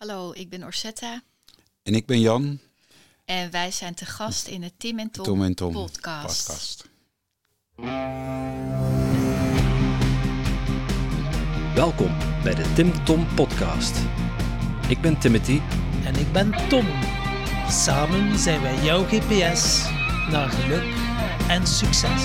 Hallo, ik ben Orsetta En ik ben Jan, en wij zijn te gast in het Tim en Tom, Tom en Tom podcast. podcast. Welkom bij de Tim Tom Podcast. Ik ben Timothy En ik ben Tom. Samen zijn wij jouw GPS naar geluk en succes.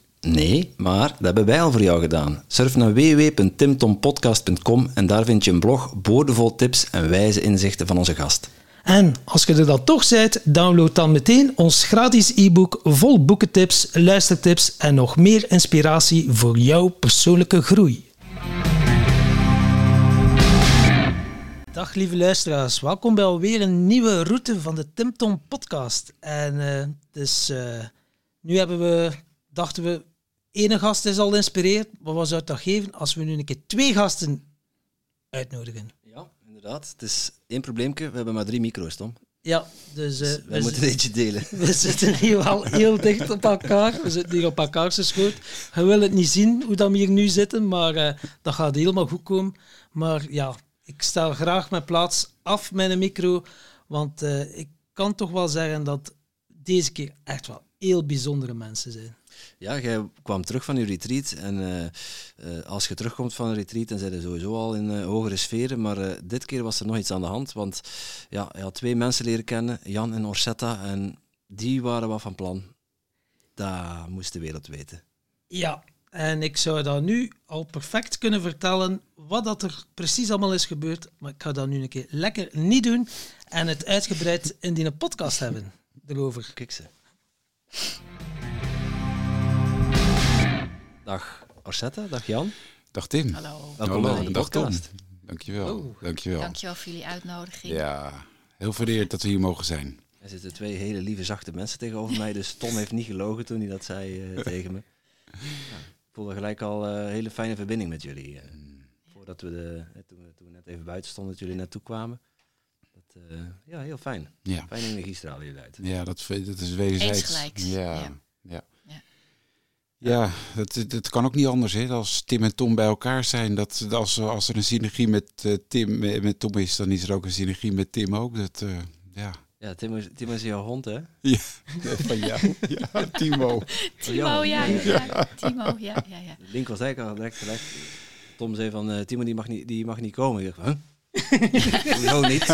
Nee, maar dat hebben wij al voor jou gedaan. Surf naar www.timtompodcast.com en daar vind je een blog boordevol tips en wijze inzichten van onze gast. En als je er dan toch bent, download dan meteen ons gratis e-book vol boekentips, luistertips en nog meer inspiratie voor jouw persoonlijke groei. Dag lieve luisteraars, welkom bij alweer een nieuwe route van de Tim Tom podcast. En dus nu hebben we, dachten we, ene gast is al geïnspireerd, maar wat zou het toch geven als we nu een keer twee gasten uitnodigen? Ja, inderdaad. Het is één probleempje. We hebben maar drie micro's, Tom. Ja, dus, eh, Wij we moeten eentje delen. We zitten hier wel heel dicht op elkaar. We zitten hier op elkaar schoot. Je wil het niet zien hoe dat we hier nu zitten, maar eh, dat gaat helemaal goed komen. Maar ja, ik stel graag mijn plaats af met een micro, want eh, ik kan toch wel zeggen dat deze keer echt wel heel bijzondere mensen zijn. Ja, jij kwam terug van je retreat en eh, eh, als je terugkomt van een retreat, dan zijn je sowieso al in eh, hogere sferen, maar dit keer was er nog iets aan de hand, want ja, je had twee mensen leren kennen, Jan en Orsetta, en die waren wat van plan. Dat moest de wereld weten. Ja, en ik zou dat nu al perfect kunnen vertellen wat dat er precies allemaal is gebeurd, maar ik ga dat nu een keer lekker niet doen en het uitgebreid in die podcast hebben erover. Kijk ze. Dag Orsetta, dag Jan. Dag Tim. Hallo, Welkom Hallo, bij de dag Tom. Dankjewel. Oh. Dankjewel. dankjewel voor jullie uitnodiging. Ja, heel vereerd dat we hier mogen zijn. Er zitten twee hele lieve, zachte mensen tegenover mij, dus Tom heeft niet gelogen toen hij dat zei eh, tegen me. Ja, ik voelde gelijk al eh, een hele fijne verbinding met jullie. eh, voordat we, de, eh, toen, we, toen we net even buiten stonden, dat jullie naartoe kwamen. Dat, eh, ja, heel fijn. Ja, Fijne energie stralen jullie uit. ja dat, dat is wederzijds. Ja, ja. ja. Ja. Dat, dat kan ook niet anders. Hè. Als Tim en Tom bij elkaar zijn, dat, als, als er een synergie met eh, Tim en met Tom is, dan is er ook een synergie met Tim ook. Dat, eh, ja. Ja, Tim is, Tim is jouw hond, hè? ja, van jou. Ja, Timo. Timo, ja, ja, ja. Timo, ja, ja, ja. Link was eigenlijk al direct gelegd. Tom zei van, eh, Timo die mag, niet, die mag niet komen. Ik dacht, huh? Hoezo niet?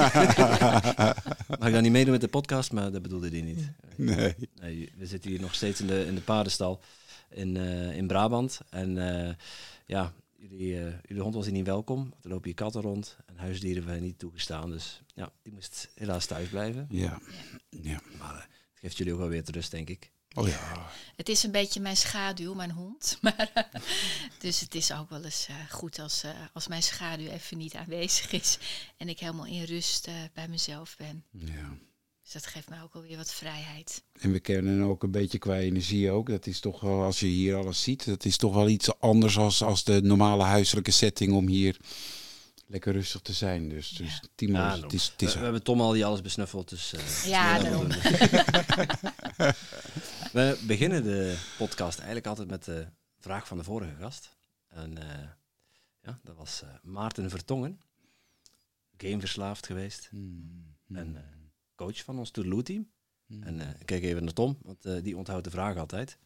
mag ik dan niet meedoen met de podcast? Maar dat bedoelde hij niet. Nee. Nee, we zitten hier nog steeds in de, in de paardenstal in, eh, in Brabant. En eh, ja, jullie, eh, jullie hond was hier niet welkom. Er lopen hier katten rond en huisdieren waren niet toegestaan. Dus ja, die moest helaas thuis blijven. Ja. ja. Maar het geeft jullie ook wel weer te rust, denk ik. Oh ja. Het is een beetje mijn schaduw, mijn hond. Maar, dus het is ook wel eens eh, goed als, eh, als mijn schaduw even niet aanwezig is. En ik helemaal in rust eh, bij mezelf ben. ja. Dus dat geeft mij ook alweer wat vrijheid. En we kennen ook een beetje qua energie ook. Dat is toch wel, als je hier alles ziet, dat is toch wel iets anders als, als de normale huiselijke setting om hier lekker rustig te zijn. Dus, dus Timo, Ja, is- het is, het is we, we hebben Tom al die alles besnuffeld, dus... eh, Ja, daarom. we beginnen de podcast eigenlijk altijd met de vraag van de vorige gast. En eh, ja, dat was eh, Maarten Vertongen. Gameverslaafd geweest. Hmm. En eh, coach van ons Toedeloe-team. En eh, ik kijk even naar Tom, want eh, die onthoudt de vraag altijd.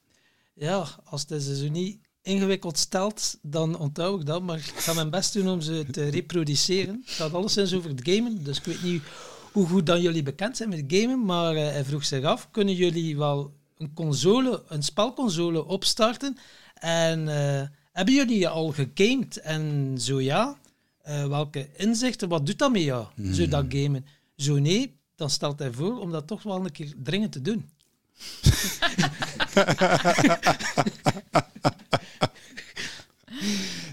Ja, als het ze zo niet ingewikkeld stelt, dan onthoud ik dat. Maar ik ga mijn best doen om ze te reproduceren. Het gaat alleszins over het gamen, dus ik weet niet hoe goed dan jullie bekend zijn met gamen. Maar eh, hij vroeg zich af, kunnen jullie wel een console, een spelconsole opstarten? En eh, hebben jullie al gegamed? En zo ja, eh, welke inzichten, wat doet dat met jou, zo dat gamen? Zo nee, dan stelt hij voor om dat toch wel een keer dringend te doen.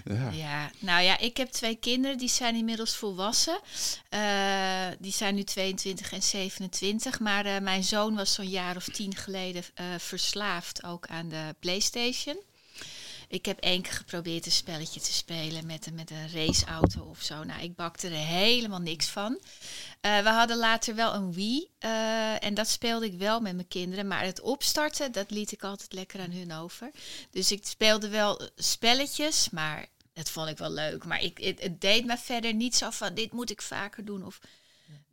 Ja. Ja, nou ja, ik heb twee kinderen, die zijn inmiddels volwassen. Eh, die zijn nu 22 en 27. Maar eh, mijn zoon was zo'n jaar of tien geleden eh, verslaafd ook aan de PlayStation. Ik heb één keer geprobeerd een spelletje te spelen met een, met een raceauto of zo. Nou, ik bakte er helemaal niks van. Eh, we hadden later wel een Wii eh, en dat speelde ik wel met mijn kinderen. Maar het opstarten, dat liet ik altijd lekker aan hun over. Dus ik speelde wel spelletjes, maar dat vond ik wel leuk. Maar ik, het, deed me verder niet zo van, dit moet ik vaker doen. Of,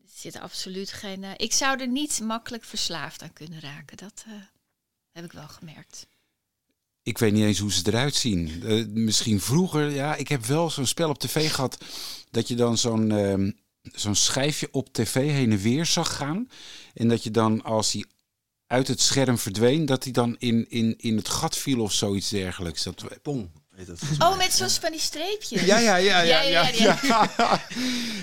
zit absoluut geen... eh, ik zou er niet makkelijk verslaafd aan kunnen raken. Dat heb ik wel gemerkt. Ik weet niet eens hoe ze eruit zien. Eh, misschien vroeger, ja, ik heb wel zo'n spel op tv gehad. Dat je dan zo'n ehm, zo'n schijfje op tv heen en weer zag gaan. En dat je dan, als hij uit het scherm verdween, dat hij dan in, in, in het gat viel of zoiets dergelijks. Dat, Pong. Oh, met zo'n van die streepjes. ja, ja, ja, ja, ja. Ja, Ja,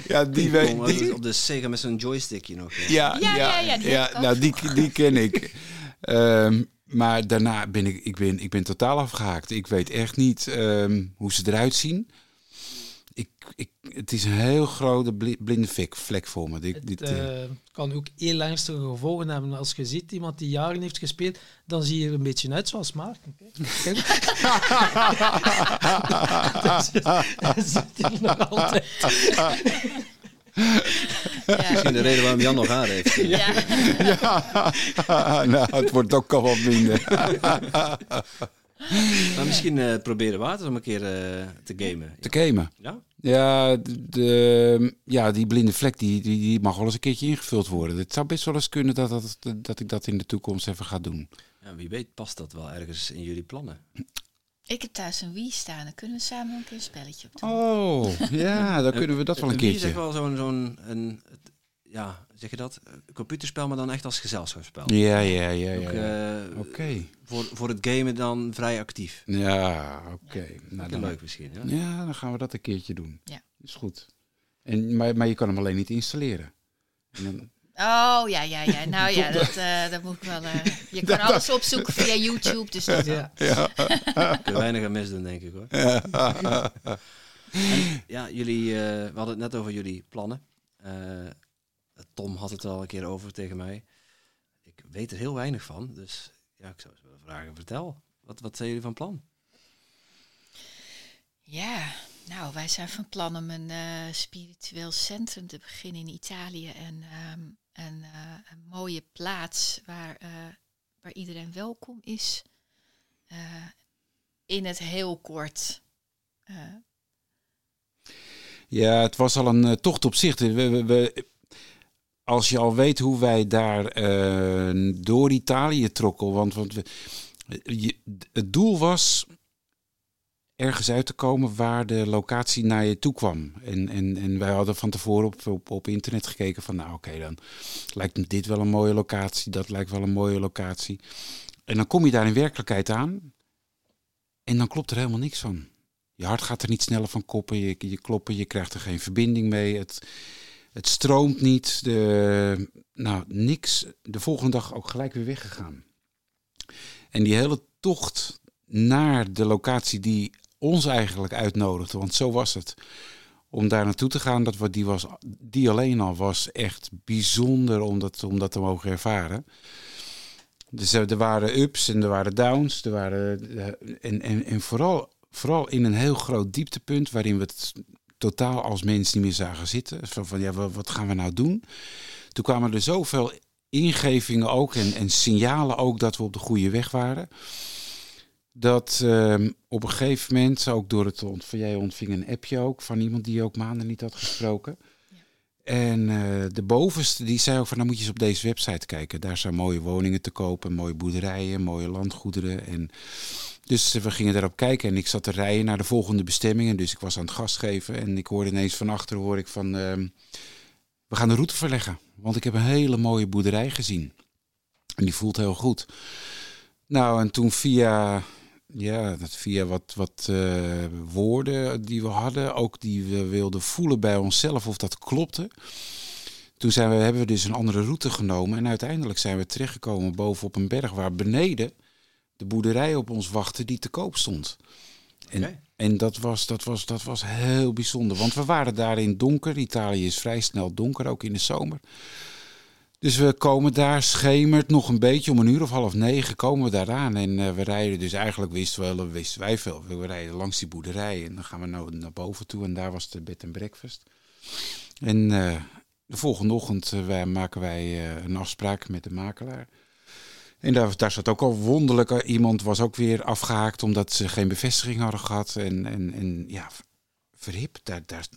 ja. die weet. Op de Sega met zo'n joystickje nog. ja. ja, Ja, ja, nou, die, die ken ik. Maar daarna ben ik, ik, ben, ik ben totaal afgehaakt. Ik weet echt niet ehm, hoe ze eruit zien. Ik, ik, het is een heel grote bli- blinde vlek, vlek voor me. Dit, Het dit, eh, eh, kan ook heel ernstige gevolgen hebben. Als je ziet iemand die jaren heeft gespeeld, dan zie je er een beetje uit zoals Maarten. Kijk. Dus, hij zit hier nog altijd. Ja. Misschien de reden waarom Jan nog haar heeft. Ja. nou, het wordt ook al wat minder. Maar misschien eh, proberen Water om een keer eh, te gamen. Te gamen. Ja? Ja, de, de- ja, die blinde vlek die, die, die mag wel eens een keertje ingevuld worden. Het zou best wel eens kunnen dat, dat, dat ik dat in de toekomst even ga doen. ja? Wie weet past dat wel ergens in jullie plannen. Ik heb thuis een Wii staan. Dan kunnen we samen een keer een spelletje op doen. Oh, ja, dan kunnen we dat wel een Wie is echt keertje. wel zo'n, zo'n een, ja, zeg je dat? Een computerspel, maar dan echt als gezelschapsspel. Ja, ja, ja, ja. ja. eh, Oké. voor, voor het gamen dan vrij actief. Ja, oké. Nou, Nou, dan, leuk misschien. Ja? ja, dan gaan we dat een keertje doen. Ja. Is goed. En, maar, maar je kan hem alleen niet installeren. En dan, Oh, ja, ja, ja. Nou ja, dat, eh, dat moet ik wel... eh, je kan alles opzoeken via YouTube, dus dat Ja. Kun je weinig aan misdoen, denk ik hoor. En, ja, jullie, eh, we hadden het net over jullie plannen. Eh, Tom had het al een keer over tegen mij. Ik weet er heel weinig van, dus ja, ik zou eens willen vragen, vertel. Wat, wat zijn jullie van plan? Ja, nou, wij zijn van plan om een eh, spiritueel centrum te beginnen in Italië. En ehm, een, eh, een mooie plaats waar, eh, waar iedereen welkom is. Eh, in het heel kort. Ja, het was al een tocht op zich. We, we, als je al weet hoe wij daar door Italië trokken, want, want het doel was ergens uit te komen waar de locatie naar je toe kwam. En, en, en wij hadden van tevoren op, op, internet gekeken van, nou oké, dan lijkt me dit wel een mooie locatie, dat lijkt wel een mooie locatie. En dan kom je daar in werkelijkheid aan en dan klopt er helemaal niks van. Je hart gaat er niet sneller van koppen, je, je kloppen, je krijgt er geen verbinding mee. Het, het stroomt niet. De, nou, niks. De volgende dag ook gelijk weer weggegaan. En die hele tocht naar de locatie die ons eigenlijk uitnodigde, want zo was het. Om daar naartoe te gaan, dat, die, was, die alleen al was echt bijzonder om dat, om te mogen ervaren. Dus er er waren ups en er waren downs. Er waren, eh, en, en, en vooral, vooral in een heel groot dieptepunt waarin we het totaal als mens niet meer zagen zitten. Van, van ja, wa- wat gaan we nou doen? Toen kwamen er zoveel ingevingen ook en, en signalen ook dat we op de goede weg waren. Dat ehm, op een gegeven moment, ook door het ont- van jij ontving een appje ook van iemand die je ook maanden niet had gesproken. En eh, de bovenste die zei ook van, nou moet je eens op deze website kijken. Daar zijn mooie woningen te kopen, mooie boerderijen, mooie landgoederen. En dus eh, we gingen daarop kijken en ik zat te rijden naar de volgende bestemmingen. Dus ik was aan het gas geven en ik hoorde ineens van achter hoor ik van, ehm, we gaan de route verleggen. Want ik heb een hele mooie boerderij gezien. En die voelt heel goed. Nou, en toen via, ja, dat via wat, wat eh, woorden die we hadden, ook die we wilden voelen bij onszelf of dat klopte. Toen zijn we, hebben we dus een andere route genomen en uiteindelijk zijn we terechtgekomen bovenop een berg waar beneden de boerderij op ons wachtte die te koop stond. En en dat was, dat, was, dat was heel bijzonder. Want we waren daar in donker. Italië is vrij snel donker, ook in de zomer. Dus we komen daar, schemert nog een beetje, om een uur of half negen komen we daar aan. En uh, we rijden, dus eigenlijk wisten, we, wisten wij veel. We rijden langs die boerderij en dan gaan we nou naar boven toe. En daar was de bed en breakfast. En uh, de volgende ochtend uh, maken wij een afspraak met de makelaar. En daar, daar zat ook al wonderlijk. Iemand was ook weer afgehaakt omdat ze geen bevestiging hadden gehad. En, en, en ja, verhip, daar, daar,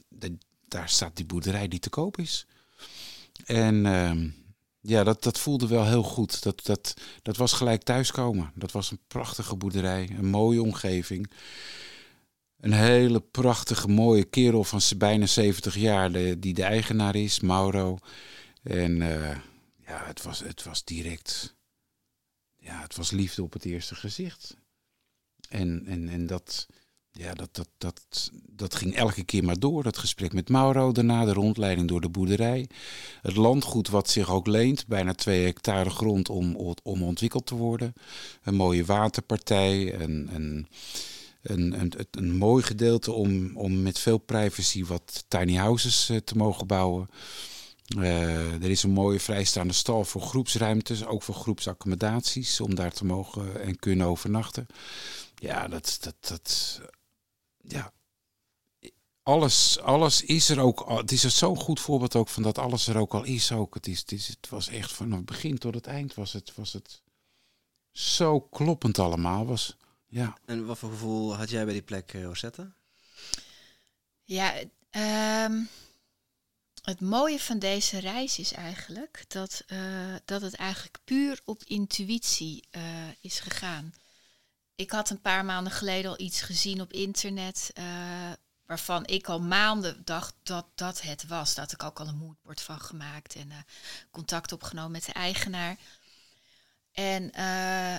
daar, staat die boerderij die te koop is. En ehm, ja, dat, dat voelde wel heel goed. Dat, dat, dat was gelijk thuiskomen. Dat was een prachtige boerderij, een mooie omgeving. Een hele prachtige, mooie kerel van bijna 70 jaar, die de eigenaar is, Mauro. En uh, ja, het was, het was direct ja, het was liefde op het eerste gezicht. En, en, en dat, ja, dat, dat, dat, dat ging elke keer maar door. Dat gesprek met Mauro, daarna de rondleiding door de boerderij. Het landgoed wat zich ook leent, bijna twee hectare grond om, om ontwikkeld te worden. Een mooie waterpartij, een, een, een, een, een mooi gedeelte om, om met veel privacy wat tiny houses eh, te mogen bouwen. Uh, er is een mooie vrijstaande stal voor groepsruimtes, ook voor groepsaccommodaties, om daar te mogen en kunnen overnachten. Ja, dat, dat, dat, ja. Alles, alles is er ook. Het is zo'n goed voorbeeld ook van dat alles er ook al is. Ook. Het, is, het, is, het was echt van het begin tot het eind was het, was het zo kloppend allemaal. Was, ja. En wat voor gevoel had jij bij die plek, uh, Rosetta? Ja, um het mooie van deze reis is eigenlijk dat, uh, dat het eigenlijk puur op intuïtie uh, is gegaan. Ik had een paar maanden geleden al iets gezien op internet uh, waarvan ik al maanden dacht dat dat het was. Dat ik ook al een moodboard van gemaakt en contact opgenomen met de eigenaar. En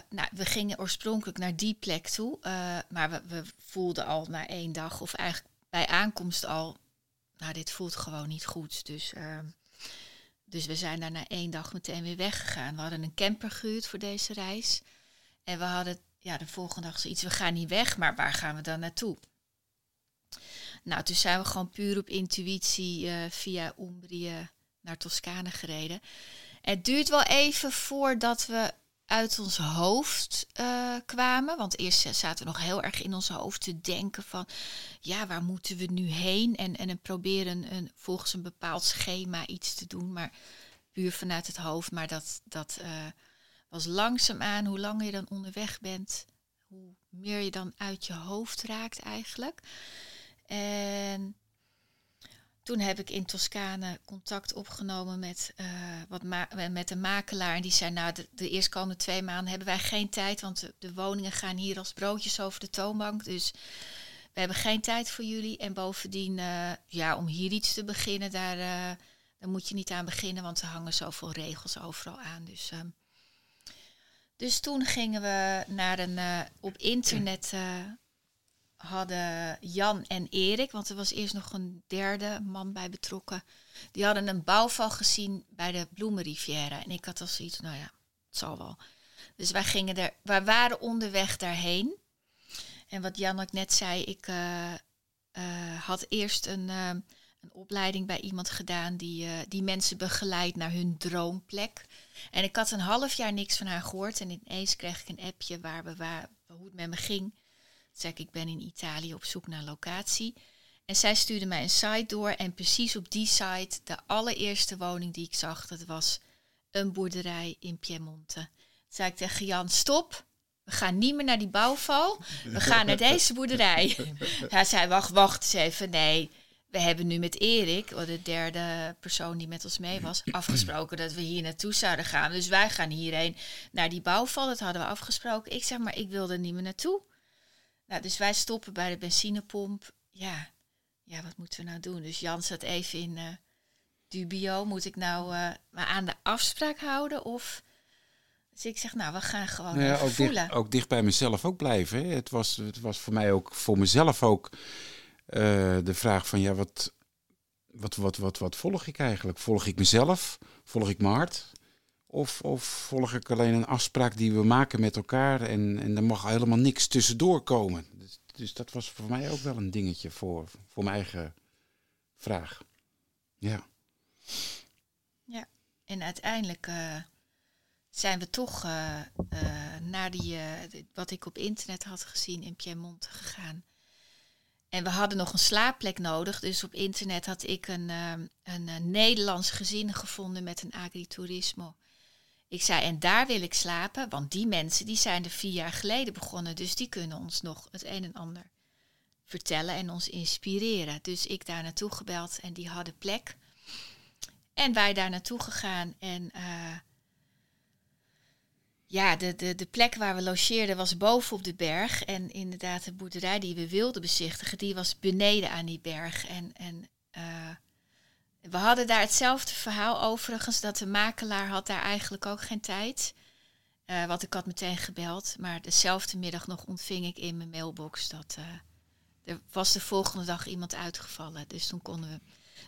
nou, we gingen oorspronkelijk naar die plek toe, maar we, we voelden al na één dag of eigenlijk bij aankomst al nou, dit voelt gewoon niet goed. Dus, uh, dus we zijn daar na één dag meteen weer weggegaan. We hadden een camper gehuurd voor deze reis. En we hadden ja, de volgende dag zoiets, we gaan niet weg, maar waar gaan we dan naartoe? Nou, toen zijn we gewoon puur op intuïtie uh, via Umbrië naar Toscane gereden. Het duurt wel even voordat we uit ons hoofd uh, kwamen. Want eerst zaten we nog heel erg in ons hoofd te denken van... ja, waar moeten we nu heen? En, en proberen een, volgens een bepaald schema iets te doen. Maar puur vanuit het hoofd. Maar dat, dat uh, was langzaamaan, hoe langer je dan onderweg bent... hoe meer je dan uit je hoofd raakt eigenlijk. En toen heb ik in Toscane contact opgenomen met, uh, wat met een makelaar. En die zei, nou, de, de eerstkomende twee maanden hebben wij geen tijd, want de, woningen gaan hier als broodjes over de toonbank. Dus we hebben geen tijd voor jullie. En bovendien, uh, ja, om hier iets te beginnen, daar, uh, daar moet je niet aan beginnen, want er hangen zoveel regels overal aan. Dus, uh, dus toen gingen we naar een op internet hadden Jan en Erik, want er was eerst nog een derde man bij betrokken. Die hadden een bouwval gezien bij de Bloemenrivière. En ik had al zoiets, nou ja, het zal wel. Dus wij gingen er, wij waren onderweg daarheen. En wat Jan ook net zei, ik uh, had eerst een, een opleiding bij iemand gedaan die, die mensen begeleidt naar hun droomplek. En ik had een half jaar niks van haar gehoord. En ineens kreeg ik een appje waar we, waar, hoe het met me ging zeg ik, ik ben in Italië op zoek naar locatie. En zij stuurde mij een site door en precies op die site, de allereerste woning die ik zag, dat was een boerderij in Piemonte. Toen zei ik tegen Jan, stop, we gaan niet meer naar die bouwval, we gaan naar deze boerderij. Hij zei, wacht, wacht eens even, nee, we hebben nu met Erik, de derde persoon die met ons mee was, afgesproken dat we hier naartoe zouden gaan. Dus wij gaan hierheen naar die bouwval, dat hadden we afgesproken. Ik zeg, maar ik wilde niet meer naartoe. Nou, dus wij stoppen bij de benzinepomp. Ja, ja, wat moeten we nou doen? Dus Jan zat even in uh, dubio. Moet ik nou uh, maar aan de afspraak houden? Of... Dus ik zeg, nou, we gaan gewoon nou ja, ook voelen. Dicht, ook dicht bij mezelf ook blijven. Hè. Het, was, het was voor mij ook, voor mezelf ook, de vraag van, ja, wat, wat, wat, wat, wat volg ik eigenlijk? Volg ik mezelf? Volg ik mijn hart? Of, of volg ik alleen een afspraak die we maken met elkaar en, en er mag helemaal niks tussendoor komen? Dus dus dat was voor mij ook wel een dingetje voor, voor mijn eigen vraag. Ja. En uiteindelijk eh, zijn we toch eh, eh, naar die, eh, wat ik op internet had gezien in Piemonte gegaan. En we hadden nog een slaapplek nodig. Dus op internet had ik een, ehm, een, eh, Nederlands gezin gevonden met een agriturismo. Ik zei, en daar wil ik slapen, want die mensen die zijn er vier jaar geleden begonnen. Dus die kunnen ons nog het een en ander vertellen en ons inspireren. Dus ik daar naartoe gebeld en die hadden plek. En wij daar naartoe gegaan. En eh, ja, de, de, de plek waar we logeerden was boven op de berg. En inderdaad, de boerderij die we wilden bezichtigen, die was beneden aan die berg. En, en eh, we hadden daar hetzelfde verhaal overigens, dat de makelaar had daar eigenlijk ook geen tijd. Eh want ik had meteen gebeld, maar dezelfde middag nog ontving ik in mijn mailbox dat eh, er was de volgende dag iemand uitgevallen. Dus toen konden we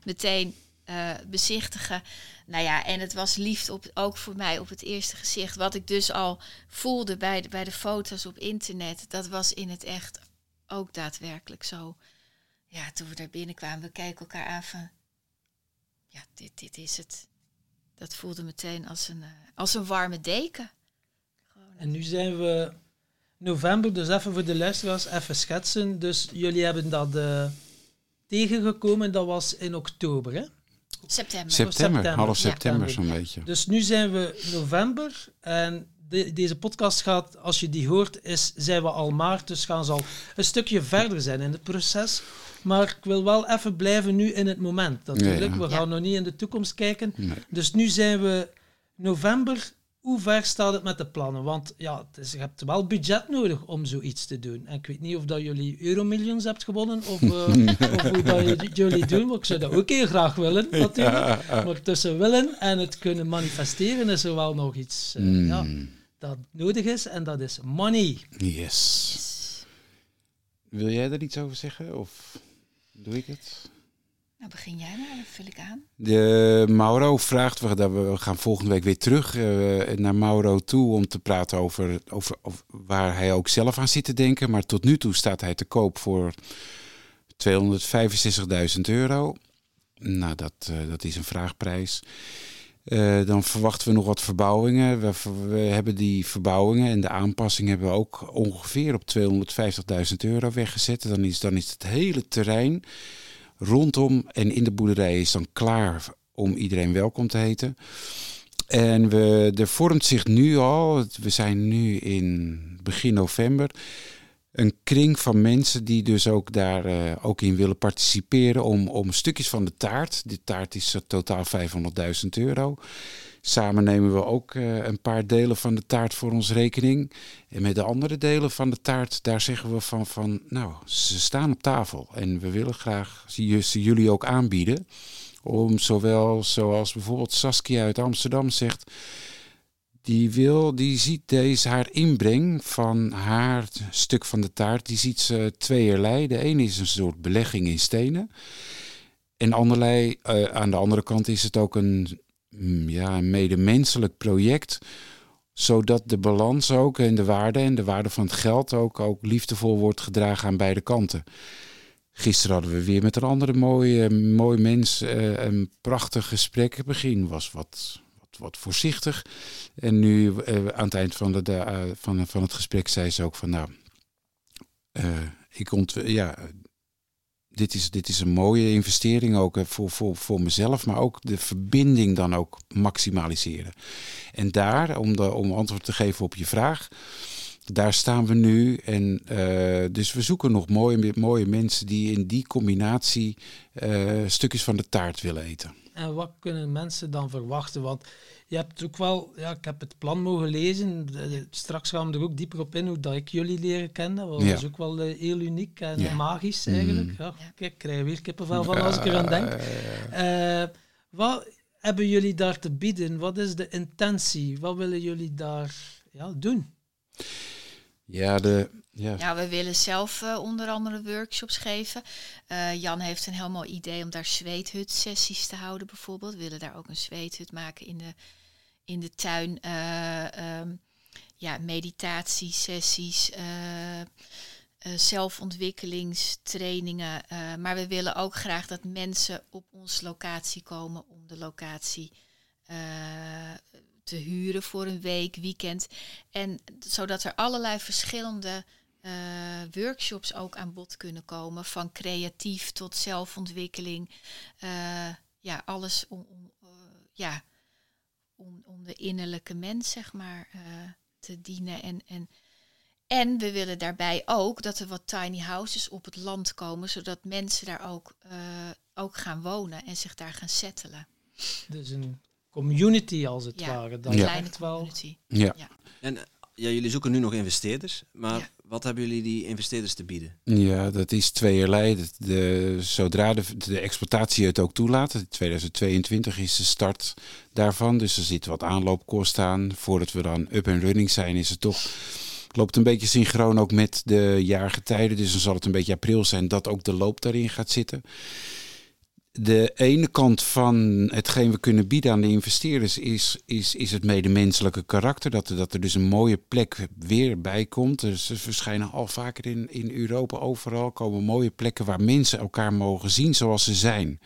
meteen eh, bezichtigen. Nou ja, en het was liefde op, ook voor mij op het eerste gezicht. Wat ik dus al voelde bij de, bij de foto's op internet, dat was in het echt ook daadwerkelijk zo. Ja, toen we daar binnenkwamen, we keken elkaar aan van, ja, dit, dit is het. Dat voelde meteen als een, eh, als een warme deken. En nu zijn we november, dus even voor de luisteraars, even schetsen. Dus jullie hebben dat eh, tegengekomen, dat was in oktober, hè? September. September, september. half Ja. september zo'n beetje. Dus nu zijn we november en de- deze podcast gaat, als je die hoort, is, zijn we al maart, dus gaan ze al een stukje verder zijn in het proces. Maar ik wil wel even blijven nu in het moment natuurlijk. Ja, ja. We gaan Ja. nog niet in de toekomst kijken. Nee. Dus nu zijn we november. Hoe ver staat het met de plannen? Want ja, het is, je hebt wel budget nodig om zoiets te doen. En ik weet niet of dat jullie euromillions hebt gewonnen of, eh, of hoe dat jullie doen. Maar ik zou dat ook heel graag willen, natuurlijk. Maar tussen willen en het kunnen manifesteren is er wel nog iets eh, ja, Mm, dat nodig is. En dat is money. yes. Wil jij er iets over zeggen of doe ik het? Nou, begin jij maar, dan vul ik aan. De Mauro vraagt, we, we gaan volgende week weer terug eh, naar Mauro toe om te praten over, over, waar hij ook zelf aan zit te denken. Maar tot nu toe staat hij te koop voor 265.000 euro. Nou, dat, eh, dat is een vraagprijs. Eh, dan verwachten we nog wat verbouwingen. We, we hebben die verbouwingen en de aanpassing hebben we ook ongeveer op 250.000 euro weggezet. Dan is, dan is het hele terrein rondom en in de boerderij is dan klaar om iedereen welkom te heten. En we, er vormt zich nu al, we zijn nu in begin november, een kring van mensen die dus ook daar eh, ook in willen participeren om, om stukjes van de taart. Die taart is totaal 500.000 euro. Samen nemen we ook eh, een paar delen van de taart voor ons rekening. En met de andere delen van de taart, daar zeggen we van, van nou, ze staan op tafel. En we willen graag ze jullie ook aanbieden. Om zowel, zoals bijvoorbeeld Saskia uit Amsterdam zegt, die wil, die ziet deze haar inbreng van haar stuk van de taart, die ziet ze tweeërlei. De ene is een soort belegging in stenen. En anderlei, eh, aan de andere kant is het ook een, ja, een medemenselijk project zodat de balans ook en de waarde en de waarde van het geld ook, ook liefdevol wordt gedragen aan beide kanten. Gisteren hadden we weer met een andere mooie, mooi mens eh, een prachtig gesprek. Het begin was wat, wat, wat voorzichtig. En nu eh, aan het eind van, de, eh, van, van het gesprek zei ze ook van nou, ik ont, ja, dit is, dit is een mooie investering ook voor, voor, voor mezelf, maar ook de verbinding dan ook maximaliseren. En daar, om, de, om antwoord te geven op je vraag, daar staan we nu. En eh, dus we zoeken nog mooie, mooie mensen die in die combinatie eh, stukjes van de taart willen eten. En wat kunnen mensen dan verwachten? Want je hebt ook wel, ja, ik heb het plan mogen lezen. Straks gaan we er ook dieper op in hoe dat ik jullie leren kennen. Dat Ja. is ook wel eh, heel uniek en Ja. magisch eigenlijk. Mm. Ja, kijk, ik krijg weer kippenvel van als ik eraan denk. Eh, wat hebben jullie daar te bieden? Wat is de intentie? Wat willen jullie daar ja, doen? Ja, de, ja, Ja, we willen zelf eh, onder andere workshops geven. Eh, Jan heeft een heel mooi idee om daar zweethut-sessies te houden bijvoorbeeld. We willen daar ook een zweethut maken in de, in de tuin. Ehm, ja, meditatiesessies. eh, eh, zelfontwikkelingstrainingen. maar we willen ook graag dat mensen op onze locatie komen om de locatie te huren voor een week, weekend. En zodat er allerlei verschillende workshops ook aan bod kunnen komen. Van creatief tot zelfontwikkeling. Ja, alles om, om, ja, om, om de innerlijke mens, zeg maar, eh, te dienen. En, en, en we willen daarbij ook dat er wat tiny houses op het land komen, zodat mensen daar ook, eh, ook gaan wonen en zich daar gaan settelen. Dus een community als het Ja, ware. Een Dan Ja. kleine echt wel. community. Ja. En eh, ja, jullie zoeken nu nog investeerders, maar Ja. Wat hebben jullie die investeerders te bieden? Ja, dat is tweeërlei. De, de, zodra de, de exploitatie het ook toelaat, 2022 is de start daarvan. Dus er zit wat aanloopkosten aan. Voordat we dan up en running zijn, is het toch. Loopt een beetje synchroon ook met de jaargetijden. Dus dan zal het een beetje april zijn dat ook de loop daarin gaat zitten. De ene kant van hetgeen we kunnen bieden aan de investeerders is, is, is het medemenselijke karakter. Dat er, dat er dus een mooie plek weer bij komt. Dus ze verschijnen al vaker in, in Europa overal. Komen mooie plekken waar mensen elkaar mogen zien zoals ze zijn.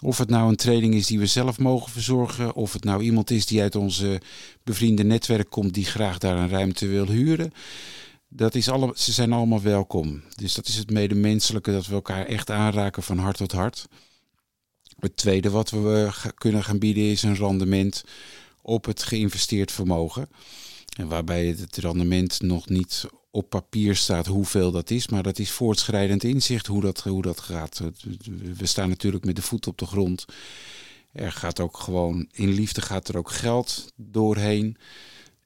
Of het nou een training is die we zelf mogen verzorgen. Of het nou iemand is die uit onze bevriende netwerk komt die graag daar een ruimte wil huren. Dat is alle, ze zijn allemaal welkom. Dus dat is het medemenselijke dat we elkaar echt aanraken van hart tot hart. Het tweede wat we ga- kunnen gaan bieden is een rendement op het geïnvesteerd vermogen. En waarbij het rendement nog niet op papier staat hoeveel dat is, maar dat is voortschrijdend inzicht hoe dat, hoe dat gaat. We staan natuurlijk met de voet op de grond. Er gaat ook gewoon, in liefde gaat er ook geld doorheen.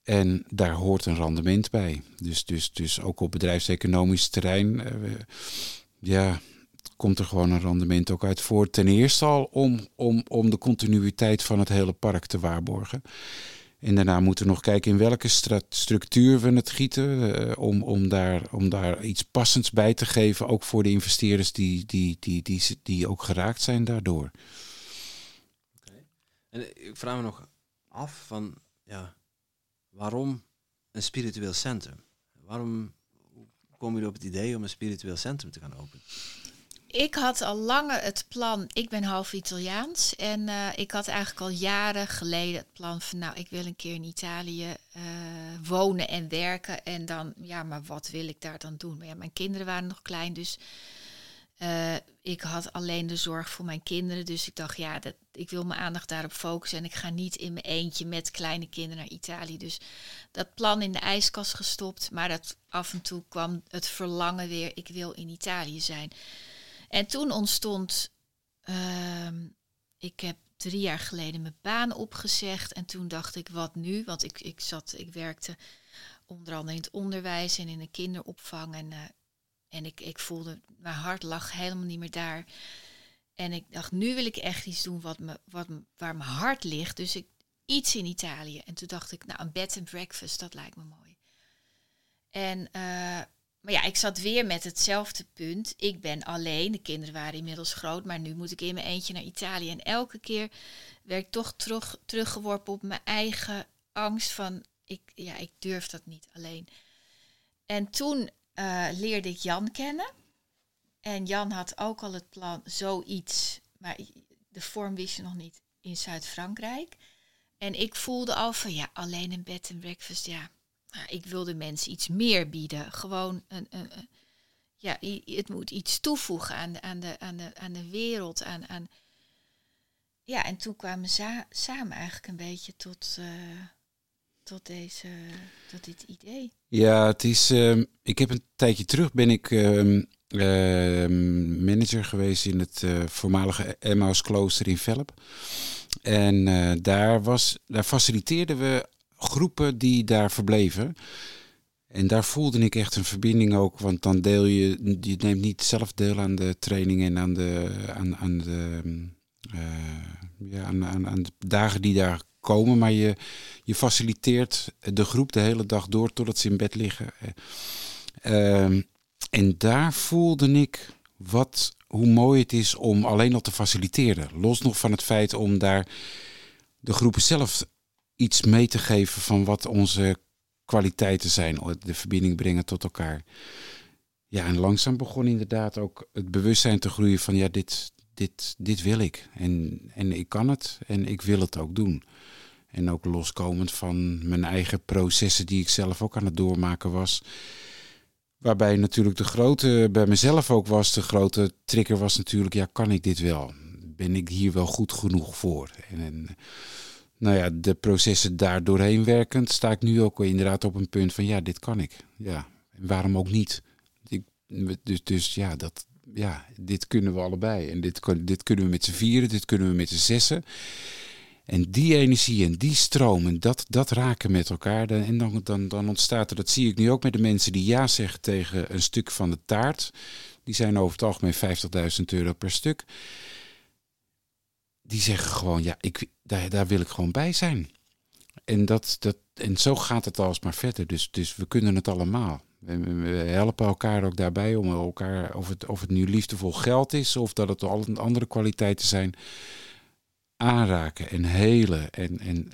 En daar hoort een rendement bij. Dus, dus, dus ook op bedrijfseconomisch terrein. eh, ja, komt er gewoon een rendement ook uit voor. Ten eerste al om, om, om de continuïteit van het hele park te waarborgen. En daarna moeten we nog kijken in welke structuur we het gieten. eh, om, om, daar, om daar iets passends bij te geven. Ook voor de investeerders die, die, die, die, die, ook geraakt zijn daardoor. En eh, ik vraag me nog af van, ja, waarom een spiritueel centrum? Waarom komen jullie op het idee om een spiritueel centrum te gaan openen? Ik had al langer het plan, ik ben half Italiaans en eh, ik had eigenlijk al jaren geleden het plan van nou, ik wil een keer in Italië eh, wonen en werken en dan, ja, maar wat wil ik daar dan doen? Maar ja, mijn kinderen waren nog klein, dus eh, ik had alleen de zorg voor mijn kinderen, dus ik dacht ja, dat, ik wil mijn aandacht daarop focussen en ik ga niet in mijn eentje met kleine kinderen naar Italië. Dus dat plan in de ijskast gestopt, maar dat af en toe kwam het verlangen weer, ik wil in Italië zijn. En toen ontstond, ehm, ik heb drie jaar geleden mijn baan opgezegd. En toen dacht ik, wat nu? Want ik, ik, zat, ik werkte onder andere in het onderwijs en in de kinderopvang. En, eh, en ik, ik voelde, mijn hart lag helemaal niet meer daar. En ik dacht, nu wil ik echt iets doen wat me, wat, waar mijn hart ligt. Dus ik, iets in Italië. En toen dacht ik, nou, een bed and breakfast, dat lijkt me mooi. En, eh, maar ja, ik zat weer met hetzelfde punt. Ik ben alleen, de kinderen waren inmiddels groot, maar nu moet ik in mijn eentje naar Italië. En elke keer werd ik toch terug, teruggeworpen op mijn eigen angst van, ik, ja, ik durf dat niet alleen. En toen eh, leerde ik Jan kennen. En Jan had ook al het plan, zoiets, maar de vorm wist je nog niet, in Zuid-Frankrijk. En ik voelde al van, ja, alleen een bed and breakfast, ja, ik wilde mensen iets meer bieden. Gewoon een, een, ja, het moet iets toevoegen aan de, aan de, aan de, aan de wereld. Aan, ja, en toen kwamen we samen eigenlijk een beetje tot, eh, tot, deze, tot dit idee. Ja, het is. ehm, ik heb een tijdje terug ben ik ehm, ehm, manager geweest in het eh, voormalige Emmaus Klooster in Velp. En eh, daar, was, daar faciliteerden we groepen die daar verbleven. En daar voelde ik echt een verbinding ook, want dan deel je, je neemt niet zelf deel aan de training en aan de, aan, aan de, eh, ja, aan, aan, de dagen die daar komen, maar je, je faciliteert de groep de hele dag door totdat ze in bed liggen. Ehm, en daar voelde ik wat, hoe mooi het is om alleen al te faciliteren. Los nog van het feit om daar de groepen zelf iets mee te geven van wat onze kwaliteiten zijn. De verbinding brengen tot elkaar. ja, en langzaam begon inderdaad ook het bewustzijn te groeien van ja, dit, dit, dit wil ik. En, en ik kan het en ik wil het ook doen. En ook loskomend van mijn eigen processen die ik zelf ook aan het doormaken was. Waarbij natuurlijk de grote, bij mezelf ook was, de grote trigger was natuurlijk, ja, kan ik dit wel? Ben ik hier wel goed genoeg voor? En, en nou ja, de processen daar doorheen werkend, sta ik nu ook inderdaad op een punt van, ja, dit kan ik. Ja, en waarom ook niet? Dus, dus ja, dat, ja, dit kunnen we allebei. En dit, dit kunnen we met z'n vieren, dit kunnen we met z'n zessen. En die energie en die stromen, dat, dat raken met elkaar. En dan, dan, dan ontstaat er, dat zie ik nu ook met de mensen die ja zeggen tegen een stuk van de taart. Die zijn over het algemeen 50.000 euro per stuk. Die zeggen gewoon, ja, ik, daar, daar wil ik gewoon bij zijn. En, dat, dat, en zo gaat het alsmaar verder. Dus, dus we kunnen het allemaal. We, helpen elkaar ook daarbij om elkaar, of het, of het nu liefdevol geld is of dat het al andere kwaliteiten zijn aanraken en helen. En, en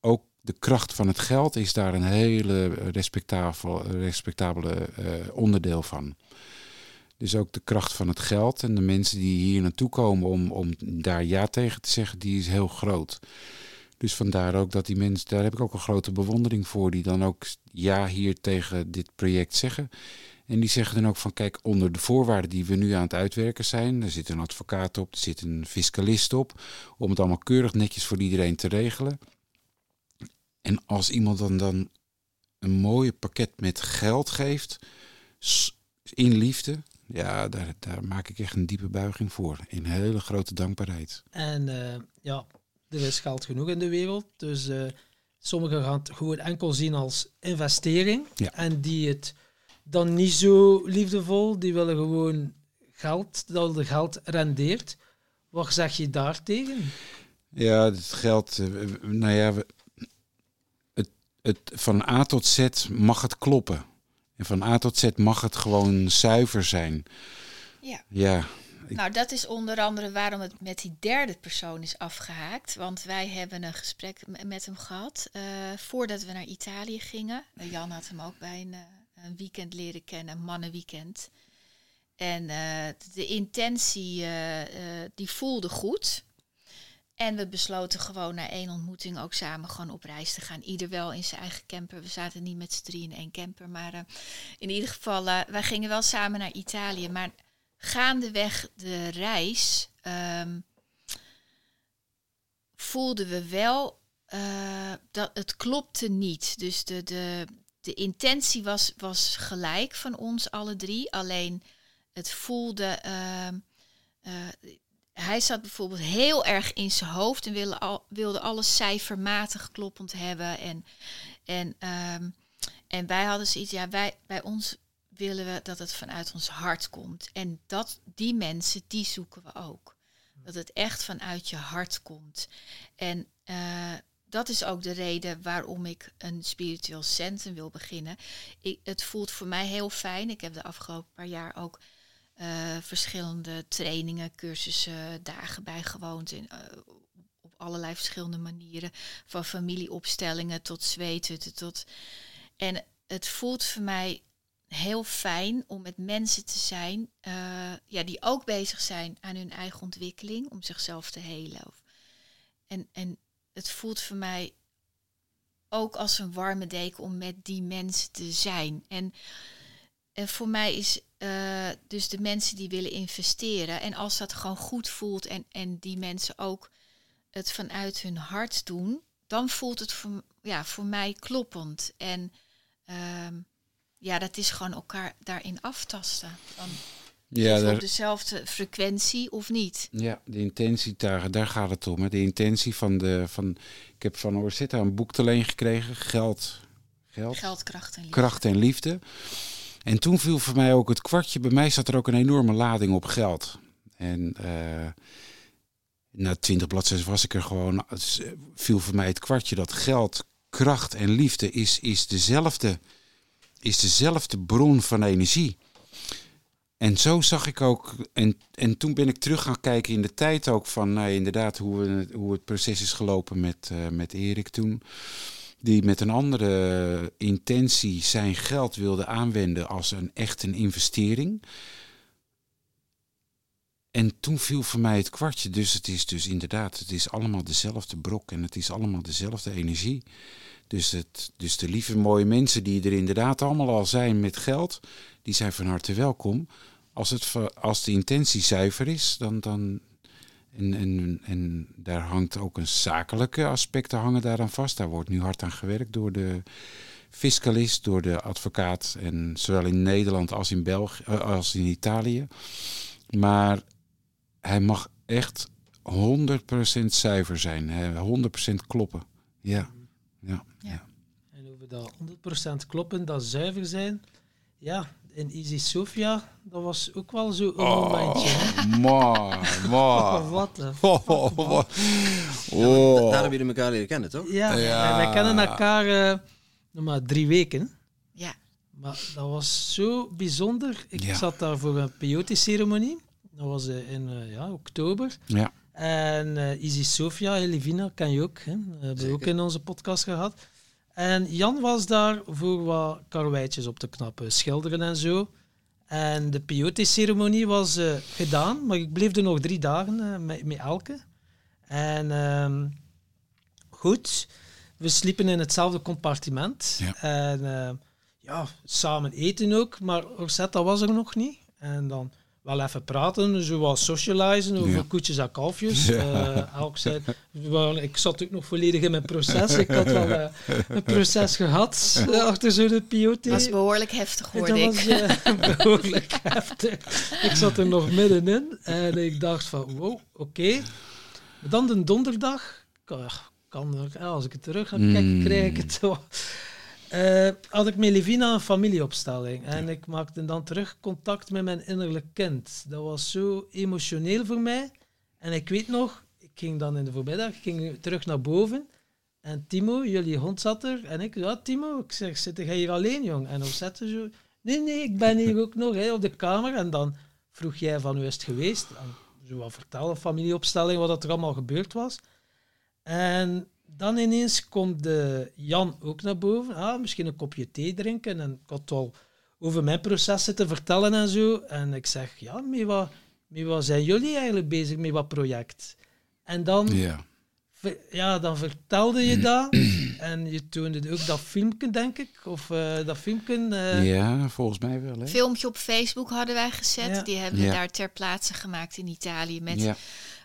ook de kracht van het geld is daar een hele respectabele, respectabele uh, onderdeel van. Dus ook de kracht van het geld en de mensen die hier naartoe komen om, om daar ja tegen te zeggen, die is heel groot. Dus vandaar ook dat die mensen, daar heb ik ook een grote bewondering voor, die dan ook ja hier tegen dit project zeggen. En die zeggen dan ook van kijk, onder de voorwaarden die we nu aan het uitwerken zijn, er zit een advocaat op, er zit een fiscalist op, om het allemaal keurig netjes voor iedereen te regelen. En als iemand dan, dan een mooie pakket met geld geeft, in liefde, ja, daar, daar maak ik echt een diepe buiging voor. In hele grote dankbaarheid. En uh, ja, er is geld genoeg in de wereld, dus uh, sommigen gaan het gewoon enkel zien als investering. Ja. En die het dan niet zo liefdevol. Die willen gewoon geld, dat de geld rendeert. Wat zeg je daartegen? Ja, het geld, eh, nou ja, het, het, van A tot Z mag het kloppen. En van A tot Z mag het gewoon zuiver zijn. Ja. Ja. Nou, dat is onder andere waarom het met die derde persoon is afgehaakt. Want wij hebben een gesprek met hem gehad uh, voordat we naar Italië gingen. Jan had hem ook bij een, een weekend leren kennen, een mannenweekend. En uh, de intentie, die voelde goed. En we besloten gewoon na één ontmoeting ook samen gewoon op reis te gaan. Ieder wel in zijn eigen camper. We zaten niet met z'n drie in één camper. Maar in ieder geval, wij gingen wel samen naar Italië. Maar gaandeweg de reis um, voelden we wel dat het klopte niet. Dus de, de, de intentie was, was gelijk van ons alle drie. Alleen het voelde. Uh, hij zat bijvoorbeeld heel erg in zijn hoofd en wilde, al, wilde alles cijfermatig kloppend hebben. En, en, um, en wij hadden zoiets, ja, wij, bij ons willen we dat het vanuit ons hart komt. En dat, die mensen, die zoeken we ook. Dat het echt vanuit je hart komt. En uh, dat is ook de reden waarom ik een spiritueel centrum wil beginnen. Ik, het voelt voor mij heel fijn. Ik heb de afgelopen paar jaar ook verschillende trainingen, cursussen, dagen bijgewoond. In, uh, op allerlei verschillende manieren. Van familieopstellingen tot zweten. Tot... En het voelt voor mij heel fijn om met mensen te zijn uh, ja, die ook bezig zijn aan hun eigen ontwikkeling. Om zichzelf te helen. En, en het voelt voor mij ook als een warme deken om met die mensen te zijn. En, en voor mij is uh, dus de mensen die willen investeren. En als dat gewoon goed voelt en, en die mensen ook het vanuit hun hart doen, dan voelt het voor, ja, voor mij kloppend. En uh, ja, dat is gewoon elkaar daarin aftasten. Dan, ja, daar... op dezelfde frequentie of niet? Ja, de intentie, daar, daar gaat het om. Hè. De intentie van de. Van, ik heb van Orsetta een boek te leen gekregen. Geld. Geld, geld kracht, en liefde. kracht en liefde. En toen viel voor mij ook het kwartje. Bij mij zat er ook een enorme lading op geld. En uh, na twintig bladzijden was ik er gewoon. viel voor mij het kwartje dat geld, kracht en liefde is, is, dezelfde, is dezelfde bron van energie. En zo zag ik ook, en, en toen ben ik terug gaan kijken in de tijd ook van, nou, inderdaad, hoe, we, hoe het proces is gelopen met, uh, met Erik toen. Die met een andere intentie zijn geld wilde aanwenden als een echt een investering. En toen viel voor mij het kwartje. Dus het is dus inderdaad, het is allemaal dezelfde brok en het is allemaal dezelfde energie. Dus, het, dus de lieve mooie mensen die er inderdaad allemaal al zijn met geld, die zijn van harte welkom. Als, het, als de intentie zuiver is, dan, dan, en, en, en daar hangt ook een zakelijke aspecten hangen daaraan vast. Daar wordt nu hard aan gewerkt door de fiscalist, door de advocaat. En zowel in Nederland als in België als in Italië. Maar hij mag echt 100% zuiver zijn. 100% kloppen. Ja. Ja. ja. En over dat 100% kloppen, dat zuiver zijn. Ja, in Easy Sofia, dat was ook wel zo een oh, momentje. Maar, maar. wat een oh, oh, oh. Ja, daar hebben jullie elkaar leren kennen, toch? Ja, ja. wij kennen elkaar uh, nog maar drie weken. Ja. Maar dat was zo bijzonder. Ik zat daar voor een peyote-ceremonie. Dat was uh, in uh, ja, oktober. Ja. En uh, Easy Sofia, Elivina, ken je ook. Hè? We hebben we ook in onze podcast gehad. En Jan was daar voor wat karweitjes op te knappen, schilderen en zo. En de peyote-ceremonie was uh, gedaan, maar ik bleef er nog drie dagen uh, met, met Elke. En uh, goed, we sliepen in hetzelfde compartiment. Ja. En uh, ja, samen eten ook, maar Rosetta was er nog niet. En dan wel even praten, zoals socializen over ja. koetjes en kalfjes. Ja. Uh, zei, well, ik zat ook nog volledig in mijn proces. Ik had wel uh, een proces gehad uh, achter zo'n piote. Dat was behoorlijk heftig, hoorde dat ik. Was, behoorlijk heftig. Ik zat er nog middenin en ik dacht van, wow, oké. Okay. Dan de donderdag, kan, kan, als ik het terug ga kijken, mm. krijg ik het wel uh, had ik met Levina een familieopstelling. En ik maakte dan terug contact met mijn innerlijk kind. Dat was zo emotioneel voor mij. En ik weet nog, ik ging dan in de voormiddag, ik ging terug naar boven. En Timo, jullie hond zat er. En ik, ja Timo, ik zeg, zit jij hier alleen, jong? En dan zette zo, nee, nee, ik ben hier ook nog hè, op de kamer. En dan vroeg jij van, hoe is het geweest? En zo wat vertellen, familieopstelling, wat er allemaal gebeurd was. En dan ineens komt de Jan ook naar boven. Ah, misschien een kopje thee drinken. En ik had al over mijn proces zitten vertellen en zo. En ik zeg, ja, met wat, met wat zijn jullie eigenlijk bezig, met wat project? En dan, ja. ja, dan vertelde je dat. en je toonde ook dat filmpje, denk ik. Of uh, dat filmpje. Uh, ja, volgens mij wel. Hè? Filmpje op Facebook hadden wij gezet. Ja. Die hebben we daar ter plaatse gemaakt in Italië. Met Ja.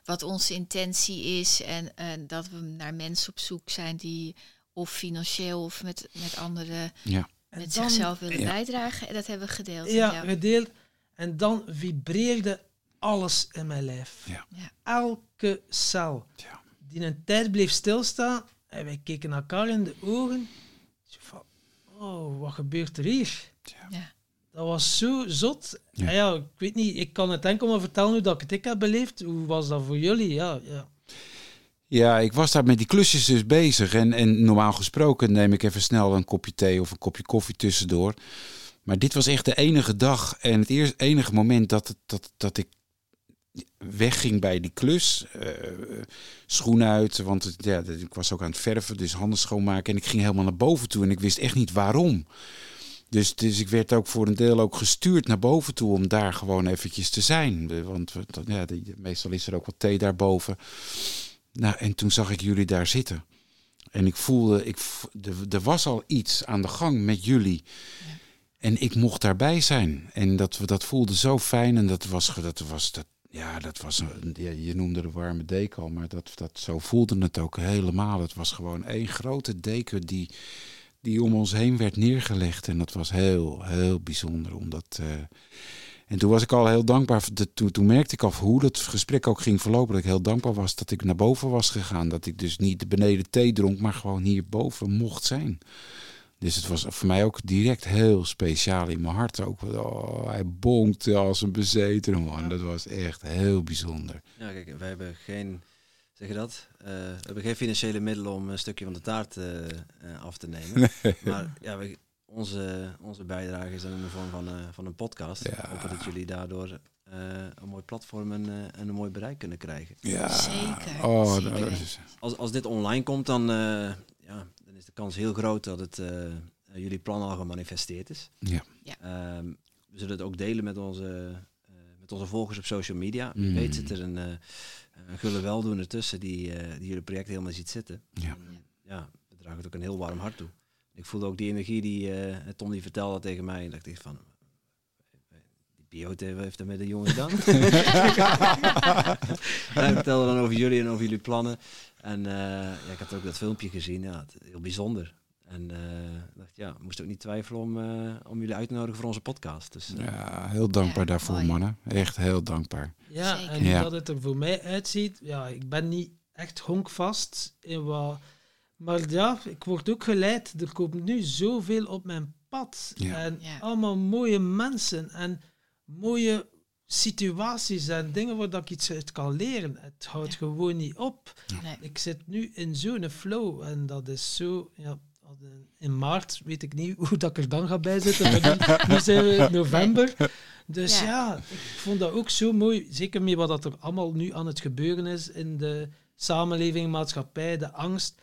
Wat onze intentie is. En, en dat we naar mensen op zoek zijn die of financieel of met, met anderen Ja. Met dan- zichzelf willen Ja. bijdragen. En dat hebben we gedeeld. Ja, gedeeld. En dan vibreerde alles in mijn lijf. Ja. Ja. Elke cel. Ja. Die een tijd bleef stilstaan en wij keken elkaar in de ogen. Van, oh, wat gebeurt er hier? Ja. Dat was zo zot. Ja. Ja. ik weet niet, ik kan het enkel maar vertellen hoe dat ik het heb beleefd. Hoe was dat voor jullie? Ja, ja. Ja, ik was daar met die klusjes dus bezig. En, en normaal gesproken neem ik even snel een kopje thee of een kopje koffie tussendoor. Maar dit was echt de enige dag en het eerste, enige moment dat, dat, dat ik wegging bij die klus. eh schoen uit, want het, ja, ik was ook aan het verven, dus handen schoonmaken. En ik ging helemaal naar boven toe en ik wist echt niet waarom. Dus, dus ik werd ook voor een deel ook gestuurd naar boven toe om daar gewoon eventjes te zijn. Want ja, meestal is er ook wat thee daarboven. Nou, en toen zag ik jullie daar zitten. En ik voelde, ik, er, was al iets aan de gang met jullie. En ik mocht daarbij zijn. En dat, dat voelde zo fijn. En dat was, dat was dat, ja, dat was, een- ja, je noemde de warme deken al, maar dat, dat, zo voelde het ook helemaal. Het was gewoon één grote deken die, die om ons heen werd neergelegd. En dat was heel, heel bijzonder. Omdat, eh, en toen was ik al heel dankbaar. de- Toen, toen merkte ik af hoe dat gesprek ook ging verlopen. Dat ik heel dankbaar was dat ik naar boven was gegaan. Dat ik dus niet beneden thee dronk, maar gewoon hierboven mocht zijn. Dus het was voor mij ook direct heel speciaal in mijn hart. Ook, oh, hij bonkte als een bezetene man. Dat was echt heel bijzonder. Ja, kijk, wij hebben geen, zeg je dat? Eh, we hebben geen financiële middelen om een stukje van de taart eh, eh, af te nemen. Maar ja, wij- onze, onze bijdrage is dan in de vorm van, eh, van een podcast. Ja. Ik hoop dat jullie daardoor eh, een mooi platform en, eh, en een mooi bereik kunnen krijgen. Ja, Zeker, Oh, zeker. dat is- Als, als dit online komt, dan, eh, ja, dan is de kans heel groot dat het eh, jullie plan al gemanifesteerd is. Ja. Ja. Ehm, we zullen het ook delen met onze, eh, met onze volgers op social media. Wie Mm. weet zit er een, eh een gulle weldoener tussen die, eh, die jullie project helemaal ziet zitten. Ja. Ja, we dragen het ook een heel warm hart toe. Ik voelde ook die energie die eh, Tom die vertelde tegen mij. En dacht ik van, wat heeft er met de jongen gedaan. Hij vertelde dan over jullie en over jullie plannen. En eh, ja, ik had ook dat filmpje gezien. Ja, het- heel bijzonder. En eh, ik dacht, ja, moest ook niet twijfelen om, eh, om jullie uit te nodigen voor onze podcast. Dus eh, Ja, heel dankbaar Ja, daarvoor, mooi. mannen. Echt heel dankbaar. Ja, Zeker. en Ja. dat het er voor mij uitziet, ja, ik ben niet echt honkvast in wat... Maar ja, ik word ook geleid. Er komt nu zoveel op mijn pad. Ja. En Ja. allemaal mooie mensen en mooie situaties en dingen waar dat ik iets uit kan leren. Het houdt Ja. gewoon niet op. Nee. Ik zit nu in zo'n flow en dat is zo... Ja, in maart weet ik niet hoe dat ik er dan ga bij zitten, nu, zijn we in november. Dus Ja. ja. ik vond dat ook zo mooi. Zeker met wat dat er allemaal nu aan het gebeuren is in de samenleving, maatschappij, de angst.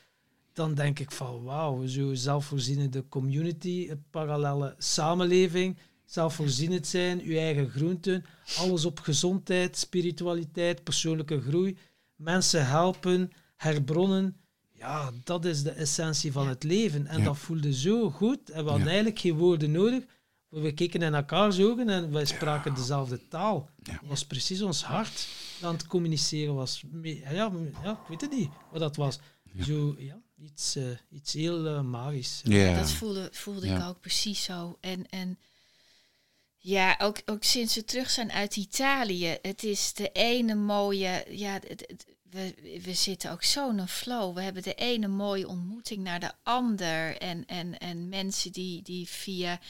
Dan denk ik van wauw, zo zelfvoorzienende community, een parallele samenleving, zelfvoorzienend zijn, uw eigen groenten, alles op gezondheid, spiritualiteit, persoonlijke groei, mensen helpen, herbronnen. Ja, dat is de essentie van Ja. het leven. En Ja. dat voelde zo goed. En we hadden Ja. eigenlijk geen woorden nodig. We keken in elkaars ogen en wij spraken dezelfde taal. Ja. Het was precies ons hart dat aan het communiceren was. Ja, ja, ik weet het niet wat dat was. Zo, ja, iets, eh, iets heel eh, magisch. Ja. Dat voelde, voelde Ja. ik ook precies zo. En, en ja, ook, ook sinds we terug zijn uit Italië. Het is de ene mooie. Ja, het, het- we, we zitten ook zo in een flow. We hebben de ene mooie ontmoeting naar de ander. En, en, en mensen die, die via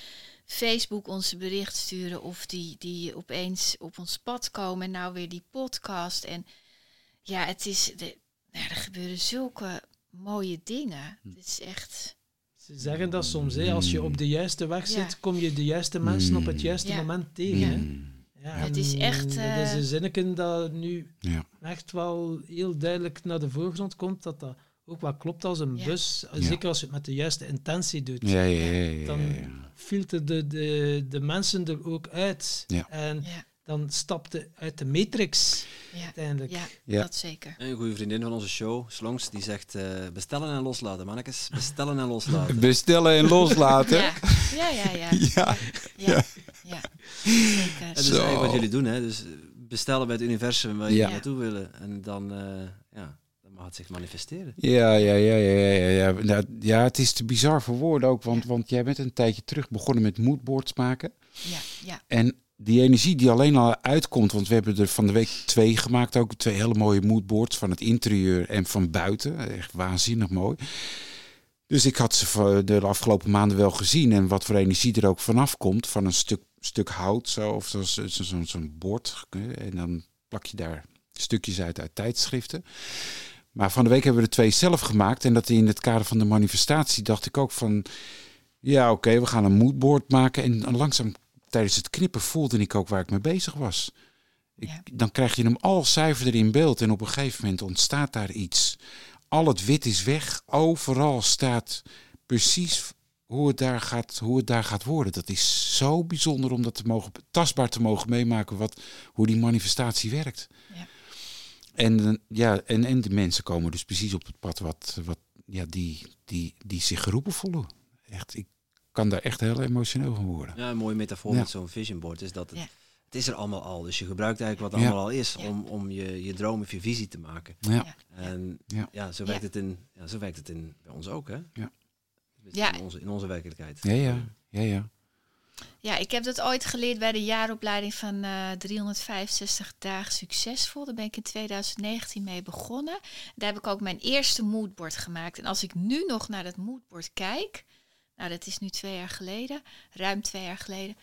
Facebook onze bericht sturen. Of die, die opeens op ons pad komen. En nou weer die podcast. En ja, het is. De, nou, er gebeuren zulke mooie dingen. Het is echt. Ze zeggen dat soms, hè, als je op de juiste weg zit, Ja. kom je de juiste mensen op het juiste Ja. moment tegen. Ja. Hè? Ja, Het is echt, Dat eh, is een zinnetje dat nu Ja. echt wel heel duidelijk naar de voorgrond komt, dat dat ook wel klopt als een Ja. bus. Ja. Zeker als je het met de juiste intentie doet. Ja, ja, ja, ja, Dan ja. filterde de, de mensen er ook uit. Ja. En Ja, dan stapte uit de matrix ja, uiteindelijk. ja, Ja. dat zeker. een goede vriendin van onze show, Slongs, die zegt eh, bestellen en loslaten, mannetjes. Bestellen en loslaten. Bestellen en loslaten. Ja, ja, ja, ja. Ja. ja, ja. Zeker. En dat is Zo. eigenlijk wat jullie doen, hè? Dus bestellen bij het universum waar je Ja. naartoe willen. En dan, eh, ja, dan mag het zich manifesteren. Ja, ja, ja, ja, ja, ja. Nou, ja, het is te bizar voor woorden ook, want, want jij bent een tijdje terug begonnen met moodboards maken. Ja, ja, En die energie die alleen al uitkomt, want we hebben er van de week twee gemaakt, ook twee hele mooie moodboards van het interieur en van buiten. Echt waanzinnig mooi. Dus ik had ze de afgelopen maanden wel gezien en wat voor energie er ook vanaf komt, van een stuk, stuk hout zo, of zo'n zo, zo, zo'n bord. En dan plak je daar stukjes uit uit tijdschriften. Maar van de week hebben we er twee zelf gemaakt. En dat in het kader van de manifestatie dacht ik ook van... Ja, oké, we gaan een moodboard maken. En langzaam tijdens het knippen voelde ik ook waar ik mee bezig was. Ik, Ja. Dan krijg je hem al zuiverder in beeld. En op een gegeven moment ontstaat daar iets. Al het wit is weg. Overal staat precies hoe het daar gaat, hoe het daar gaat worden. Dat is zo bijzonder om dat te mogen, tastbaar te mogen meemaken. Wat, hoe die manifestatie werkt. Ja. En, eh, ja, en, en de mensen komen dus precies op het pad wat, wat, ja, die, die, die zich geroepen voelen. Echt, ik kan daar echt heel emotioneel van worden. Ja, een mooie metafoor Ja. met zo'n vision board is dat het, Ja. het is er allemaal al. Dus je gebruikt eigenlijk wat er Ja. allemaal al is om, om je, je droom of je visie te maken. Ja, Ja. En Ja. ja, zo, Ja. werkt Het in, ja, zo werkt het in, bij ons ook, hè? Ja. Ja. In, onze, in onze werkelijkheid. ja, ja. ja, ja. Ja, ik heb dat ooit geleerd bij de jaaropleiding van eh 365 dagen succesvol. Daar ben ik in 2019 mee begonnen. Daar heb ik ook mijn eerste moodboard gemaakt. En als ik nu nog naar dat moodboard kijk, nou dat is nu twee jaar geleden, ruim twee jaar geleden,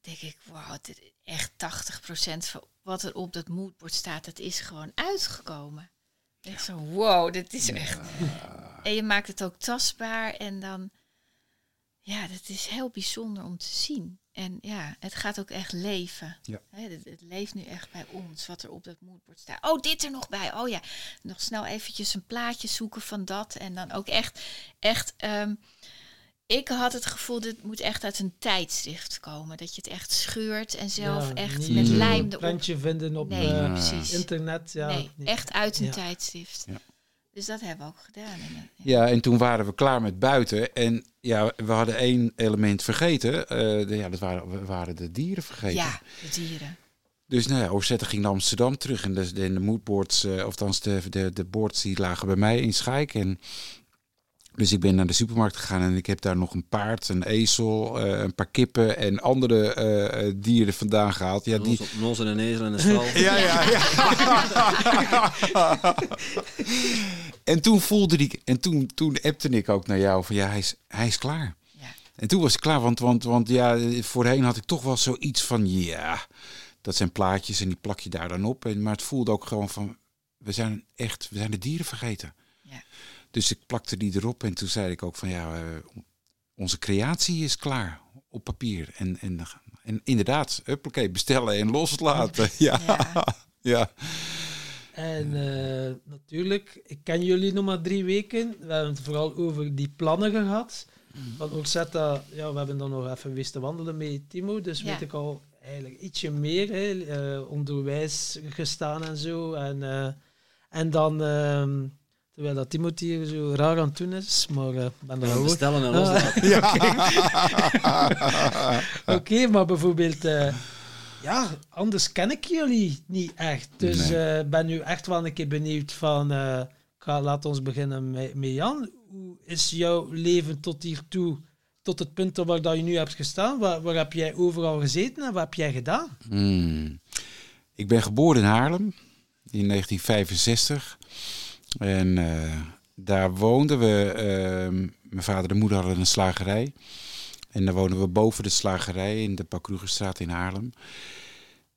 denk ik, wauw, dit is echt 80% van wat er op dat moodboard staat, dat is gewoon uitgekomen. Echt zo, wow, dit is echt... En je maakt het ook tastbaar en dan... ja, dat is heel bijzonder om te zien. En ja, het gaat ook echt leven. Ja. Het leeft nu echt bij ons, wat er op dat moodboard staat. Oh, dit er nog bij. Oh ja, nog snel eventjes een plaatje zoeken van dat. En dan ook echt, echt... ehm, ik had het gevoel, dit moet echt uit een tijdschrift komen. Dat je het echt scheurt en zelf Ja, echt met een lijm Een erop. prentje vinden op Nee, eh, precies. internet. Ja, nee, echt uit een Ja. tijdschrift. Ja. Dus dat hebben we ook gedaan. Ja, en toen waren we klaar met buiten. En ja, we hadden één element vergeten. Eh, de- ja, dat waren, we waren de dieren vergeten. ja, de dieren. Dus nou ja, Ozette ging naar Amsterdam terug. En de, de, de moodboards, eh, of althans de, de, de boards, die lagen bij mij in Schaik. En dus ik ben naar de supermarkt gegaan en ik heb daar nog een paard, een ezel, eh, een paar kippen en andere eh, eh, dieren vandaan gehaald. Ja, die, nos en een ezel en een stal. ja, ja, ja. en toen voelde ik, en toen, toen appte ik ook naar jou van ja, hij is, hij is klaar. Ja. En toen was ik klaar, want, want, want ja, voorheen had ik toch wel zoiets van ja, dat zijn plaatjes en die plak je daar dan op. En, maar het voelde ook gewoon van, we zijn echt, we zijn de dieren vergeten. Dus ik plakte die erop en toen zei ik ook van ja, eh, onze creatie is klaar op papier. En, en, en inderdaad, huppakee, bestellen en loslaten. Ja, Ja. ja. En eh, natuurlijk, ik ken jullie nog maar drie weken. We hebben het vooral over die plannen gehad. Van Orsetta, ja, we hebben dan nog even wist te wandelen met Timo. Dus Ja. weet ik al eigenlijk ietsje meer. Hè, eh, onderwijs gestaan en zo. En, eh, en dan, ehm, terwijl dat Timothy hier zo raar aan het doen is. Maar eh, ik ben er ook. bestellen en Ah. loslaten. Oké, maar bijvoorbeeld, eh, ja, anders ken ik jullie niet echt. Dus Nee. eh, ben nu echt wel een keer benieuwd van, eh, ik ga, laat ons beginnen met, met Jan. Hoe is jouw leven tot hiertoe, tot het punt waar dat je nu hebt gestaan? Waar, waar heb jij overal gezeten en wat heb jij gedaan? Hmm. Ik ben geboren in Haarlem in 1965. En eh, daar woonden we. eh, mijn vader en moeder hadden een slagerij. En daar woonden we boven de slagerij in de Pakroegerstraat in Haarlem.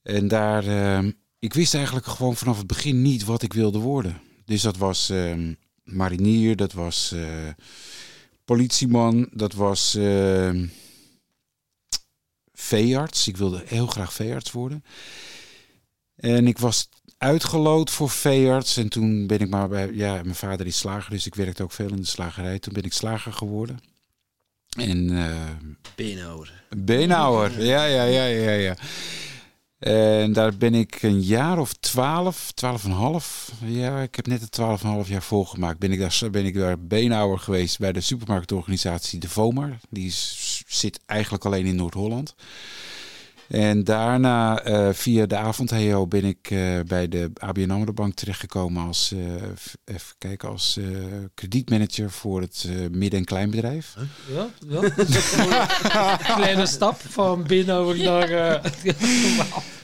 En daar. eh, ik wist eigenlijk gewoon vanaf het begin niet wat ik wilde worden. Dus dat was eh, marinier, dat was eh, politieman, dat was. eh, veearts. Ik wilde heel graag veearts worden. En ik was uitgeloot voor veearts. En toen ben ik maar bij... Ja, mijn vader is slager, dus ik werkte ook veel in de slagerij. Toen ben ik slager geworden. En eh Beenhouwer. beenhouwer. Ja, ja, ja, ja, ja. En daar ben ik een jaar of twaalf, twaalf en half. Ja, ik heb net het twaalf en half jaar volgemaakt. Ben ik daar, ben ik daar beenhouwer geweest bij de supermarktorganisatie De Vomar. Die is, zit eigenlijk alleen in Noord-Holland. En daarna, eh, via de avond-HEO, ben ik eh, bij de ABN AMRO Bank terechtgekomen als, eh, even kijken, als eh, kredietmanager voor het eh, midden- en kleinbedrijf. Ja, ja. dat is een kleine stap van beenhouwer naar...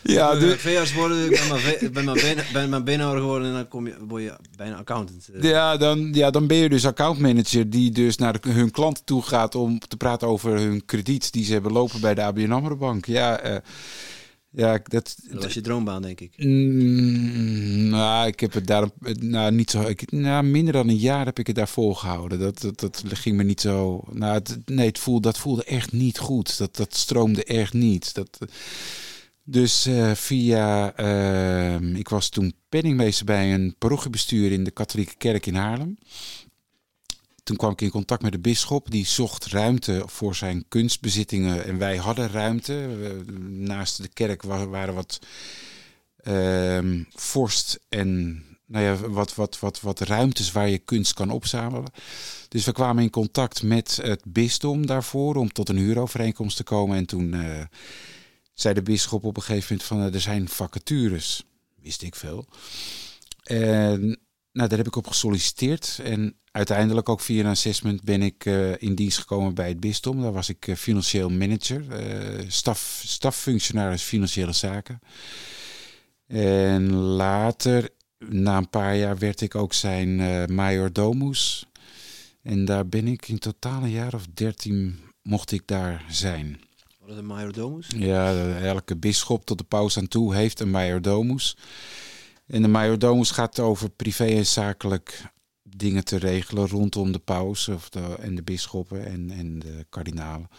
eh, Ja, de veearts worden, ik ben maar, ve- ben maar, been, ben maar beenhouwer geworden en dan kom je, word je bijna accountant. Eh, Ja dan, ja, dan ben je dus accountmanager die dus naar de- hun klanten toe gaat om te praten over hun krediet die ze hebben lopen bij de ABN AMRO Bank. Ja, eh, ja dat, Dat was je droombaan, denk ik. Mm, nou, ik heb het daar nou, niet zo. Ik, nou, minder dan een jaar heb ik het daar volgehouden. Dat, dat, dat ging me niet zo. Nou, het, nee, het voelde, dat voelde echt niet goed. Dat, dat stroomde echt niet. Dat, dus eh, via. ehm, ik was toen penningmeester bij een parochiebestuur in de katholieke kerk in Haarlem. Toen kwam ik in contact met de bisschop. Die zocht ruimte voor zijn kunstbezittingen. En wij hadden ruimte. Naast de kerk wa- waren wat ehm, vorst en nou ja, wat, wat, wat, wat ruimtes waar je kunst kan opzamelen. Dus we kwamen in contact met het bisdom daarvoor om tot een huurovereenkomst te komen. En toen eh, zei de bisschop op een gegeven moment van eh, er zijn vacatures. Wist ik veel. En nou, daar heb ik op gesolliciteerd. En uiteindelijk ook via een assessment ben ik eh, in dienst gekomen bij het bisdom. Daar was ik eh, financieel manager, eh staf, staffunctionaris financiële zaken. En later, na een paar jaar, werd ik ook zijn major domus. En daar ben ik in totaal een jaar of dertien mocht ik daar zijn. Wat is een majordomus? Ja, elke bisschop tot de paus aan toe heeft een majordomus. En de majordomus gaat over privé en zakelijk dingen te regelen rondom de paus of de, en de bisschoppen en, en de kardinalen.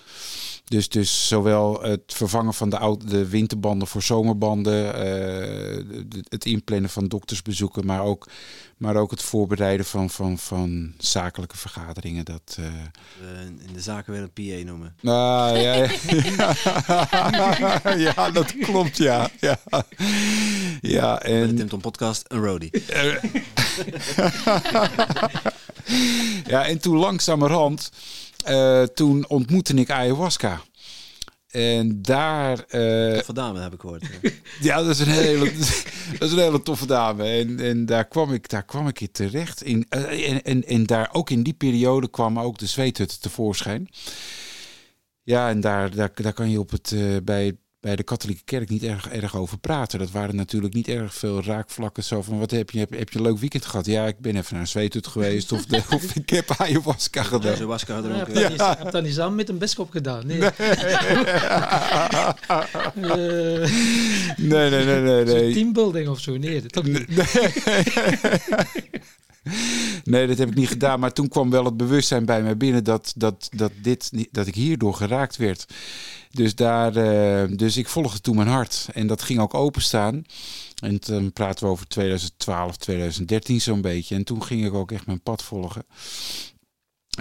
Dus, dus zowel het vervangen van de, oude, de winterbanden voor zomerbanden, eh, het inplannen van doktersbezoeken, maar ook, maar ook het voorbereiden van, van, van zakelijke vergaderingen. Dat, uh... in de zaken weer een PA noemen. Ah, ja, ja. ja, dat klopt, ja. ja. ja en... De Timpton podcast, een roadie. ja, en toen langzamerhand, uh, toen ontmoette ik ayahuasca. En daar... Uh, toffe dame heb ik gehoord. ja, dat is een hele, dat is een hele toffe dame. En, en daar, kwam ik, daar kwam ik in terecht. In, uh, en, en, en daar ook in die periode kwam ook de zweethut tevoorschijn. Ja, en daar, daar, daar kan je op het, uh, bij bij de katholieke kerk niet erg, erg over praten. Dat waren natuurlijk niet erg veel raakvlakken. Zo van, wat heb je, heb, heb je een leuk weekend gehad? Ja, ik ben even naar Zweetut geweest. Of, de, of ik heb ayahuasca gedaan. Ayahuasca gedronken. Ja, heb, ja. heb dat niet samen met een bischop gedaan? Nee. Nee, nee, nee, nee. nee, teambuilding of zo? Nee, dat niet. Nee, dat heb ik niet gedaan. Maar toen kwam wel het bewustzijn bij mij binnen dat, dat, dat, dit, dat ik hierdoor geraakt werd. Dus, daar, uh, dus ik volgde toen mijn hart. En dat ging ook openstaan. En dan praten we over 2012, 2013 zo'n beetje. En toen ging ik ook echt mijn pad volgen.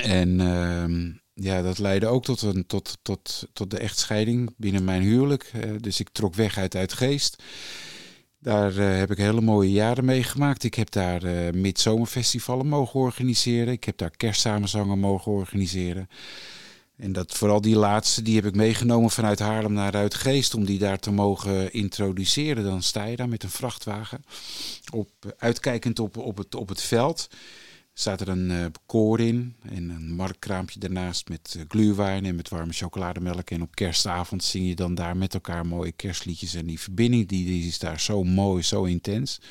En uh, ja, dat leidde ook tot, een, tot, tot, tot de echtscheiding binnen mijn huwelijk. Dus ik trok weg uit Uitgeest. Daar uh, heb ik hele mooie jaren meegemaakt. Ik heb daar uh, midzomerfestivalen mogen organiseren. Ik heb daar kerstsamenzangen mogen organiseren. En dat, vooral die laatste, die heb ik meegenomen vanuit Haarlem naar Uitgeest om die daar te mogen introduceren. Dan sta je daar met een vrachtwagen, op, uitkijkend op, op, het, op het veld. Staat er een uh, koor in en een marktkraampje daarnaast met uh, gluwijn en met warme chocolademelk. En op kerstavond zing je dan daar met elkaar mooie kerstliedjes. En die verbinding die, die is daar zo mooi, zo intens.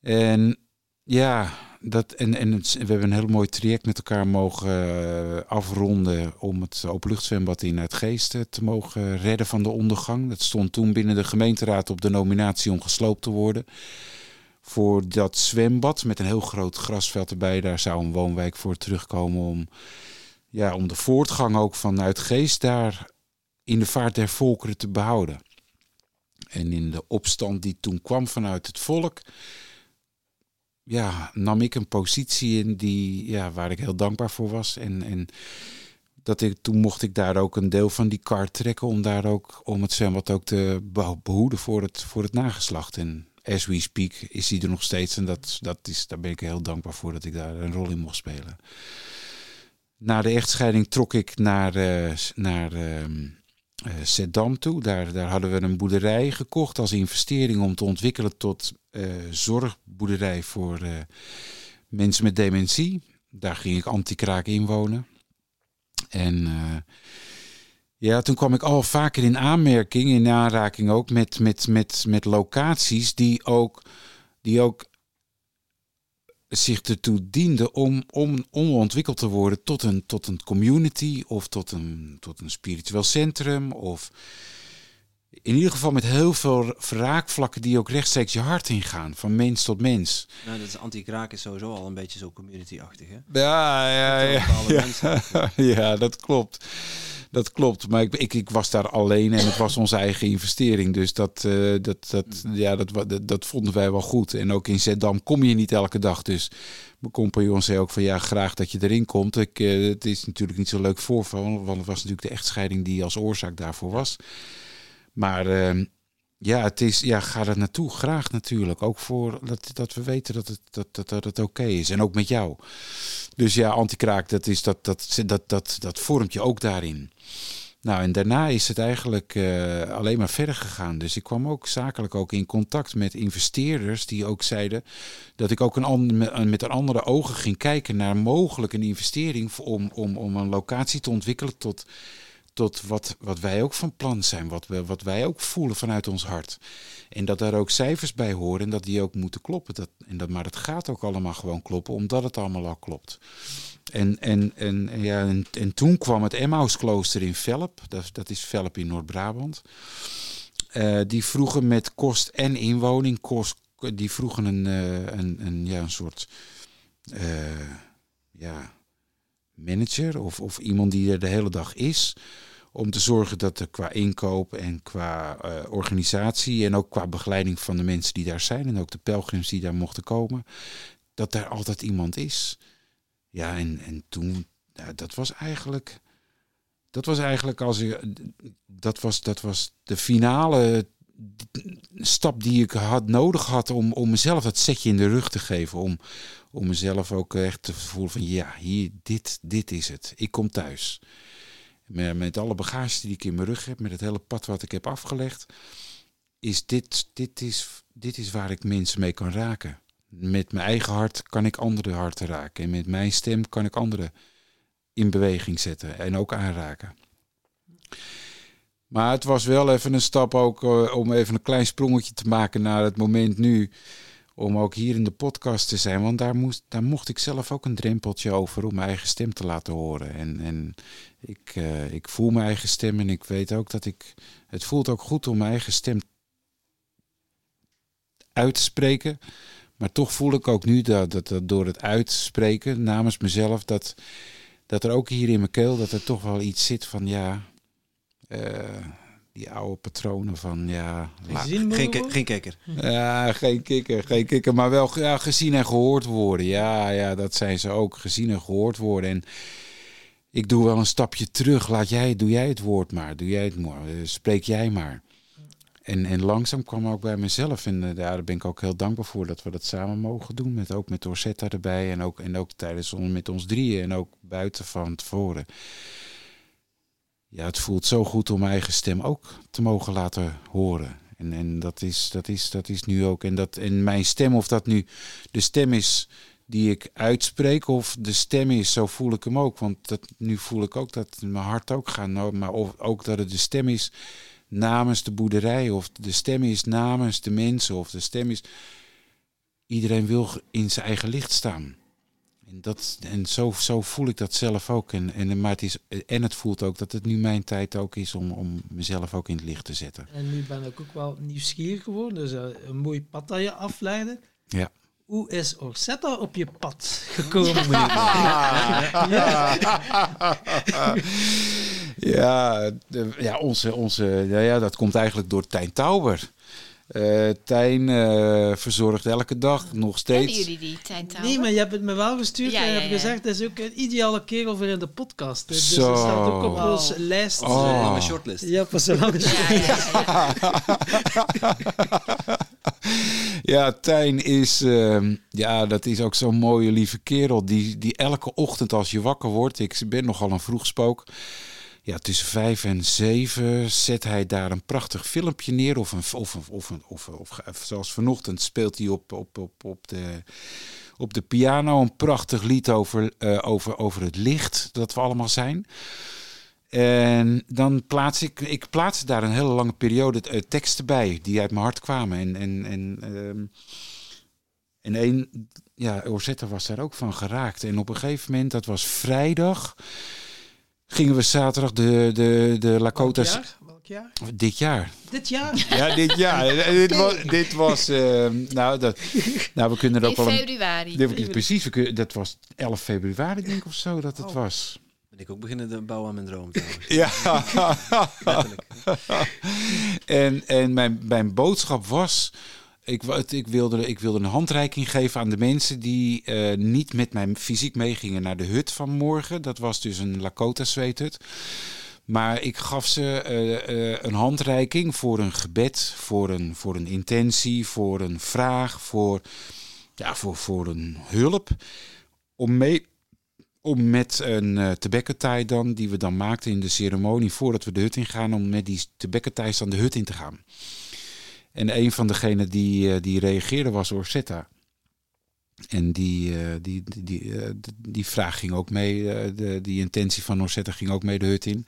En ja, dat, en, en we hebben een heel mooi traject met elkaar mogen uh, afronden om het openluchtzwembad in het Geest te mogen redden van de ondergang. Dat stond toen binnen de gemeenteraad op de nominatie om gesloopt te worden. Voor dat zwembad met een heel groot grasveld erbij, daar zou een woonwijk voor terugkomen om, ja, om de voortgang ook vanuit Geest daar in de vaart der volkeren te behouden. En in de opstand die toen kwam vanuit het volk, ja, nam ik een positie in die, ja, waar ik heel dankbaar voor was. En, en dat ik, toen mocht ik daar ook een deel van die kar trekken om daar ook om het zwembad ook te behoeden voor het, voor het nageslacht. En as we speak is die er nog steeds. En dat, dat is, daar ben ik heel dankbaar voor dat ik daar een rol in mocht spelen. Na de echtscheiding trok ik naar, uh, naar uh, Zeddam toe. Daar, daar hadden we een boerderij gekocht als investering om te ontwikkelen tot uh, zorgboerderij voor uh, mensen met dementie. Daar ging ik anti-kraak inwonen. En ja, toen kwam ik al vaker in aanmerking, in aanraking ook met, met, met, met locaties die ook, die ook zich ertoe dienden om, om, om ontwikkeld te worden tot een, tot een community of tot een, tot een spiritueel centrum. Of in ieder geval met heel veel raakvlakken die ook rechtstreeks je hart ingaan, van mens tot mens. Nou, dat is anti-kraak is sowieso al een beetje zo community-achtig, hè? Ja, ja, ja. Ja, ja, dat klopt. Dat klopt, maar ik, ik, ik, was daar alleen en het was onze eigen investering. Dus dat, uh, dat, dat, ja, dat, dat, dat, vonden wij wel goed. En ook in Zeddam kom je niet elke dag. Dus mijn compagnon zei ook van ja, graag dat je erin komt. Ik, uh, het is natuurlijk niet zo leuk voorval, want het was natuurlijk de echtscheiding die als oorzaak daarvoor was. Maar uh, ja, het is, ja, ga er naartoe. Graag natuurlijk. Ook voor dat, dat we weten dat het, dat, dat, dat het oké is. En ook met jou. Dus ja, antikraak, dat, is, dat, dat, dat, dat, dat vormt je ook daarin. Nou, en daarna is het eigenlijk uh, alleen maar verder gegaan. Dus ik kwam ook zakelijk ook in contact met investeerders die ook zeiden dat ik ook een met een andere ogen ging kijken naar mogelijk een investering om, om, om een locatie te ontwikkelen tot tot wat, wat wij ook van plan zijn, wat, we, wat wij ook voelen vanuit ons hart. En dat daar ook cijfers bij horen en dat die ook moeten kloppen. Dat, en dat, maar het gaat ook allemaal gewoon kloppen, omdat het allemaal al klopt. En, en, en, ja, en, en toen kwam het Emmausklooster in Velp, dat, dat is Velp in Noord-Brabant. Uh, die vroegen met kost en inwoning, kost, die vroegen een, uh, een, een, ja, een soort eh, ja, manager of, of iemand die er de hele dag is. Om te zorgen dat er qua inkoop en qua eh, organisatie en ook qua begeleiding van de mensen die daar zijn en ook de pelgrims die daar mochten komen, dat daar altijd iemand is. Ja, en, en toen, dat was eigenlijk, dat was eigenlijk als ik, dat was, dat was de finale stap die ik had nodig had om, om mezelf dat setje in de rug te geven. Om, om mezelf ook echt te voelen van ja, hier, dit, dit is het. Ik kom thuis. Met, met alle bagage die ik in mijn rug heb, met het hele pad wat ik heb afgelegd, is dit, dit, is, dit is waar ik mensen mee kan raken. Met mijn eigen hart kan ik andere harten raken. En met mijn stem kan ik anderen in beweging zetten en ook aanraken. Maar het was wel even een stap ook uh, om even een klein sprongetje te maken naar het moment nu. Om ook hier in de podcast te zijn. Want daar, moest, daar mocht ik zelf ook een drempeltje over om mijn eigen stem te laten horen. En, en ik, uh, ik voel mijn eigen stem en ik weet ook dat ik. Het voelt ook goed om mijn eigen stem uit te spreken. Maar toch voel ik ook nu dat, dat, dat door het uitspreken namens mezelf. Dat, dat er ook hier in mijn keel. dat er toch wel iets zit van ja die oude patronen van ja. Geen, geen kikker. Ja, geen kikker, geen kikker, maar wel ja, gezien en gehoord worden. Ja, ja, dat zijn ze ook, gezien en gehoord worden. En ik doe wel een stapje terug. Laat jij, doe jij het woord maar, doe jij het maar, eh, spreek jij maar. En, en langzaam kwam ook bij mezelf. En uh, daar ben ik ook heel dankbaar voor dat we dat samen mogen doen. Met, ook met Orsetta erbij. En ook, en ook tijdens met ons drieën. En ook buiten van tevoren ja, het voelt zo goed om mijn eigen stem ook te mogen laten horen. En, en dat, is, dat, is, dat is nu ook. En, dat, en mijn stem, of dat nu de stem is die ik uitspreek, of de stem is, zo voel ik hem ook. Want dat, nu voel ik ook dat mijn hart ook gaat. Nou, maar of, ook dat het de stem is namens de boerderij, of de stem is namens de mensen, of de stem is. Iedereen wil in zijn eigen licht staan. En, dat, en zo, zo voel ik dat zelf ook. En, en, maar het is, en het voelt ook dat het nu mijn tijd ook is om, om mezelf ook in het licht te zetten. En nu ben ik ook wel nieuwsgierig geworden. Dus uh, een mooi pad dat je afleiden. Ja. Hoe is Orsetta op je pad gekomen? ja, ja, de, ja, onze, onze, ja, ja, dat komt eigenlijk door Tijn Tauber. Uh, Tijn uh, verzorgt elke dag nog steeds. Kennen jullie die, Tijn Tauber? Nee, maar je hebt het me wel gestuurd ja, en je hebt gezegd, dat is ook een ideale kerel voor in de podcast. Dus Zo. dat staat ook op wow. onze lijst. Oh. Een lange shortlist. Ja, pas een lange shortlist. ja, Tijn is, uh, ja, dat is ook zo'n mooie lieve kerel. Die, die elke ochtend als je wakker wordt, ik ben nogal een vroegspook ja, tussen vijf en zeven zet hij daar een prachtig filmpje neer. Of, een, of, of, of, of, zoals vanochtend speelt hij op, op, op, op, de, op de piano een prachtig lied over, uh, over, over het licht dat we allemaal zijn. En dan plaats ik, ik plaats daar een hele lange periode uh, teksten bij die uit mijn hart kwamen. En, en, en, uh, en een, ja, Orzetta was daar ook van geraakt. En op een gegeven moment, dat was vrijdag gingen we zaterdag de, de, de Lakota's... Welk jaar? Welk jaar? Dit jaar. Dit jaar? Ja, dit jaar. dit was, dit was uh, nou, dat, nou, we kunnen er ook In wel... februari. Een, precies, we kunnen, dat was 11 februari denk ik of zo dat het oh. was. Ben ik ook beginnen te bouwen aan mijn droom trouwens. Ja. en en mijn, mijn boodschap was ik, ik, wilde, ik wilde een handreiking geven aan de mensen die uh, niet met mij fysiek meegingen naar de hut van morgen. Dat was dus een Lakota zweethut. Maar ik gaf ze uh, uh, een handreiking voor een gebed, voor een, voor een intentie, voor een vraag, voor, ja, voor, voor een hulp. Om, mee, om met een uh, dan, die we dan maakten in de ceremonie voordat we de hut ingaan, om met die tebekkertaai dan de hut in te gaan. En een van degenen die, uh, die reageerde was Orsetta. En die, uh, die, die, uh, die vraag ging ook mee, die intentie van Orsetta ging ook mee de hut in.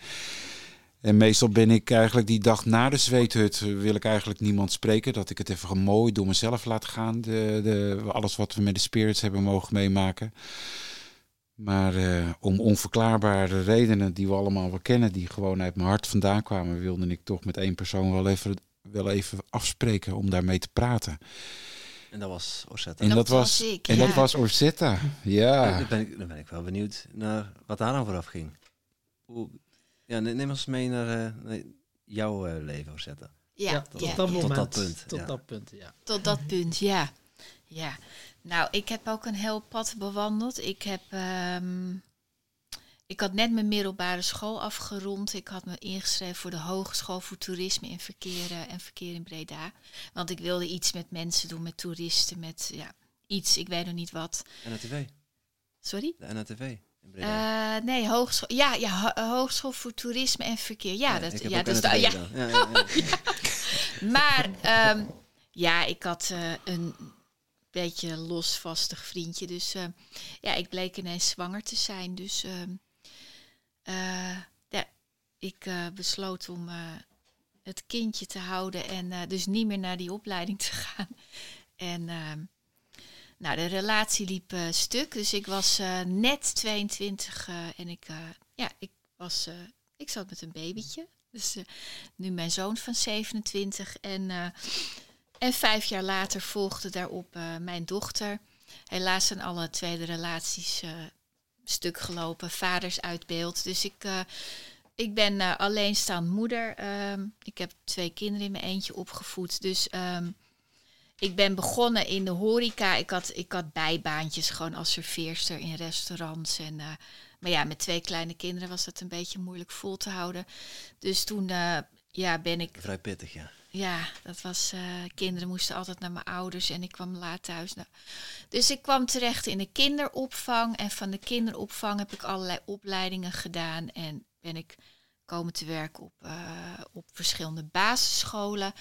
En meestal ben ik eigenlijk die dag na de zweethut, wil ik eigenlijk niemand spreken. Dat ik het even mooi door mezelf laat gaan. De, de, alles wat we met de spirits hebben mogen meemaken. Maar om onverklaarbare redenen die we allemaal wel kennen, die gewoon uit mijn hart vandaan kwamen, wilde ik toch met één persoon wel even wel even afspreken om daarmee te praten. En dat was Orsetta. En Dat dat, was, was ik, en ja. dat was Orsetta. Ja. Dan, ben ik, dan ben ik wel benieuwd naar wat daar aan vooraf ging. Hoe, ja, ne- neem ons mee naar, eh, naar jouw eh, leven, Orsetta. Ja, Ja, ja, tot ja, dat Tot dat punt, Tot ja. dat punt, ja. Tot dat punt, ja. ja. Nou, ik heb ook een heel pad bewandeld. Ik heb... ehm, ik had net mijn middelbare school afgerond. Ik had me ingeschreven voor de Hogeschool voor Toerisme en Verkeer eh, en Verkeer in Breda. Want ik wilde iets met mensen doen, met toeristen, met ja, iets, ik weet nog niet wat. NATV. Sorry? De NATV in Breda. Eh, nee, hogeschool. Ja, ja, ho- Hogeschool voor Toerisme en Verkeer. Ja, dat, ja, dat is ja. Maar ehm, ja, ik had eh, een beetje losvastig vriendje. Dus eh, ja, ik bleek ineens zwanger te zijn. Dus ehm, eh, ja, ik eh, besloot om eh, het kindje te houden en eh, dus niet meer naar die opleiding te gaan. En ehm, nou, de relatie liep eh, stuk. Dus ik was eh, net 22 eh, en ik, eh, ja, ik, was, eh, ik zat met een babytje. Dus eh, nu mijn zoon van 27. En, eh, en vijf jaar later volgde daarop eh, mijn dochter. Helaas zijn alle tweede relaties eh, stuk gelopen, vaders uit beeld. Dus ik, eh, ik ben eh, alleenstaand moeder. Ehm, ik heb twee kinderen in mijn eentje opgevoed. Dus ehm, ik ben begonnen in de horeca. Ik had, ik had bijbaantjes gewoon als serveerster in restaurants. En, eh, maar ja, met twee kleine kinderen was dat een beetje moeilijk vol te houden. Dus toen ja, ben ik Vrij pittig, ja. Ja, dat was. eh, kinderen moesten altijd naar mijn ouders en ik kwam laat thuis. Nou, dus ik kwam terecht in de kinderopvang. En van de kinderopvang heb ik allerlei opleidingen gedaan. En ben ik komen te werken op, eh, op verschillende basisscholen.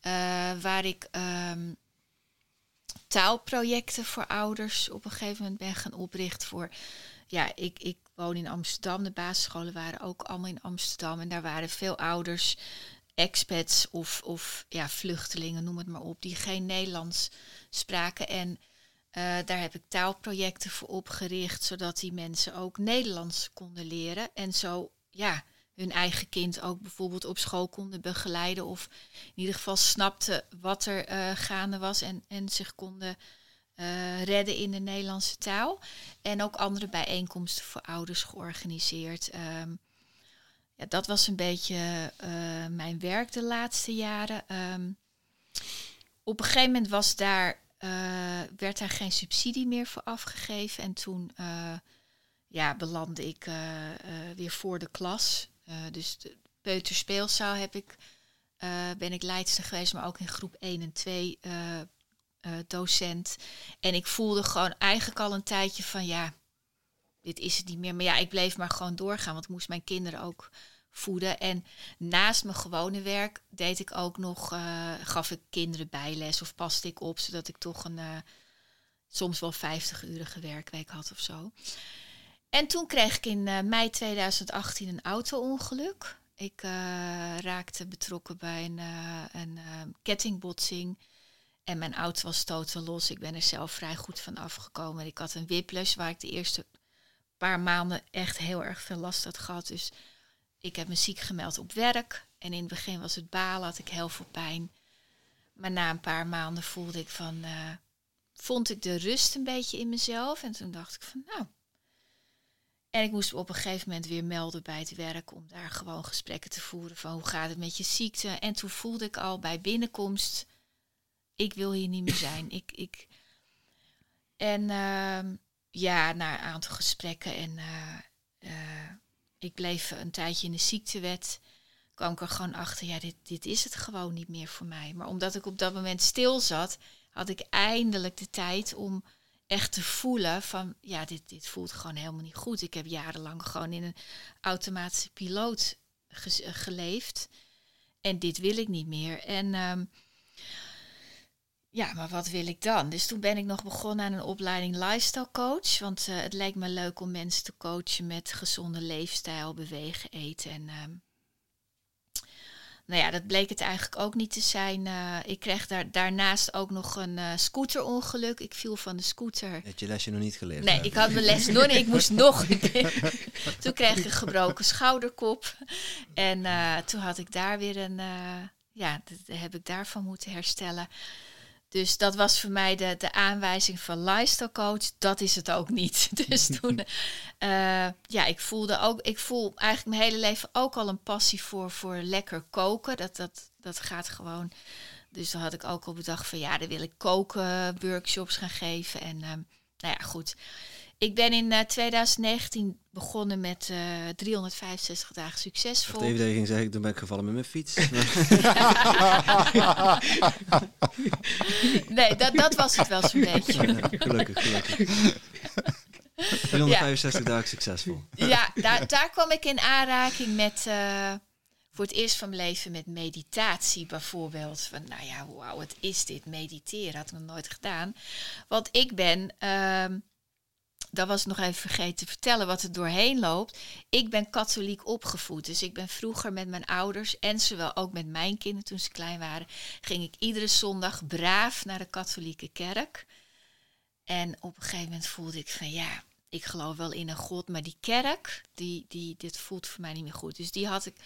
eh, waar ik ehm, taalprojecten voor ouders op een gegeven moment ben gaan oprichten. Voor, ja, ik, ik woon in Amsterdam. De basisscholen waren ook allemaal in Amsterdam. En daar waren veel ouders expats of, of ja, vluchtelingen, noem het maar op, die geen Nederlands spraken. En eh, daar heb ik taalprojecten voor opgericht, zodat die mensen ook Nederlands konden leren. En zo ja, hun eigen kind ook bijvoorbeeld op school konden begeleiden. Of in ieder geval snapten wat er eh, gaande was en, en zich konden eh, redden in de Nederlandse taal. En ook andere bijeenkomsten voor ouders georganiseerd. Ehm, ja, dat was een beetje eh, mijn werk de laatste jaren. Ehm, op een gegeven moment was daar, eh, werd daar geen subsidie meer voor afgegeven. En toen eh, ja, belandde ik weer voor de klas. Dus de peuterspeelzaal heb ik, ben ik leidster geweest, maar ook in groep 1 en 2 eh, eh, docent. En ik voelde gewoon eigenlijk al een tijdje van ja, dit is het niet meer. Maar ja, ik bleef maar gewoon doorgaan, want ik moest mijn kinderen ook voeden. En naast mijn gewone werk deed ik ook nog, eh, gaf ik kinderen bijles of paste ik op, zodat ik toch een eh, soms wel 50-urige werkweek had of zo. En toen kreeg ik in eh, mei 2018 een auto-ongeluk. Ik raakte betrokken bij een, een kettingbotsing. En mijn auto was totaal los. Ik ben er zelf vrij goed van afgekomen. Ik had een whiplash waar ik de eerste paar maanden echt heel erg veel last had gehad. Dus ik heb me ziek gemeld op werk. En in het begin was het balen, had ik heel veel pijn. Maar na een paar maanden voelde ik van, eh, vond ik de rust een beetje in mezelf. En toen dacht ik van, nou. En ik moest op een gegeven moment weer melden bij het werk om daar gewoon gesprekken te voeren van hoe gaat het met je ziekte. En toen voelde ik al bij binnenkomst, ik wil hier niet meer zijn. Ik, ik... En ehm, ja, na een aantal gesprekken en eh, eh, ik bleef een tijdje in de ziektewet, kwam ik er gewoon achter, ja, dit, dit is het gewoon niet meer voor mij. Maar omdat ik op dat moment stil zat, had ik eindelijk de tijd om echt te voelen van, ja, dit, dit voelt gewoon helemaal niet goed. Ik heb jarenlang gewoon in een automatische piloot geleefd en dit wil ik niet meer. En ehm, ja, maar wat wil ik dan? Dus toen ben ik nog begonnen aan een opleiding lifestyle coach. Want eh, het leek me leuk om mensen te coachen met gezonde leefstijl, bewegen, eten. En ehm, nou ja, dat bleek het eigenlijk ook niet te zijn. Eh, ik kreeg daar, daarnaast ook nog een eh, scooterongeluk. Ik viel van de scooter. Heb je lesje nog niet geleerd? Nee, ik had mijn les nog niet. Ik moest nog. toen kreeg ik een gebroken schouderkop. En toen had ik daar weer een... ja, dat heb ik daarvan moeten herstellen. Dus dat was voor mij de, de aanwijzing van lifestyle coach. Dat is het ook niet. Dus toen, eh, ja, ik voelde ook, ik voel eigenlijk mijn hele leven ook al een passie voor, voor lekker koken. Dat, dat, dat gaat gewoon. Dus dan had ik ook al bedacht van ja, dan wil ik koken, workshops gaan geven. En uh, nou ja, goed. Ik ben in uh, 2019 begonnen met 365 dagen succesvol. Even dat je ging zeggen, toen ben ik gevallen met mijn fiets. nee, dat, dat was het wel zo'n beetje. gelukkig, gelukkig. 365 ja. dagen succesvol. Ja, daar, daar kwam ik in aanraking met, uh, voor het eerst van mijn leven, met meditatie bijvoorbeeld. Van, nou ja, wauw, wat is dit? Mediteren had ik nog nooit gedaan. Want ik ben, uh, dat was nog even vergeten te vertellen wat er doorheen loopt. Ik ben katholiek opgevoed. Dus ik ben vroeger met mijn ouders en zowel ook met mijn kinderen toen ze klein waren, ging ik iedere zondag braaf naar de katholieke kerk. En op een gegeven moment voelde ik van ja, ik geloof wel in een God, maar die kerk, die, die, dit voelt voor mij niet meer goed. Dus die had ik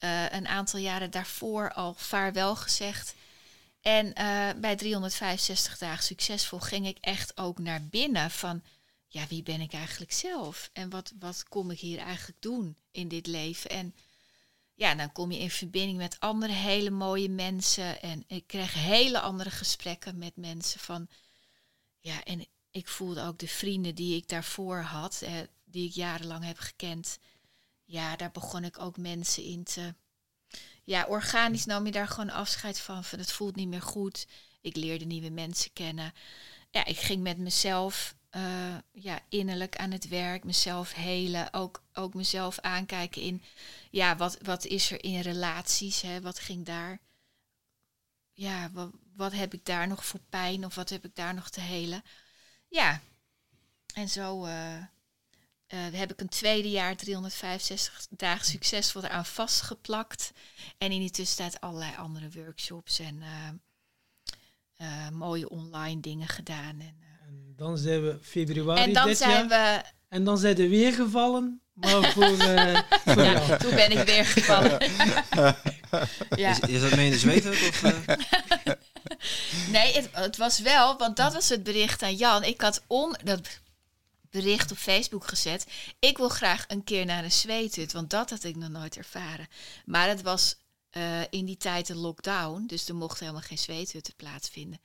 uh, een aantal jaren daarvoor al vaarwel gezegd. En uh, bij 365 dagen succesvol ging ik echt ook naar binnen van, ja, wie ben ik eigenlijk zelf? En wat, wat kom ik hier eigenlijk doen in dit leven? En ja, dan kom je in verbinding met andere hele mooie mensen. En ik kreeg hele andere gesprekken met mensen van, ja, en ik voelde ook de vrienden die ik daarvoor had, die ik jarenlang heb gekend. Ja, daar begon ik ook mensen in te. Ja, organisch nam je daar gewoon afscheid van. van het voelt niet meer goed. Ik leerde nieuwe mensen kennen. Ja, ik ging met mezelf uh, ja, innerlijk aan het werk, mezelf helen. Ook, ook mezelf aankijken in, ja, wat, wat is er in relaties? Hè? Wat ging daar? Ja, wat, wat heb ik daar nog voor pijn of wat heb ik daar nog te helen? Ja, en zo uh, uh, heb ik een tweede jaar 365 dagen succesvol eraan vastgeplakt. En in die tussentijd allerlei andere workshops en mooie online dingen gedaan. En, dan zijn we februari En dan dit zijn jaar. we... En dan zijn we weer gevallen. Maar voor, voor ja, jou. toen ben ik weer gevallen. ja. Is, is dat mee in de zweethut? Of, uh? Nee, het, het, was wel, want dat was het bericht aan Jan. Ik had on, dat bericht op Facebook gezet. Ik wil graag een keer naar een zweethut, want dat had ik nog nooit ervaren. Maar het was uh, in die tijd een lockdown, dus er mochten helemaal geen zweethutten plaatsvinden.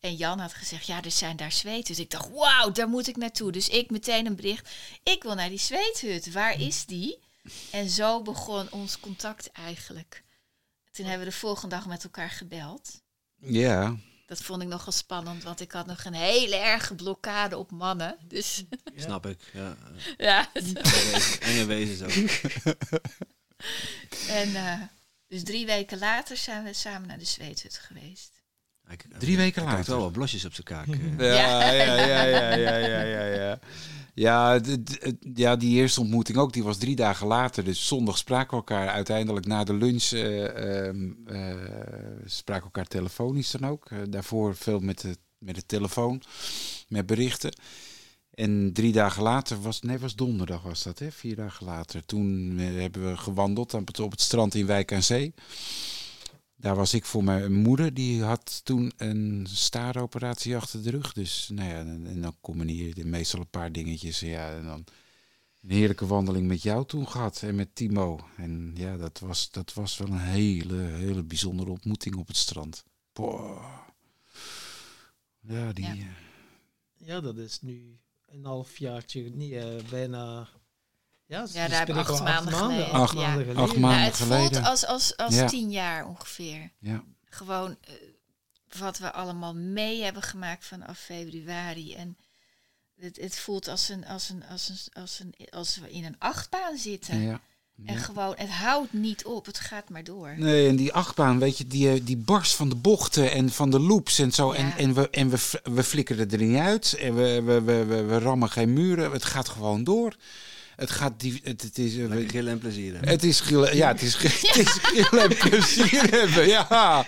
En Jan had gezegd, ja, er zijn daar zweethutten. Ik dacht, wauw, daar moet ik naartoe. Dus ik meteen een bericht, ik wil naar die zweethut. Waar is die? En zo begon ons contact eigenlijk. Toen hebben we de volgende dag met elkaar gebeld. Ja. Dat vond ik nogal spannend, want ik had nog een hele erge blokkade op mannen. Dus ja. Snap ik, ja. ja. Enge wezens ook. en uh, dus drie weken later zijn we samen naar de Zweedshut geweest. Drie weken later? Wel wat blosjes op zijn kaak. Ja, ja, ja, ja, ja, ja, ja, ja. Ja, ja, die eerste ontmoeting ook, die was drie dagen later. Dus zondag spraken we elkaar uiteindelijk na de lunch. Uh, uh, spraken elkaar telefonisch dan ook. daarvoor veel met de, met de telefoon, met berichten. En drie dagen later was, nee, was donderdag was dat, hè? Vier dagen later. Toen hebben we gewandeld op het, op het strand in Wijk aan Zee. Daar was ik voor mijn moeder. Die had toen een staaroperatie achter de rug. Dus nou ja, en, en dan komen hier meestal een paar dingetjes. Ja, en dan een heerlijke wandeling met jou toen gehad. En met Timo. En ja, dat was, dat was wel een hele, hele bijzondere ontmoeting op het strand. Boah. Ja, die... Ja. ja, dat is nu een halfjaartje, niet uh, bijna... Ja, ja daar hebben acht, maanden, maanden geleden. Acht, ja. maanden geleden. Acht maanden het geleden. voelt als, als, als Ja. tien jaar ongeveer. Ja. Gewoon uh, wat we allemaal mee hebben gemaakt vanaf februari. En het, het voelt als, een, als, een, als, een, als, een, als we in een achtbaan zitten. ja. En gewoon, het houdt niet op, het gaat maar door. Nee, en die achtbaan, weet je, die, eh, die barst van de bochten en van de loops en zo. En, Ja. en, we, en we, we flikkeren er niet uit. En we, we, we, we, we rammen geen muren. Het gaat gewoon door. Het gaat die. Het, het is. eh, Lekker we- gillen en plezier. hè. het is gillen, ja, het is, het is gillen en plezier hebben. Ja.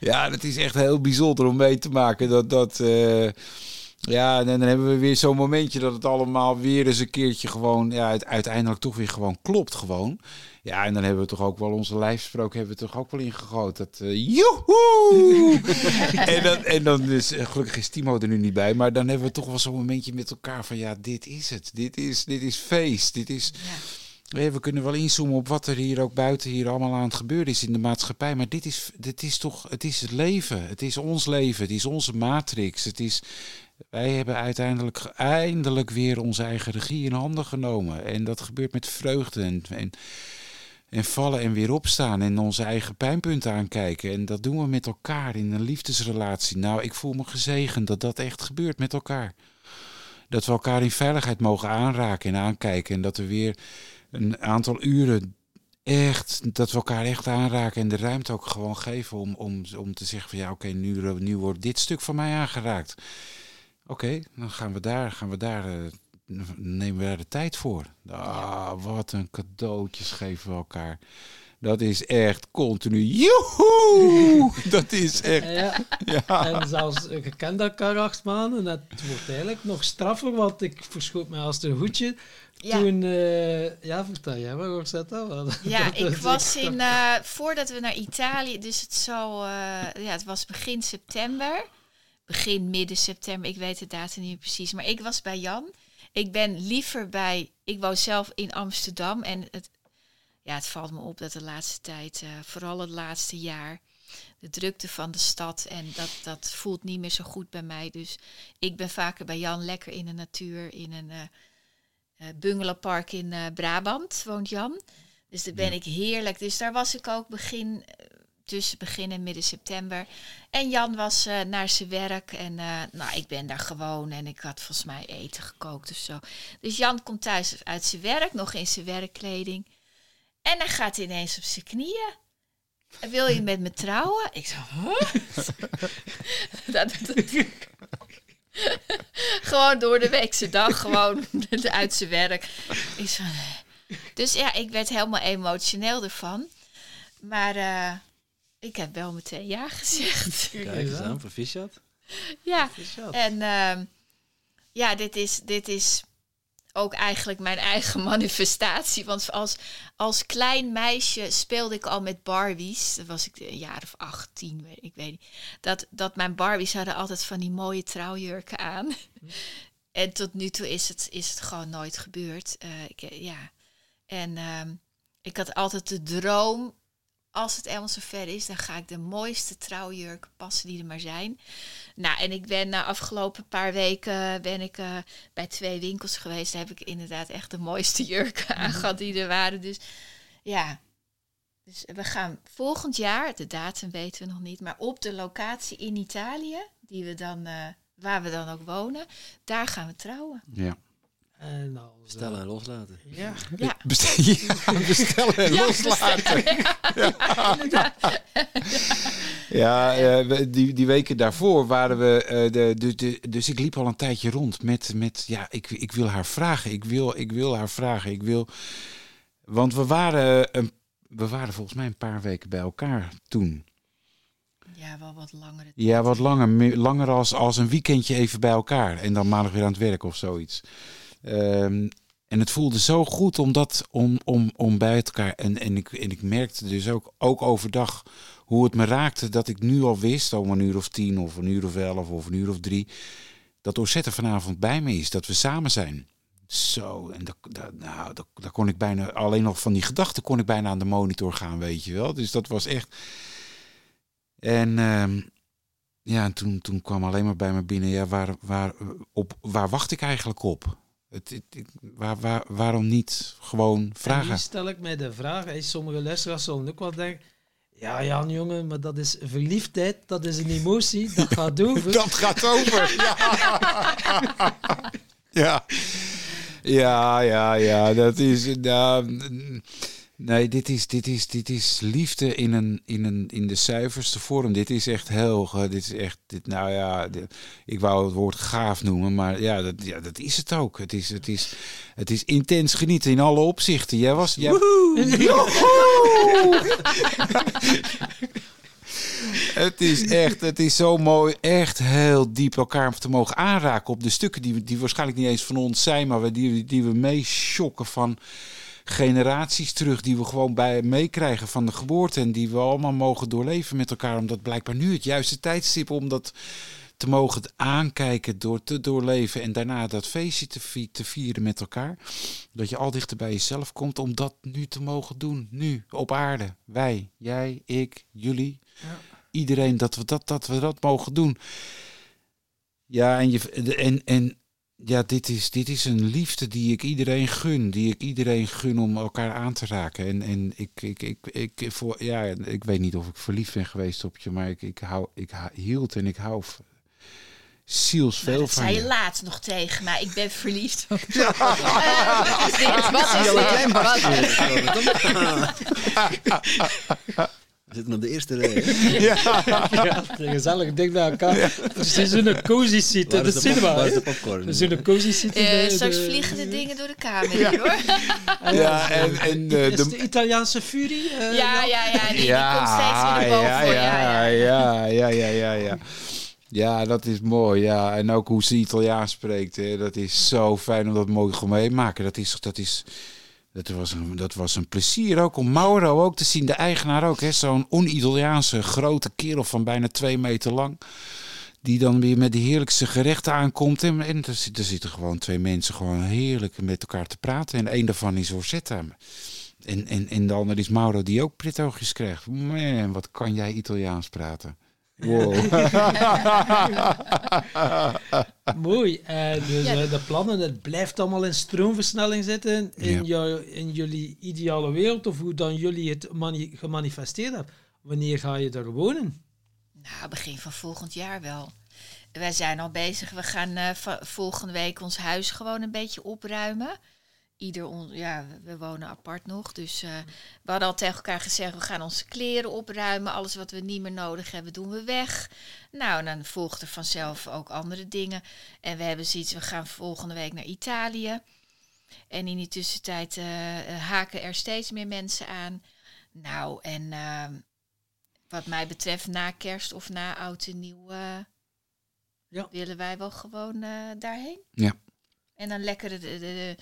ja, dat is echt heel bijzonder om mee te maken. Dat, dat, eh, Ja, en dan hebben we weer zo'n momentje dat het allemaal weer eens een keertje gewoon, ja, het uiteindelijk toch weer gewoon klopt gewoon. Ja, en dan hebben we toch ook wel onze lijfsprook hebben we toch ook wel ingegoten. Dat uh, joehoe! en, dan, en dan is, uh, gelukkig is Timo er nu niet bij, maar dan hebben we toch wel zo'n momentje met elkaar van ja, dit is het. Dit is, dit is feest. Dit is... Ja. We kunnen wel inzoomen op wat er hier ook buiten hier allemaal aan het gebeuren is in de maatschappij. Maar dit is, dit is toch, het is het leven. Het is ons leven. Het is onze matrix. Het is, wij hebben uiteindelijk eindelijk weer onze eigen regie in handen genomen. En dat gebeurt met vreugde en, en, en vallen en weer opstaan en onze eigen pijnpunten aankijken. En dat doen we met elkaar in een liefdesrelatie. Nou, ik voel me gezegend dat dat echt gebeurt met elkaar. Dat we elkaar in veiligheid mogen aanraken en aankijken. En dat we weer een aantal uren echt, dat we elkaar echt aanraken en de ruimte ook gewoon geven om, om, om te zeggen van ja, oké, nu, nu wordt dit stuk van mij aangeraakt. Oké, dan gaan we daar, gaan we daar, uh, nemen we daar de tijd voor. Ah, wat een cadeautjes geven we elkaar. Dat is echt continu. Joehoe! Dat is echt. Ja. ja. En zelfs, je kent elkaar acht maanden. Het wordt eigenlijk nog straffer, want ik verschoot me als een hoedje. Ja. Toen, uh, ja, vertel jij maar, hoe zat dat? Ja, dat ik was in, uh, voordat we naar Italië, dus het zo, uh, ja, het was begin september begin, midden september. Ik weet de datum niet precies. Maar ik was bij Jan. Ik ben liever bij. Ik woon zelf in Amsterdam. En het, ja, het valt me op dat de laatste tijd, uh, vooral het laatste jaar, de drukte van de stad. En dat, dat voelt niet meer zo goed bij mij. Dus ik ben vaker bij Jan lekker in de natuur. In een uh, uh, bungalowpark in Brabant woont Jan. Dus daar ben ik heerlijk. Dus daar was ik ook begin tussen begin en midden september. En Jan was uh, naar zijn werk en uh, nou, ik ben daar gewoon en ik had volgens mij eten gekookt of zo. Dus Jan komt thuis uit zijn werk, nog in zijn werkkleding. En hij gaat ineens op zijn knieën. Wil je met me trouwen? Ik zo, gewoon door de weekse dag, gewoon uit zijn werk. Ik zo, dus ja, ik werd helemaal emotioneel ervan. Maar uh, ik heb wel meteen ja gezegd. Kijk eens aan, proficiat. Ja, en uh, ja, dit is, dit is ook eigenlijk mijn eigen manifestatie. Want als, als klein meisje speelde ik al met Barbies. Dat was ik een jaar of 18, ik weet niet. Dat, dat mijn Barbies hadden altijd van die mooie trouwjurken aan. En tot nu toe is het, is het gewoon nooit gebeurd. Uh, ik, ja. En uh, ik had altijd de droom als het eenmaal zover is, dan ga ik de mooiste trouwjurken passen die er maar zijn. Nou, en ik ben na uh, afgelopen paar weken ben ik uh, bij twee winkels geweest. Daar heb ik inderdaad echt de mooiste jurken aangehad die er waren. Dus ja, dus we gaan volgend jaar, de datum weten we nog niet, maar op de locatie in Italië, die we dan, uh, waar we dan ook wonen, daar gaan we trouwen. Ja. En nou, bestellen en loslaten. Ja. Ja. Bestel, ja, bestellen en Ja, loslaten. bestellen. Ja, eh, die, die weken daarvoor waren we. eh, de, de, de, dus ik liep al een tijdje rond met. met ja, ik, ik wil haar vragen. Ik wil, ik wil haar vragen. Ik wil. Want we waren, een, we waren volgens mij een paar weken bij elkaar toen. Ja, wel wat langere Ja, wat langer. Langer als, als een weekendje even bij elkaar. En dan maandag weer aan het werk of zoiets. Ehm, en het voelde zo goed om, dat, om, om, om bij elkaar. En, en, ik, en ik merkte dus ook, ook overdag hoe het me raakte. Dat ik nu al wist, om een uur of tien of een uur of elf of een uur of drie. Dat Osette vanavond bij me is. Dat we samen zijn. Zo, en dat, nou, kon ik bijna, alleen nog van die gedachten kon ik bijna aan de monitor gaan, weet je wel. Dus dat was echt. En ehm, ja, en toen, toen kwam alleen maar bij me binnen, ja, waar, waar, op, waar wacht ik eigenlijk op? Het, het- ik- waar, waar, waarom niet gewoon En vragen? stel ik mij de vraag, hè, sommige luisteraars zullen ook wel denken, ja Jan jongen, maar dat is verliefdheid, dat is een emotie, dat gaat over. Dat gaat over. Ja. ja. Ja, ja, ja. Dat is. nou, nee, dit is, dit, is, dit is liefde in, een, in, een, in de zuiverste vorm. Dit is echt heel. Dit is echt. Dit, nou ja, dit- ik wou het woord gaaf noemen, maar ja, dat, ja, dat is het ook. Het is, het, is, het is intens genieten in alle opzichten. Jij was. Jij, het is echt, het is zo mooi, echt heel diep elkaar te mogen aanraken op de stukken die, die waarschijnlijk niet eens van ons zijn, maar we- die, die we meeschokken van generaties terug, die we gewoon bij meekrijgen van de geboorte en die we allemaal mogen doorleven met elkaar, omdat blijkbaar nu het juiste tijdstip om dat te mogen aankijken, door te doorleven en daarna dat feestje te, vi- te vieren met elkaar. Dat je al dichter bij jezelf komt om dat nu te mogen doen. Nu, op aarde. Wij, jij, ik, jullie. Iedereen, dat we dat, dat we dat mogen doen. Ja, en, je, en, en ja, dit is, dit is een liefde die ik iedereen gun. Die ik iedereen gun om elkaar aan te raken. En, en ik, ik, ik, ik, voor, ja, ik weet niet of ik verliefd ben geweest op je, maar ik, ik, hou, ik ha- hield en ik hou zielsveel Nou, dat van zei je je. laatst nog tegen mij. Ik ben verliefd op je. Eh, wat is dit? Wat dit? We zitten op de eerste rij. hè? Ja, gezellig dik bij elkaar. Precies een cozy seat in Waar de de, cinema. waar is hè. de popcorn? Zijn een cozy seat in Eh, de... straks de- vliegen de dingen door de kamer hoor. Ja, en, en eh, Is de, de Italiaanse furie? eh, Ja, ja, ja. Die, die komt steeds weer boven. ja, ja, Ja, ja. ja, ja, ja, ja, ja. Ja, dat is mooi. Ja, en ook hoe ze Italiaans spreekt. Hè. Dat is zo fijn om dat mooi gewoon mee te maken. Dat is, dat is, dat was een, dat was een plezier ook om Mauro ook te zien, de eigenaar ook. Zo'n on-Italiaanse grote kerel van bijna twee meter lang. Die dan weer met de heerlijkste gerechten aankomt. En, en er, zit- zitten gewoon twee mensen gewoon heerlijk met elkaar te praten. En één daarvan is Rosetta. En, en, en de ander is Mauro, die ook pritoogjes krijgt. Man, wat kan jij Italiaans praten? Wow. Mooi. En dus Ja. eh, de plannen, het blijft allemaal in stroomversnelling zitten in, Ja. jou, in jullie ideale wereld, of hoe dan jullie het mani- gemanifesteerd hebben. Wanneer ga je daar wonen? Nou, begin van volgend jaar wel. Wij zijn al bezig. We gaan eh, volgende week ons huis gewoon een beetje opruimen. Ieder on, ja, we- wonen apart nog. Dus eh, we hadden al tegen elkaar gezegd, we gaan onze kleren opruimen. Alles wat we niet meer nodig hebben, doen we weg. Nou, en dan volgt er vanzelf ook andere dingen. En we hebben zoiets, we gaan volgende week naar Italië. En in die tussentijd eh, eh, haken er steeds meer mensen aan. Nou, en ehm, wat mij betreft na kerst of na oud en nieuw eh, Ja. willen wij wel gewoon eh, daarheen. Ja. En dan lekker de, de, de-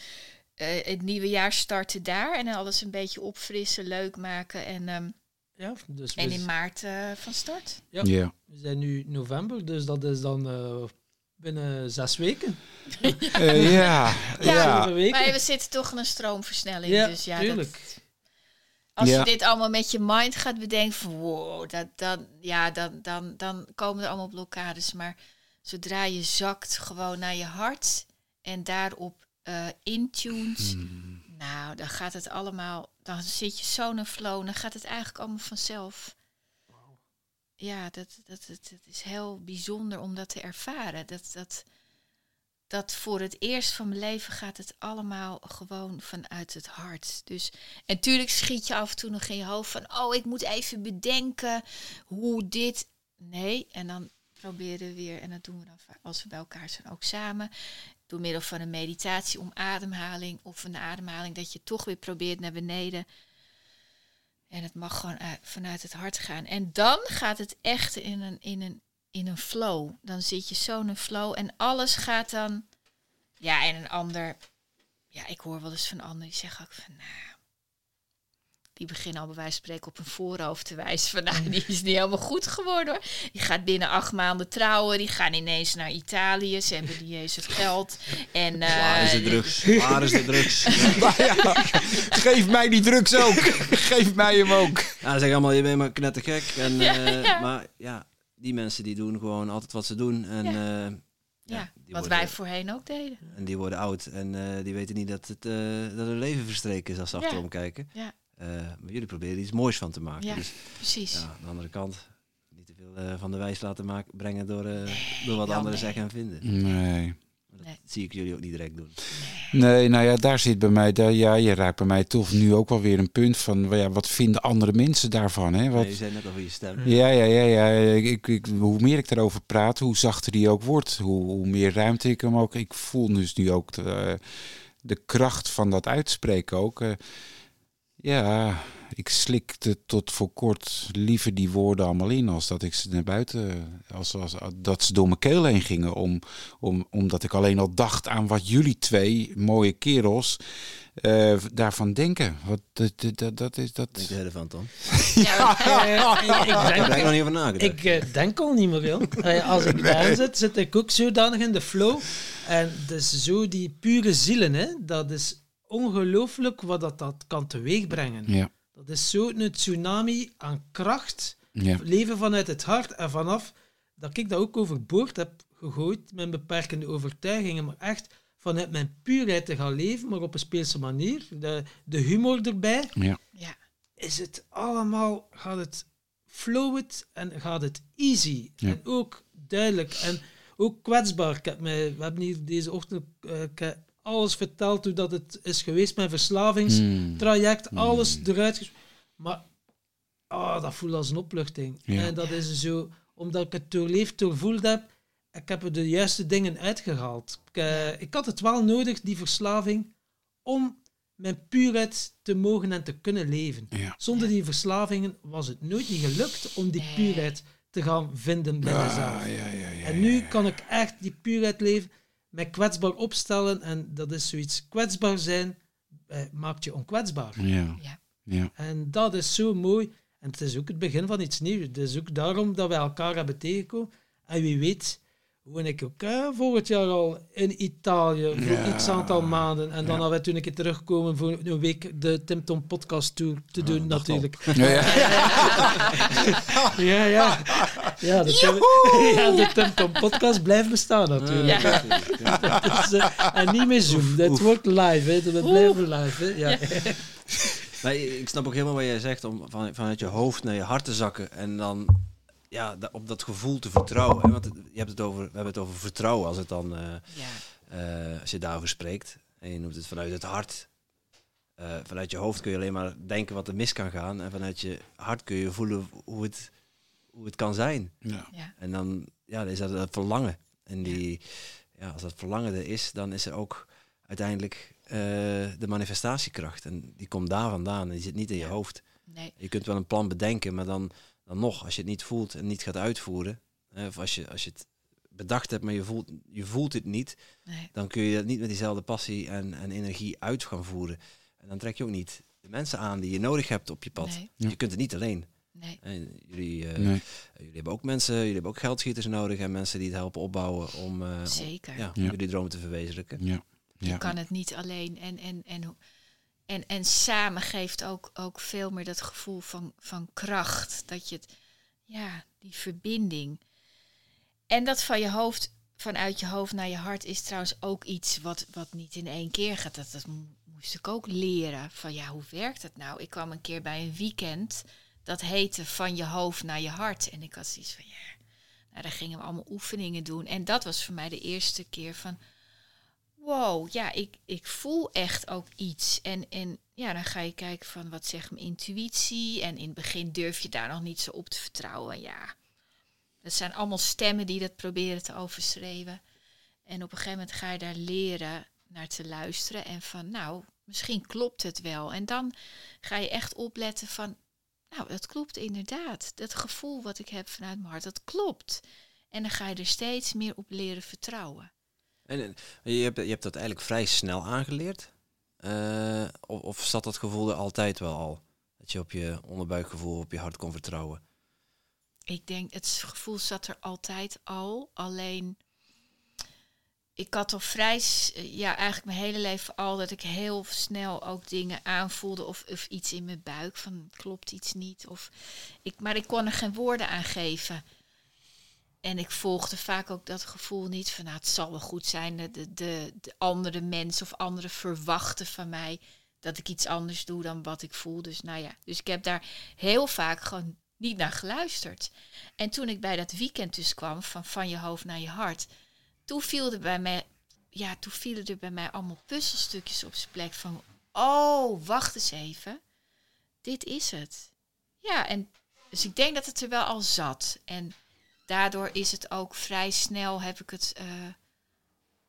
eh, het nieuwe jaar starten daar en dan alles een beetje opfrissen, leuk maken en, ehm, Ja, dus en we, in maart eh, van start. Ja. Ja. we zijn nu november, dus dat is dan eh, binnen zes weken. Eh, ja, ja. Weken. Maar we zitten toch in een stroomversnelling, Ja, dus ja, tuurlijk. dat, als Ja. je dit allemaal met je mind gaat bedenken van wow, dat, dan, ja, dan, dan, dan komen er allemaal blokkades. Maar zodra je zakt gewoon naar je hart en daarop eh intunes, Hmm. nou, dan gaat het allemaal, dan zit je zo in een flow, dan gaat het eigenlijk allemaal vanzelf. Ja, dat, dat, dat, dat is heel bijzonder om dat te ervaren. Dat, dat, dat voor het eerst van mijn leven gaat het allemaal gewoon vanuit het hart. Dus, en tuurlijk schiet je af en toe nog in je hoofd van, oh, ik moet even bedenken hoe dit. Nee, en dan proberen we weer, en dat doen we dan als we bij elkaar zijn ook samen, door middel van een meditatie om ademhaling of een ademhaling, dat je toch weer probeert naar beneden. En het mag gewoon uit- vanuit het hart gaan. En dan gaat het echt in een, in een, in een flow. Dan zit je zo in een flow en alles gaat dan. Ja, en een ander. Ja, ik hoor wel eens van anderen die zeggen ook van. Nou, die beginnen al bij wijze van spreken op een voorhoofd te wijzen. Van nou, die is niet helemaal goed geworden hoor. Die gaat binnen acht maanden trouwen. Die gaan ineens naar Italië. Ze hebben niet eens het geld. En, eh, Waar is de drugs? Waar is de drugs? Maar ja, geef mij die drugs ook. Geef mij hem ook. Ja, ze zeggen allemaal, je bent maar knettergek. En, Ja, eh, ja. Maar ja, die mensen die doen gewoon altijd wat ze doen. En, Ja. ja. ja, wat worden- wij voorheen ook deden. En die worden oud en eh, die weten niet dat, het, eh, dat hun leven verstreken is als ze Ja. achterom kijken. Ja. Eh, maar jullie proberen er iets moois van te maken. Ja. Dus Precies. ja, aan de andere kant, niet te veel eh, van de wijs laten maken, brengen door, eh, door wat anderen nee. zeggen en vinden. Nee. Dat Nee. zie ik jullie ook niet direct doen. Nee, nou ja, daar zit bij mij, daar, ja, je raakt bij mij toch nu ook wel weer een punt van, ja, wat vinden andere mensen daarvan? Hè? Wat, Nee, je zei net over je stem. Ja, ja, ja, ja. Ik, ik, hoe meer ik daarover praat, hoe zachter die ook wordt. Hoe, hoe meer ruimte ik hem ook. Ik voel dus nu ook de, de kracht van dat uitspreken ook. Eh, ja, ik slikte tot voor kort liever die woorden allemaal in als dat ik ze naar buiten, als, als, dat ze door mijn keel heen gingen. Om, om, omdat ik alleen al dacht aan wat jullie twee mooie kerels eh, daarvan denken. Wat, dat, dat, dat is dat. Denk jij ervan, Tom? Ja, Eh, ik, denk, er nog niet over nagedacht. ik eh, denk al niet meer. Eh, Als ik daarin zit, zit ik ook zodanig in de flow. En dus zo die pure zielen, hè, dat is ongelooflijk wat dat, dat kan teweegbrengen. Ja, Dat is zo'n tsunami aan kracht. ja, Leven vanuit het hart en vanaf dat ik dat ook overboord heb gegooid, mijn beperkende overtuigingen, maar echt vanuit mijn puurheid te gaan leven, maar op een speelse manier, de, de humor erbij, ja. ja. is het allemaal, gaat het flowet en gaat het easy. Ja. En ook duidelijk en ook kwetsbaar. Ik heb mij, we hebben hier deze ochtend eh, ik heb alles verteld hoe dat het is geweest, mijn verslavingstraject, Hmm. alles eruit ges- Maar ah, dat voelt als een opluchting. Ja. En dat is zo, omdat ik het doorleefd, doorvoeld heb, ik heb er de juiste dingen uitgehaald. Ik, eh, ik had het wel nodig, die verslaving, om mijn puurheid te mogen en te kunnen leven. ja. Zonder die verslavingen was het nooit niet gelukt om die puurheid te gaan vinden bij mezelf. Ah, ja, ja, ja, En nu kan ik echt die puurheid leven, mij kwetsbaar opstellen. En dat is zoiets. Kwetsbaar zijn eh, maakt je onkwetsbaar. Ja, Ja. ja. En dat is zo mooi. En het is ook het begin van iets nieuws. Het is ook daarom dat wij elkaar hebben tegengekomen. En wie weet, woon ik ook eh, volgend jaar al in Italië voor Ja. x aantal maanden. En dan Ja. hadden wij toen een keer terugkomen voor een week de Tim Tom podcast tour te doen natuurlijk. Ja, ja. Ja, ja. Ja, de, Tim, ja, de Tim Tom podcast blijft bestaan natuurlijk. Ja. Dus, eh, en niet meer Zoom. Het wordt live, hè. We blijven live, hè. Ja. Nee, ik snap ook helemaal wat jij zegt, om van, vanuit je hoofd naar je hart te zakken en dan ja, op dat gevoel te vertrouwen. Hè? Want het- je hebt het over, we hebben het over vertrouwen als, het dan, eh, ja. eh, als je daarover spreekt. En je noemt het vanuit het hart. Eh, vanuit je hoofd kun je alleen maar denken wat er mis kan gaan. En vanuit je hart kun je voelen hoe het, hoe het kan zijn. Ja. ja. En dan ja, is dat het verlangen. En die, ja, als dat verlangen er is, dan is er ook uiteindelijk eh, de manifestatiekracht. En die komt daar vandaan. En die zit niet in je hoofd. Nee. Je kunt wel een plan bedenken, maar dan, dan nog, als je het niet voelt en niet gaat uitvoeren, hè, of als je, als je het bedacht hebt, maar je voelt, je voelt het niet, Nee. dan kun je het niet met diezelfde passie en, en energie uit gaan voeren. En dan trek je ook niet de mensen aan die je nodig hebt op je pad. Nee. Ja. Je kunt het niet alleen. Nee. En jullie, eh, Nee. jullie hebben ook mensen, jullie hebben ook geldschieters nodig en mensen die het helpen opbouwen om, eh, om, Zeker. ja, Ja. jullie droom te verwezenlijken. Ja. Je Ja. kan het niet alleen. En, en, en, en, en samen geeft ook, ook veel meer dat gevoel van, van kracht. Dat je het, ja, die verbinding. En dat van je hoofd, vanuit je hoofd naar je hart, is trouwens ook iets wat, wat niet in één keer gaat. Dat, dat mo- moest ik ook leren. Van ja, hoe werkt het nou? Ik kwam een keer bij een weekend. Dat heette van je hoofd naar je hart. En ik had zoiets van ja. Nou, daar gingen we allemaal oefeningen doen. En dat was voor mij de eerste keer van wow, ja, ik, ik voel echt ook iets. En, en ja, dan ga je kijken van wat zegt mijn intuïtie. En in het begin durf je daar nog niet zo op te vertrouwen. Ja, dat zijn allemaal stemmen die dat proberen te overschreeuwen. En op een gegeven moment ga je daar leren naar te luisteren. En van, nou, misschien klopt het wel. En dan ga je echt opletten van, nou, dat klopt inderdaad. Dat gevoel wat ik heb vanuit mijn hart, dat klopt. En dan ga je er steeds meer op leren vertrouwen. En eh, je hebt, je hebt dat eigenlijk vrij snel aangeleerd? Eh, of, of zat dat gevoel er altijd wel al? Dat je op je onderbuikgevoel, op je hart kon vertrouwen? Ik denk, het gevoel zat er altijd al. Alleen, ik had al vrij, ja, eigenlijk mijn hele leven al, dat ik heel snel ook dingen aanvoelde of, of iets in mijn buik van klopt iets niet. Of ik, maar ik kon er geen woorden aan geven. En ik volgde vaak ook dat gevoel niet van, nou, het zal wel goed zijn. De, de, de andere mensen of anderen verwachten van mij dat ik iets anders doe dan wat ik voel. Dus nou ja, dus ik heb daar heel vaak gewoon niet naar geluisterd. En toen ik bij dat weekend dus kwam, van van je hoofd naar je hart, toen viel er bij mij, ja, toen vielen er bij mij allemaal puzzelstukjes op zijn plek van, oh, wacht eens even, dit is het. Ja, en dus ik denk dat het er wel al zat. En daardoor is het ook vrij snel, heb ik het eh,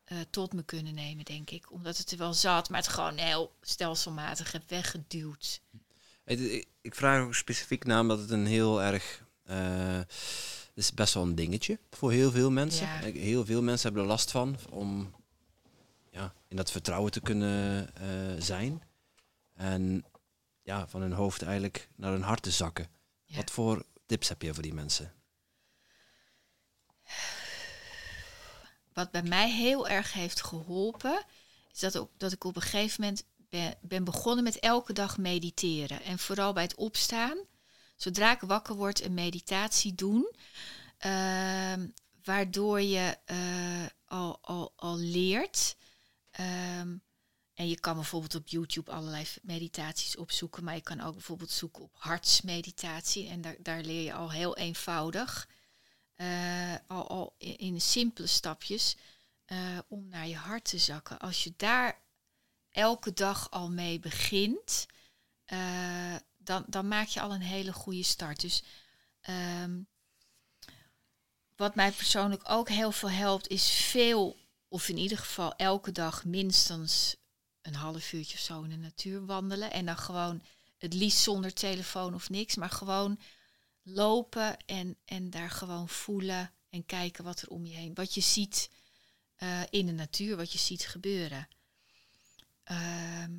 eh, tot me kunnen nemen, denk ik. Omdat het er wel zat, maar het gewoon heel stelselmatig heb weggeduwd. Ik, vraag specifiek naar omdat het een heel erg. eh, is best wel een dingetje voor heel veel mensen. Ja. Heel veel mensen hebben er last van om ja, in dat vertrouwen te kunnen eh, zijn. En ja, van hun hoofd eigenlijk naar hun hart te zakken. Ja. Wat voor tips heb je voor die mensen? Wat bij mij heel erg heeft geholpen, is dat, ook, dat ik op een gegeven moment ben, ben begonnen met elke dag mediteren. En vooral bij het opstaan, zodra ik wakker word, een meditatie doen. ehm, waardoor je eh, al, al, al leert. Ehm, en je kan bijvoorbeeld op YouTube allerlei meditaties opzoeken, maar je kan ook bijvoorbeeld zoeken op hartsmeditatie. En daar, daar leer je al heel eenvoudig eh, al, al in, simpele stapjes eh, om naar je hart te zakken. Als je daar elke dag al mee begint, dan, dan maak je al een hele goede start. Dus ehm, wat mij persoonlijk ook heel veel helpt, is veel, of in ieder geval elke dag minstens een half uurtje of zo in de natuur wandelen. En dan gewoon het liefst zonder telefoon of niks, maar gewoon lopen en, en daar gewoon voelen en kijken wat er om je heen, wat je ziet eh, in de natuur, wat je ziet gebeuren. Ehm,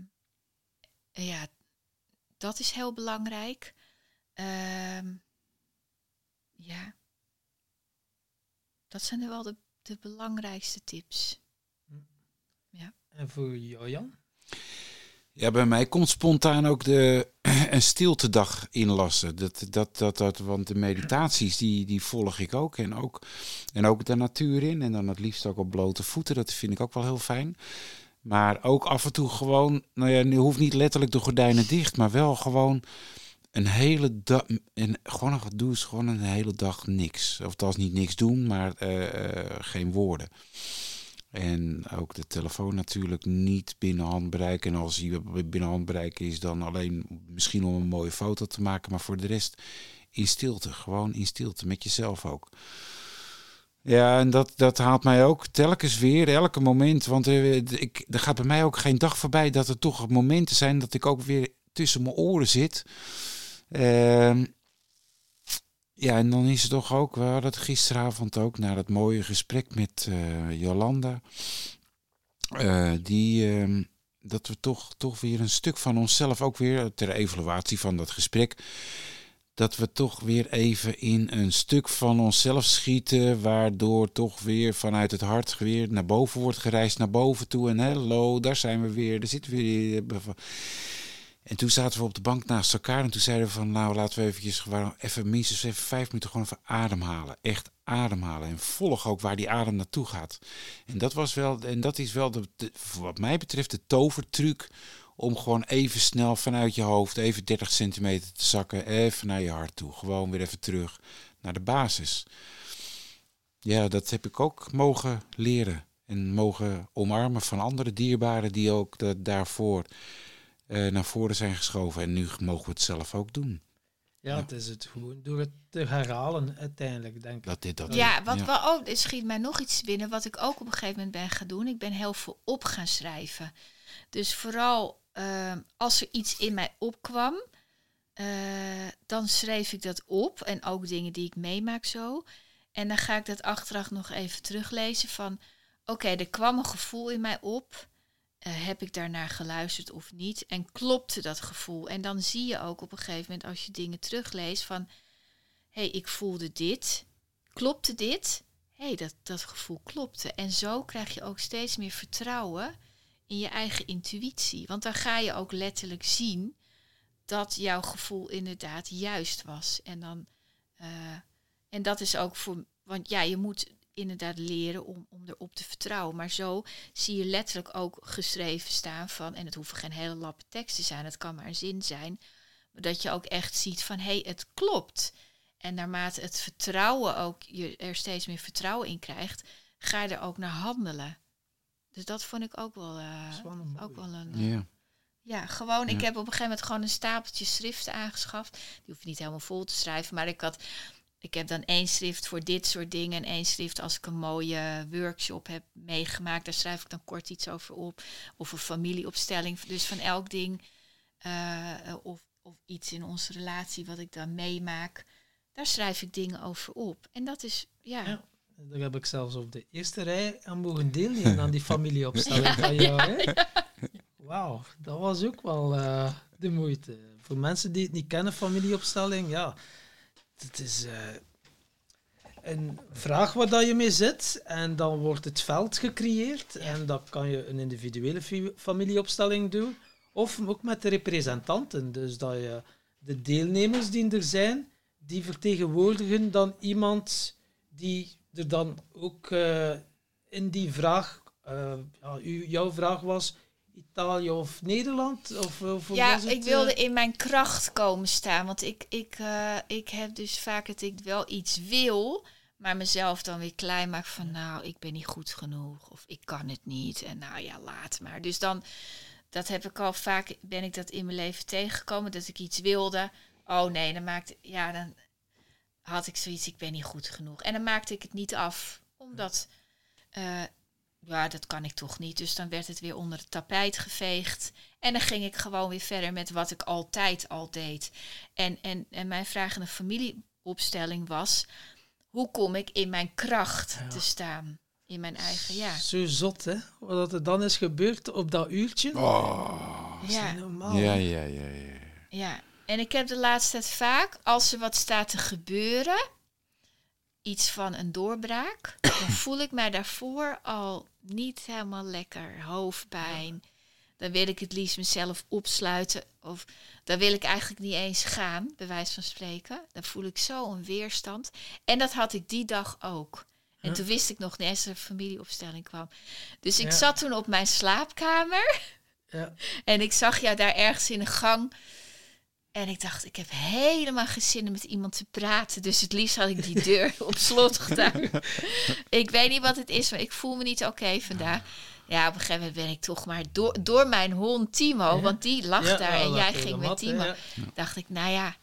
ja, dat is heel belangrijk. Ehm, ja, dat zijn er wel de, de belangrijkste tips. En voor jou, Jan? Ja, bij mij komt spontaan ook de, een stiltedag inlassen. Dat, dat, dat, dat, want de meditaties, die, die volg ik ook. En, ook. en ook de natuur in. En dan het liefst ook op blote voeten. Dat vind ik ook wel heel fijn. Maar ook af en toe gewoon, nou ja, nu hoeft niet letterlijk de gordijnen dicht. Maar wel gewoon een hele dag, en gewoon een gedoe is gewoon een hele dag niks. Of dat is niet niks doen, maar eh, eh, geen woorden. En ook de telefoon natuurlijk niet binnen handbereik. En als hij binnen handbereik is, dan alleen misschien om een mooie foto te maken. Maar voor de rest in stilte. Gewoon in stilte. Met jezelf ook. Ja, en dat, dat haalt mij ook telkens weer, elke moment. Want er, ik, er gaat bij mij ook geen dag voorbij dat er toch momenten zijn dat ik ook weer tussen mijn oren zit. Ehm, ja, en dan is het toch ook, we hadden gisteravond ook na dat mooie gesprek met eh, Jolanda. eh, die, ehm, dat we toch, toch weer een stuk van onszelf ook weer, ter evaluatie van dat gesprek, dat we toch weer even in een stuk van onszelf schieten, waardoor toch weer vanuit het hart weer naar boven wordt gereisd, naar boven toe. En hallo, daar zijn we weer, daar zitten we weer. En toen zaten we op de bank naast elkaar en toen zeiden we van, nou laten we eventjes gewoon even minstens even vijf minuten gewoon even ademhalen. Echt ademhalen en volg ook waar die adem naartoe gaat. En dat was wel, en dat is wel de- wat mij betreft de tovertruc om gewoon even snel vanuit je hoofd, even 30 centimeter te zakken, even naar je hart toe. Gewoon weer even terug naar de basis. Ja, dat heb ik ook mogen leren en mogen omarmen van andere dierbaren die ook da- daarvoor eh, naar voren zijn geschoven. En nu mogen we het zelf ook doen. Ja, Ja. het is het gewoon door het te herhalen uiteindelijk, denk ik. Dat dit, dat Ja, wat wel ook, er schiet mij nog iets binnen wat ik ook op een gegeven moment ben gaan doen. Ik ben heel veel op gaan schrijven. Dus vooral ehm, als er iets in mij opkwam, eh, dan schreef ik dat op. En ook dingen die ik meemaak zo. En dan ga ik dat achteraf nog even teruglezen van... Oké, er kwam een gevoel in mij op. Eh, heb ik daarnaar geluisterd of niet? En klopte dat gevoel? En dan zie je ook op een gegeven moment als je dingen terugleest van... Hé, hey, ik voelde dit. Klopte dit? Hé, hey, dat, dat gevoel klopte. En zo krijg je ook steeds meer vertrouwen in je eigen intuïtie. Want dan ga je ook letterlijk zien dat jouw gevoel inderdaad juist was. En, dan, eh, en dat is ook voor. Want ja, je moet inderdaad leren om, om erop te vertrouwen. Maar zo zie je letterlijk ook geschreven staan van. En het hoeven geen hele lappen tekst te zijn, het kan maar een zin zijn. Dat je ook echt ziet van hé, hey, het klopt. En naarmate het vertrouwen ook, je er steeds meer vertrouwen in krijgt, ga je er ook naar handelen. Dus dat vond ik ook wel, eh, ook wel een. eh, Ja. ja, gewoon. Ik heb op een gegeven moment gewoon een stapeltje schriften aangeschaft. Die hoef je niet helemaal vol te schrijven, maar ik had. Ik heb dan één schrift voor dit soort dingen en één schrift als ik een mooie workshop heb meegemaakt. Daar schrijf ik dan kort iets over op. Of een familieopstelling. Dus van elk ding. eh, of, of iets in onze relatie wat ik dan meemaak, daar schrijf ik dingen over op. En dat is, ja. Ja. Daar heb ik zelfs op de eerste rij aan mogen deelnemen aan die familieopstelling van jou. hè? Wauw, dat was ook wel eh, de moeite. Voor mensen die het niet kennen, familieopstelling, ja, het is eh, een vraag waar dat je mee zit en dan wordt het veld gecreëerd en dan kan je een individuele familieopstelling doen of ook met de representanten. Dus dat je de deelnemers die er zijn, die vertegenwoordigen dan iemand die er dan ook eh, in die vraag, eh, ja, u, jouw vraag was Italië of Nederland? Of, of hoe Ja, was het, ik wilde eh? in mijn kracht komen staan. Want ik, ik, eh, ik heb dus vaak dat ik wel iets wil, maar mezelf dan weer klein maak van nou, ik ben niet goed genoeg of ik kan het niet. En nou ja, laat maar. Dus dan, dat heb ik al vaak, ben ik dat in mijn leven tegengekomen, dat ik iets wilde. Oh nee, dan maakte, ja, dan had ik zoiets, ik ben niet goed genoeg. En dan maakte ik het niet af, omdat, eh, ja, dat kan ik toch niet. Dus dan werd het weer onder het tapijt geveegd. En dan ging ik gewoon weer verder met wat ik altijd al deed. En, en, en mijn vraag in de familieopstelling was, hoe kom ik in mijn kracht Ja. te staan? In mijn eigen, ja. Zo zot, hè? Wat er dan is gebeurd op dat uurtje. Oh. Dat is Ja. niet normaal. Ja, ja, ja, ja. Ja, en ik heb de laatste tijd vaak, als er wat staat te gebeuren, iets van een doorbraak, dan voel ik mij daarvoor al niet helemaal lekker. Hoofdpijn. Dan wil ik het liefst mezelf opsluiten. Of dan wil ik eigenlijk niet eens gaan, bij wijze van spreken. Dan voel ik zo een weerstand. En dat had ik die dag ook. En toen wist ik nog niet eens dat er familieopstelling kwam. Dus ik Ja. zat toen op mijn slaapkamer. Ja. En ik zag jou daar ergens in de gang. En ik dacht, ik heb helemaal geen zin om met iemand te praten. Dus het liefst had ik die deur op slot gedaan. ik weet niet wat het is, maar ik voel me niet oké vandaag. Ja, op een gegeven moment ben ik toch maar door, door mijn hond Timo, Ja. want die lag Ja, daar ja, en jij ging met mat, Timo. Dacht ik, nou ja,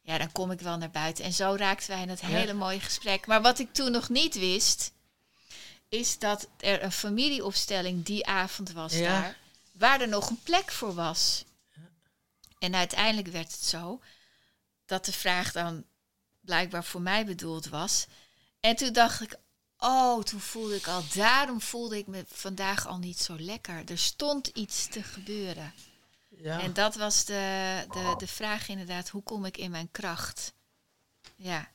ja, dan kom ik wel naar buiten. En zo raakten wij in het Ja. hele mooie gesprek. Maar wat ik toen nog niet wist, is dat er een familieopstelling die avond was daar, waar er nog een plek voor was. En uiteindelijk werd het zo dat de vraag dan blijkbaar voor mij bedoeld was. En toen dacht ik, oh, toen voelde ik al, daarom voelde ik me vandaag al niet zo lekker. Er stond iets te gebeuren. Ja. En dat was de, de, de vraag inderdaad, hoe kom ik in mijn kracht? Ja,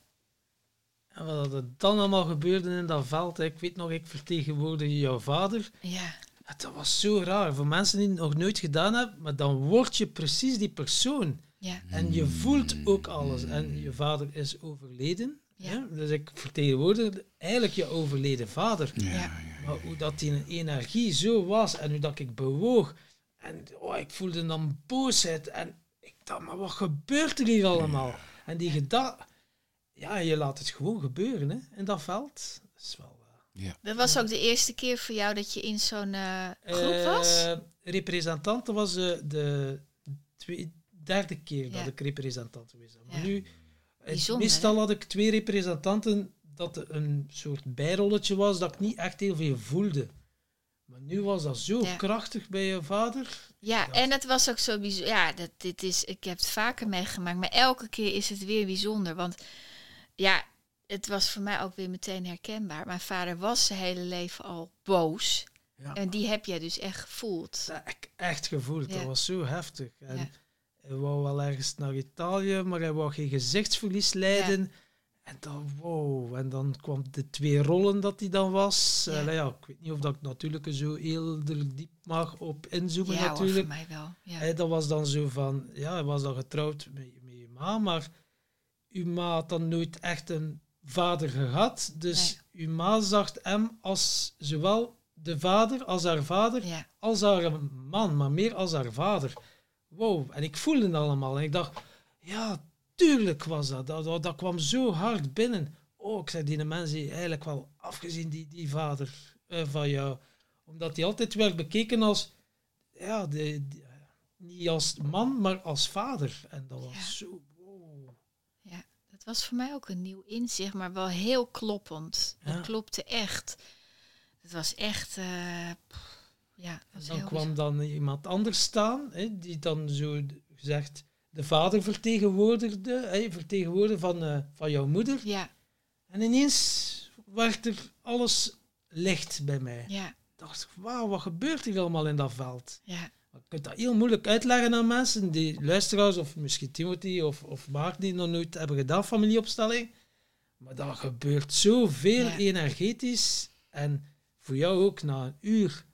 En wat er dan allemaal gebeurde in dat veld, hè. ik weet nog, ik vertegenwoordigde jouw vader. Ja, Dat was zo raar. Voor mensen die het nog nooit gedaan hebben, maar dan word je precies die persoon. ja, En je voelt ook alles. En je vader is overleden. Ja. hè. Dus ik vertegenwoordigde eigenlijk je overleden vader. Ja, Ja. ja. Maar hoe dat die energie zo was en hoe dat ik bewoog. En oh, ik voelde dan boosheid. En ik dacht, maar wat gebeurt er hier allemaal? En die gedachte, ja, je laat het gewoon gebeuren hè, in dat veld. Dat is wel... eh, dat was ook de eerste keer voor jou dat je in zo'n eh, groep was? eh, representant dat was eh, de twee, derde keer dat Ja. ik representant geweest ben. Maar Ja. nu, Bijzonder, meestal had ik twee representanten dat een soort bijrolletje was dat ik niet echt heel veel voelde. Maar nu was dat zo Ja. krachtig bij je vader. Ja, Ja. en het was ook zo bijzonder. Ja, dat, dit is, ik heb het vaker meegemaakt, maar elke keer is het weer bijzonder. Want ja, het was voor mij ook weer meteen herkenbaar. Mijn vader was zijn hele leven al boos. Ja. En die heb jij dus echt gevoeld. Ik echt gevoeld. Ja. Dat was zo heftig. En Ja. Hij wou wel ergens naar Italië, maar hij wou geen gezichtsverlies lijden. En dan, wow. En dan kwam de twee rollen dat hij dan was. Ja. Ja. ja, ik weet niet of dat ik natuurlijk zo heel diep mag op inzoomen ja, hoor, voor natuurlijk. mij wel. Ja. Hij, dat was dan zo van, ja, hij was dan getrouwd met, met je ma, maar uw ma had dan nooit echt een vader gehad. Dus uw ma zag hem als zowel de vader als haar vader ja. als haar man, maar meer als haar vader. Wow, en ik voelde het allemaal. En ik dacht, ja, tuurlijk was dat. Dat, dat, dat kwam zo hard binnen. Oh, ik zei, die mens heeft eigenlijk wel afgezien, die, die vader eh, van jou. Omdat hij altijd werd bekeken als, ja, de, de- niet als man, maar als vader. En dat was Ja. zo, was voor mij ook een nieuw inzicht, maar wel heel kloppend. Ja. Dat klopte echt. Het was echt, eh, pff, ja, was dan heel kwam dan iemand anders staan, hè, die dan zo gezegd de vader vertegenwoordigde, hè, vertegenwoordiger van, eh, van jouw moeder. Ja, En ineens werd er alles licht bij mij. ja, Ik dacht, wauw, wat gebeurt hier allemaal in dat veld? ja. Je kunt dat heel moeilijk uitleggen aan mensen, die luisteraars, of misschien Timothy of, of Mark, die nog nooit hebben gedaan, familieopstelling. Maar dat gebeurt zoveel Ja. energetisch. En voor jou ook na een uur,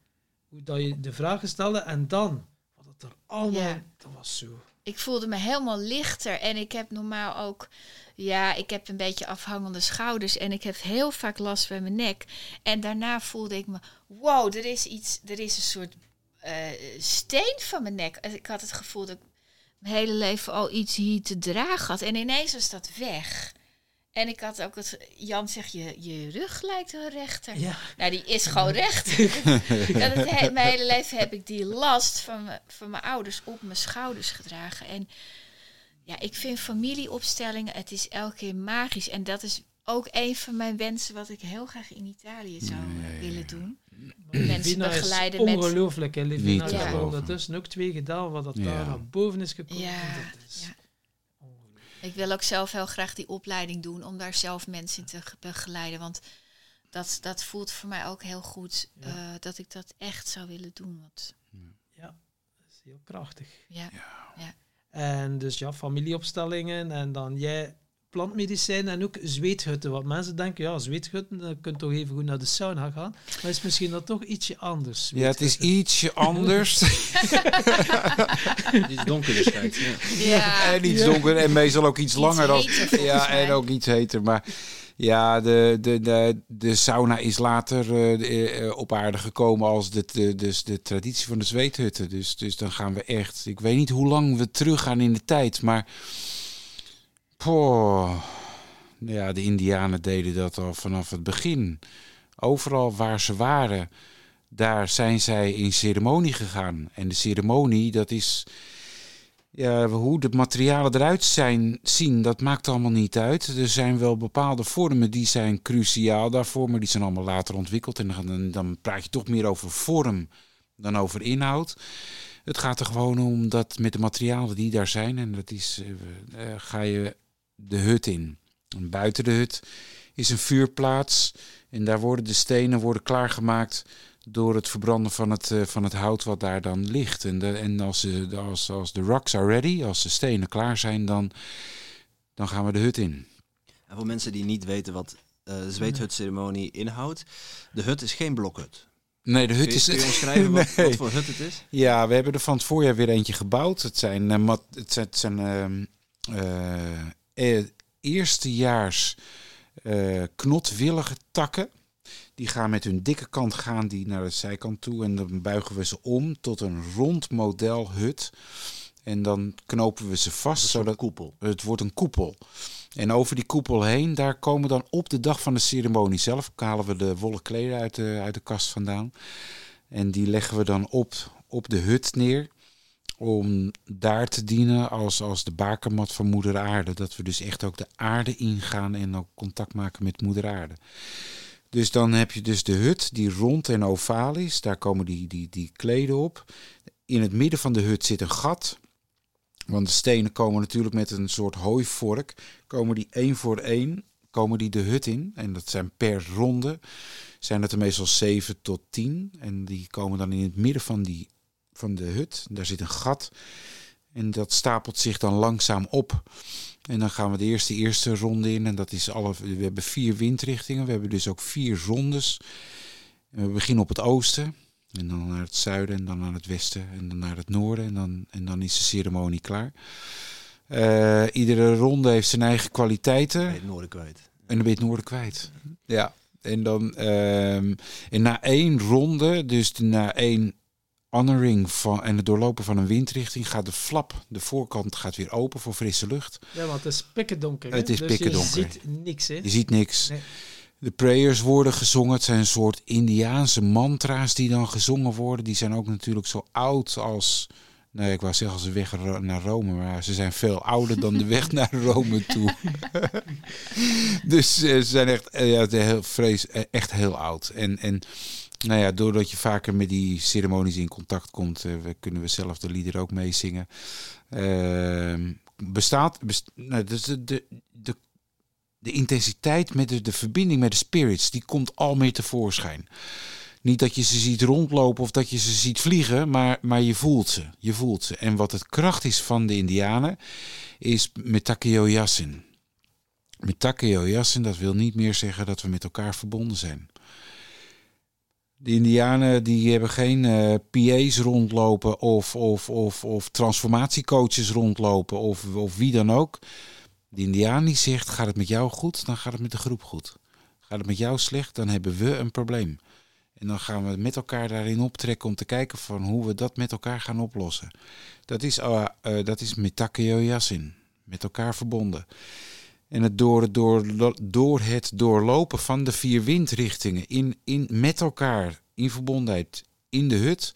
hoe dat je de vragen stelde. En dan, wat het er allemaal, Ja. dat was zo. Ik voelde me helemaal lichter en ik heb normaal ook, ja, ik heb een beetje afhangende schouders en ik heb heel vaak last bij mijn nek. En daarna voelde ik me, wow, er is iets, er is een soort steen van mijn nek. Ik had het gevoel dat ik mijn hele leven al iets hier te dragen had en ineens was dat weg. En ik had ook het, Jan zegt, je, je rug lijkt wel rechter. Ja, Nou, die is gewoon recht. ja, dat he- mijn hele leven heb ik die last van, van mijn ouders op mijn schouders gedragen. En ja, ik vind familieopstellingen, het is elke keer magisch. En dat is ook een van mijn wensen wat ik heel graag in Italië zou willen doen. Mensen is begeleiden met... ongelooflijk. hè. Livina te heeft geloven. ondertussen ook twee gedaan, wat dat Ja. daar naar boven is gekomen. Ja, dat is ja. ongelooflijk. Ik wil ook zelf heel graag die opleiding doen om daar zelf mensen in te ge- begeleiden. Want dat, dat voelt voor mij ook heel goed Ja. eh, dat ik dat echt zou willen doen. Want, Ja, dat is heel krachtig. ja. En dus ja, familieopstellingen en dan jij plantmedicijn en ook zweethutten. Want mensen denken, ja, zweethutten, dan kun je toch even goed naar de sauna gaan. Maar is misschien dat toch ietsje anders. Ja, het is ietsje anders. Iets donkerder schijnt. Ja. Ja. en iets Ja. donker en meestal ook iets, langer. Dan, ja, mij. en ook iets heter. Maar ja, de, de, de, de sauna is later eh, eh, op aarde gekomen als de, de, dus de traditie van de zweethutten. Dus, dus dan gaan we echt... Ik weet niet hoe lang we teruggaan in de tijd, maar... Poh, ja, de indianen deden dat al vanaf het begin. Overal waar ze waren, daar zijn zij in ceremonie gegaan. En de ceremonie, dat is... Ja, hoe de materialen eruit zijn, zien, dat maakt allemaal niet uit. Er zijn wel bepaalde vormen die zijn cruciaal daarvoor, maar die zijn allemaal later ontwikkeld. En dan, dan praat je toch meer over vorm dan over inhoud. Het gaat er gewoon om dat met de materialen die daar zijn, en dat is, eh, eh, ga je de hut in. En buiten de hut is een vuurplaats en daar worden de stenen worden klaargemaakt door het verbranden van het, eh, van het hout wat daar dan ligt. En, de, en als, de, als, als de rocks are ready, als de stenen klaar zijn, dan, dan gaan we de hut in. En voor mensen die niet weten wat eh de zweethutceremonie inhoudt, de hut is geen blokhut. Nee, de Kun hut je, is... kun je omschrijven wat, Nee. wat voor hut het is? Ja, we hebben er van het voorjaar weer eentje gebouwd. Het zijn, eh, mat, het zijn, het zijn eh, eerstejaars eh, knotwillige takken. Die gaan met hun dikke kant gaan die naar de zijkant toe. En dan buigen we ze om tot een rond model hut. En dan knopen we ze vast. Zodat koepel. het wordt een koepel. En over die koepel heen, daar komen dan op de dag van de ceremonie zelf, halen we de wollen kleden uit de, uit de kast vandaan. En die leggen we dan op, op de hut neer. Om daar te dienen als, als de bakermat van moeder aarde. Dat we dus echt ook de aarde ingaan en ook contact maken met moeder aarde. Dus dan heb je dus de hut die rond en ovaal is. Daar komen die, die, die kleden op. In het midden van de hut zit een gat. Want de stenen komen natuurlijk met een soort hooivork. Komen die één voor één komen die de hut in. En dat zijn per ronde. Zijn het er meestal zeven tot tien. En die komen dan in het midden van, die, van de hut. Daar zit een gat. En dat stapelt zich dan langzaam op. En dan gaan we de eerste, eerste ronde in. En dat is alle. We hebben vier windrichtingen. We hebben dus ook vier rondes. En we beginnen op het oosten. En dan naar het zuiden en dan naar het westen en dan naar het noorden. En dan, en dan is de ceremonie klaar. Eh, iedere ronde heeft zijn eigen kwaliteiten. Bij het noorden kwijt. En dan ben je het noorden kwijt. Ja. En dan ehm, en na één ronde, dus na één honoring van en het doorlopen van een windrichting, gaat de flap, de voorkant gaat weer open voor frisse lucht. Ja, want het is pikken donker. hè. Het is dus pikken je ziet niks, hè. Je ziet niks. Nee. De prayers worden gezongen. Het zijn een soort Indiaanse mantra's die dan gezongen worden. Die zijn ook natuurlijk zo oud als. Nee, ik wou zeggen als de weg naar Rome, maar ze zijn veel ouder dan de weg naar Rome toe. dus eh, ze zijn echt, eh, ja, heel vrees, eh, echt heel oud. En, en nou ja, doordat je vaker met die ceremonies in contact komt, eh, kunnen we zelf de lieder ook meezingen. Ehm, bestaat, best, nou, dus de, de, de, intensiteit met de, de verbinding met de spirits, die komt al meer tevoorschijn. Niet dat je ze ziet rondlopen of dat je ze ziet vliegen, maar, maar je voelt ze. Je voelt ze. En wat het kracht is van de Indianen, is Yasin. Metakeo Yasin, dat wil niet meer zeggen dat we met elkaar verbonden zijn. De Indianen die hebben geen uh, PA's rondlopen of, of, of, of transformatiecoaches rondlopen of, of wie dan ook. De Indiaan die zegt, gaat het met jou goed, dan gaat het met de groep goed. Gaat het met jou slecht, dan hebben we een probleem. En dan gaan we met elkaar daarin optrekken om te kijken van hoe we dat met elkaar gaan oplossen. Dat is, uh, uh, dat is met elkaar verbonden. En het door, door, door het doorlopen van de vier windrichtingen in, in, met elkaar in verbondenheid in de hut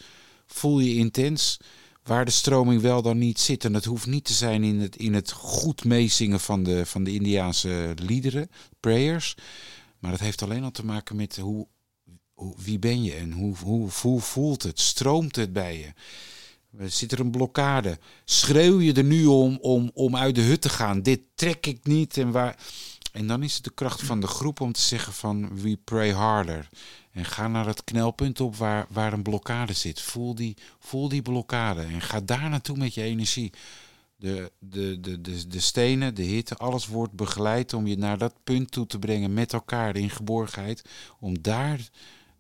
voel je intens waar de stroming wel dan niet zit. En het hoeft niet te zijn in het, in het goed meezingen van de, van de Indiaanse liederen, prayers. Maar het heeft alleen al te maken met hoe, wie ben je en hoe, hoe voelt het? Stroomt het bij je? Zit er een blokkade? Schreeuw je er nu om, om, om uit de hut te gaan? Dit trek ik niet. En, waar... en dan is het de kracht van de groep om te zeggen van we pray harder. En ga naar het knelpunt op waar, waar een blokkade zit. Voel die, voel die blokkade en ga daar naartoe met je energie. De, de, de, de, de stenen, de hitte, alles wordt begeleid om je naar dat punt toe te brengen met elkaar in geborgenheid. Om daar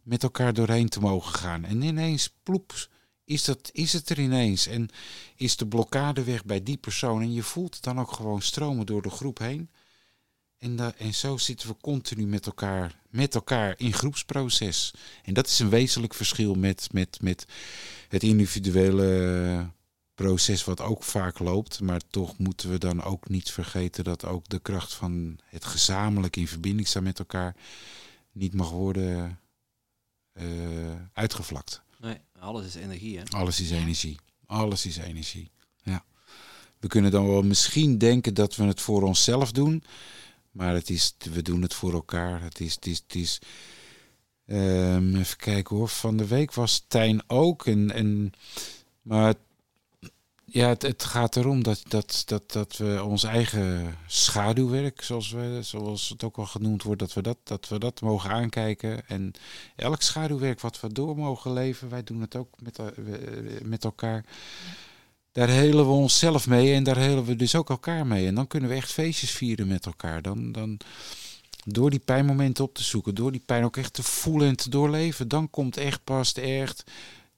met elkaar doorheen te mogen gaan. En ineens, ploeps, is, dat, is het er ineens. En is de blokkade weg bij die persoon. En je voelt het dan ook gewoon stromen door de groep heen. En, da, en zo zitten we continu met elkaar, met elkaar in groepsproces. En dat is een wezenlijk verschil met, met, met het individuele proces wat ook vaak loopt. Maar toch moeten we dan ook niet vergeten dat ook de kracht van het gezamenlijk in verbinding staan met elkaar niet mag worden uh, uitgevlakt. Nee, alles is energie, hè? Alles is energie. Alles is energie. Ja. We kunnen dan wel misschien denken dat we het voor onszelf doen. Maar het is, we doen het voor elkaar. Het is, het is, het is um, even kijken hoor. Van de week was Tijn ook. En, en, maar ja, het, gaat erom dat, dat, dat, dat we ons eigen schaduwwerk, zoals, we, zoals het ook wel genoemd wordt, dat we dat, dat we dat mogen aankijken. En elk schaduwwerk wat we door mogen leven, wij doen het ook met, met elkaar. Daar helen we onszelf mee en daar helen we dus ook elkaar mee. En dan kunnen we echt feestjes vieren met elkaar. Dan, dan, door die pijnmomenten op te zoeken, door die pijn ook echt te voelen en te doorleven, dan komt echt pas echt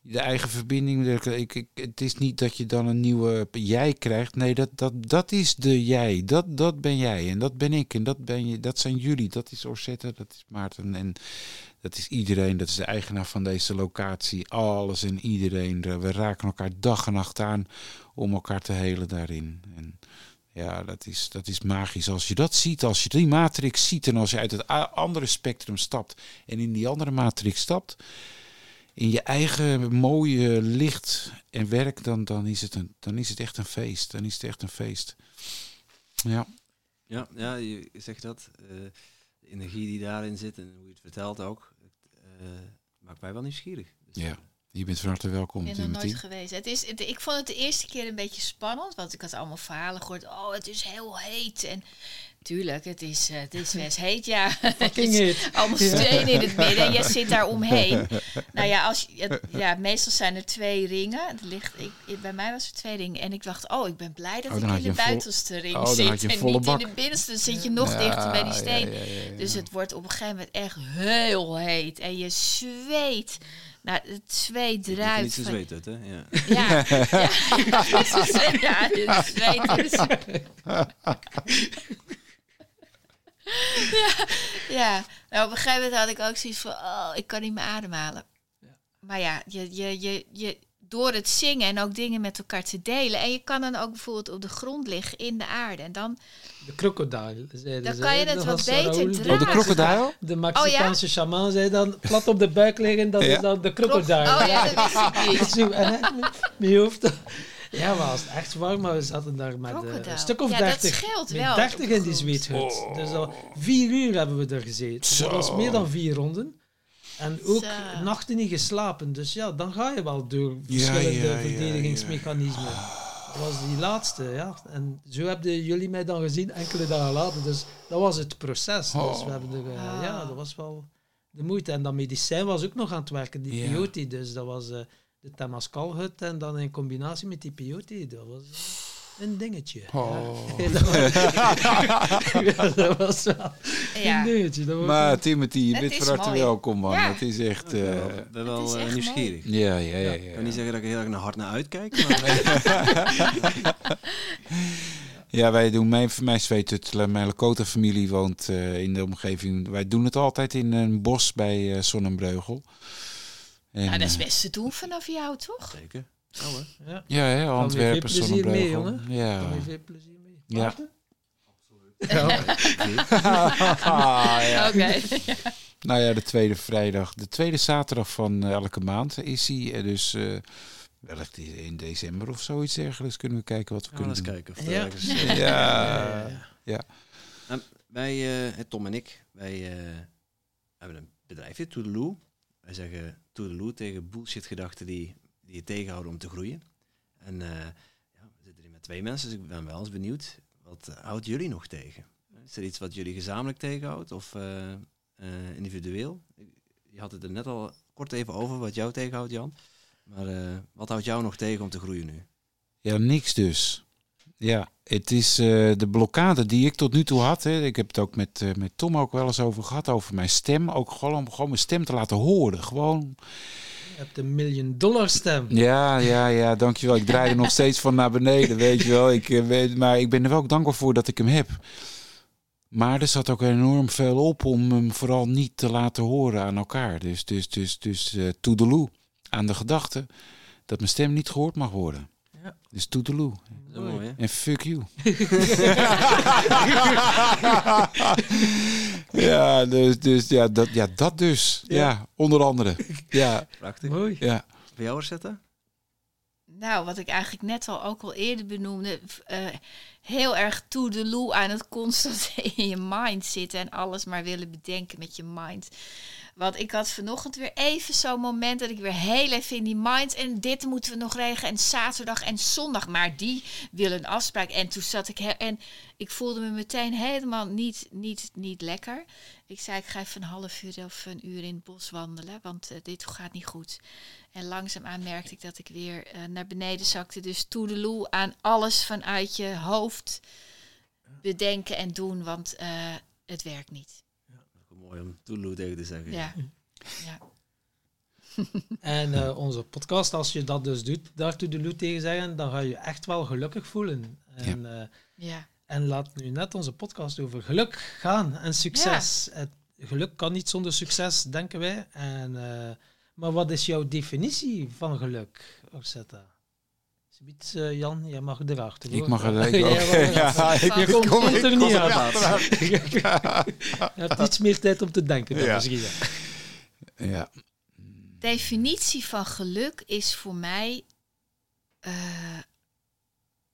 de eigen verbinding. Ik, ik, het is niet dat je dan een nieuwe jij krijgt. Nee, dat, dat, dat is de jij. Dat, dat ben jij en dat ben ik en dat, ben je, dat zijn jullie. Dat is Orsette, dat is Maarten en dat is iedereen. Dat is de eigenaar van deze locatie. Alles en iedereen. We raken elkaar dag en nacht aan om elkaar te helen daarin. En ja, dat is, dat is magisch. Als je dat ziet, als je die matrix ziet en als je uit het andere spectrum stapt en in die andere matrix stapt in je eigen mooie licht en werk, dan, dan, is het een, dan is het echt een feest. Dan is het echt een feest. Ja. Ja, ja je zegt dat. Uh, de energie die daarin zit en hoe je het vertelt ook, uh, maakt mij wel nieuwsgierig. Dus, ja. Je bent van harte welkom. Ik ben er nooit geweest. Het is, het, ik vond het de eerste keer een beetje spannend, want ik had allemaal verhalen gehoord. Oh, het is heel heet. En Tuurlijk, het is, uh, het is best heet, ja. Allemaal stenen in het midden en je zit daar omheen. Nou ja, als, je, ja, meestal zijn er twee ringen. Het ligt, ik, bij mij was er twee ringen. En ik dacht, oh, ik ben blij dat oh, ik in de buitenste ring oh, zit. En niet bak. in de binnenste. Dan zit je nog ja, dichter bij die steen. Ja, ja, dus het wordt op een gegeven moment echt heel heet. En je zweet. Nou, het zweet druipt. Niet zo zweet het, hè? Ja. Ja, ja. ja, het zweet. ja, ja. Nou, op een gegeven moment had ik ook zoiets van, oh, ik kan niet meer ademhalen. Ja. Maar ja, je, je, je, je, door het zingen en ook dingen met elkaar te delen. En je kan dan ook bijvoorbeeld op de grond liggen in de aarde. En dan... De krokodil. Dan kan je het wat beter dragen. Oh, de krokodil? De Mexicaanse oh, ja? shaman zei dan plat op de buik liggen. Dat ja. is dan de krokodil. Oh ja, dat is niet. Je hoeft... Ja, maar het echt warm, maar we zaten daar met uh, een stuk of dertig. Ja, met wel. 30 in die zweethut. Oh. Dus al vier uur hebben we er gezeten. Zo. Dat was meer dan vier ronden. En ook Zo. nachten niet geslapen. Dus ja, dan ga je wel door verschillende ja, ja, verdedigingsmechanismen. Dat was die laatste, ja. En zo hebben jullie mij dan gezien enkele dagen later. Dus dat was het proces. Dus Oh. we hebben er, eh, Ah. ja, dat was wel de moeite. En dat medicijn was ook nog aan het werken, die peyote. Dus dat was eh, de Temascal-hut en dan in combinatie met die peyote. Dat was een dingetje. Oh. Ja. dat, was, ja, dat was wel Ja. een dingetje. Dat was Maar Timothy, je bent is van harte welkom, man. Ja. Het is echt... Ik ben eh, wel, ik ben wel is eh, echt nieuwsgierig. ja, ja, ja. Ik ja. kan niet zeggen dat ik er heel erg naar hard naar uitkijk, maar Ja, wij doen, mijn, mijn Zweetut, mijn Lakota-familie woont eh, in de omgeving. Wij doen het altijd in een bos bij eh Zonnebreugel. En, Nou, dat is eh, best te doen vanaf jou, toch? zeker. Ja, hoor. ja. Ja, hè, Antwerpen, veel plezier mee, jongen. Ja. Je veel plezier mee. Ja. Ah, ja. Oké. Nou ja, de tweede vrijdag, de tweede zaterdag van eh, elke maand is hij. Eh, Dus eh wellicht in december of zoiets dergelijks kunnen we kijken wat we kunnen doen. kijken of Ja. ergens... Ja. ja. Wij, eh, Tom en ik, wij eh, hebben een bedrijfje, Toedeloe. Wij zeggen Toedeloe tegen bullshit gedachten die, die je tegenhouden om te groeien. En eh, ja, we zitten hier met twee mensen, dus ik ben wel eens benieuwd. Wat houdt jullie nog tegen? Is er iets wat jullie gezamenlijk tegenhoudt of eh, eh, individueel? Je had het er net al kort even over wat jou tegenhoudt, Jan. Maar wat houdt jou nog tegen om te groeien nu? Ja, niks dus. Ja, het is eh, de blokkade die ik tot nu toe had. Hè. Ik heb het ook met, eh, met Tom ook wel eens over gehad, over mijn stem. Ook gewoon om gewoon mijn stem te laten horen. Gewoon. Je hebt een miljoen dollar stem. Ja, ja, ja, dankjewel. Ik draai er nog steeds van naar beneden, weet je wel. Ik, eh, weet, maar ik ben er wel dankbaar voor dat ik hem heb. Maar er zat ook enorm veel op om hem vooral niet te laten horen aan elkaar. Dus, dus, dus, dus eh toedeloe aan de gedachte dat mijn stem niet gehoord mag worden. Ja. Dus is mooi? En fuck you. ja, dus, dus ja, dat, ja, dat dus. Ja. Ja. onder andere. Ja, Prachtig. Mooi. ja. Bij jou, zetten? Nou, wat ik eigenlijk net al ook al eerder benoemde, eh, heel erg toedeloe aan het constant in je mind zitten en alles maar willen bedenken met je mind. Want ik had vanochtend weer even zo'n moment dat ik weer heel even in die mind en dit moeten we nog regelen en zaterdag en zondag, maar die willen een afspraak. En toen zat ik en ik voelde me meteen helemaal niet, niet, niet lekker. Ik zei ik ga even een half uur of een uur in het bos wandelen, want eh, dit gaat niet goed. En langzaamaan merkte ik dat ik weer eh, naar beneden zakte. Dus toedeloe aan alles vanuit je hoofd bedenken en doen, want eh, het werkt niet. Mooi om Toedeloe tegen te zeggen. Ja. ja. En eh, onze podcast, als je dat dus doet, daartoe de loot tegen zeggen, dan ga je je echt wel gelukkig voelen. En, eh, ja. en laat nu net onze podcast over geluk gaan en succes. Het, geluk kan niet zonder succes, denken wij. En, eh, maar wat is jouw definitie van geluk, Orsetta? Subiet, eh, Jan, jij mag erachter. Ik mag er. Ja, Je komt kom- komt er niet aan. Je hebt iets meer tijd om te denken dan Ja. misschien. Ja. Definitie van geluk is voor mij eh,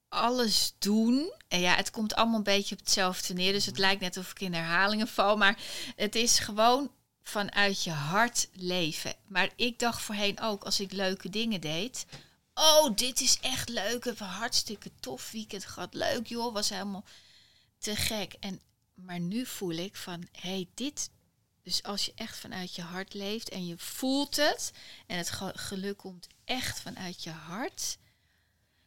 alles doen. En ja, het komt allemaal een beetje op hetzelfde neer. Dus het lijkt net of ik in herhalingen val. Maar het is gewoon vanuit je hart leven. Maar ik dacht voorheen ook, als ik leuke dingen deed. Oh, dit is echt leuk. We hebben een hartstikke tof weekend gehad. Leuk joh, was helemaal te gek. En, maar nu voel ik van, hé, hey, dit... Dus als je echt vanuit je hart leeft en je voelt het... en het ge- geluk komt echt vanuit je hart...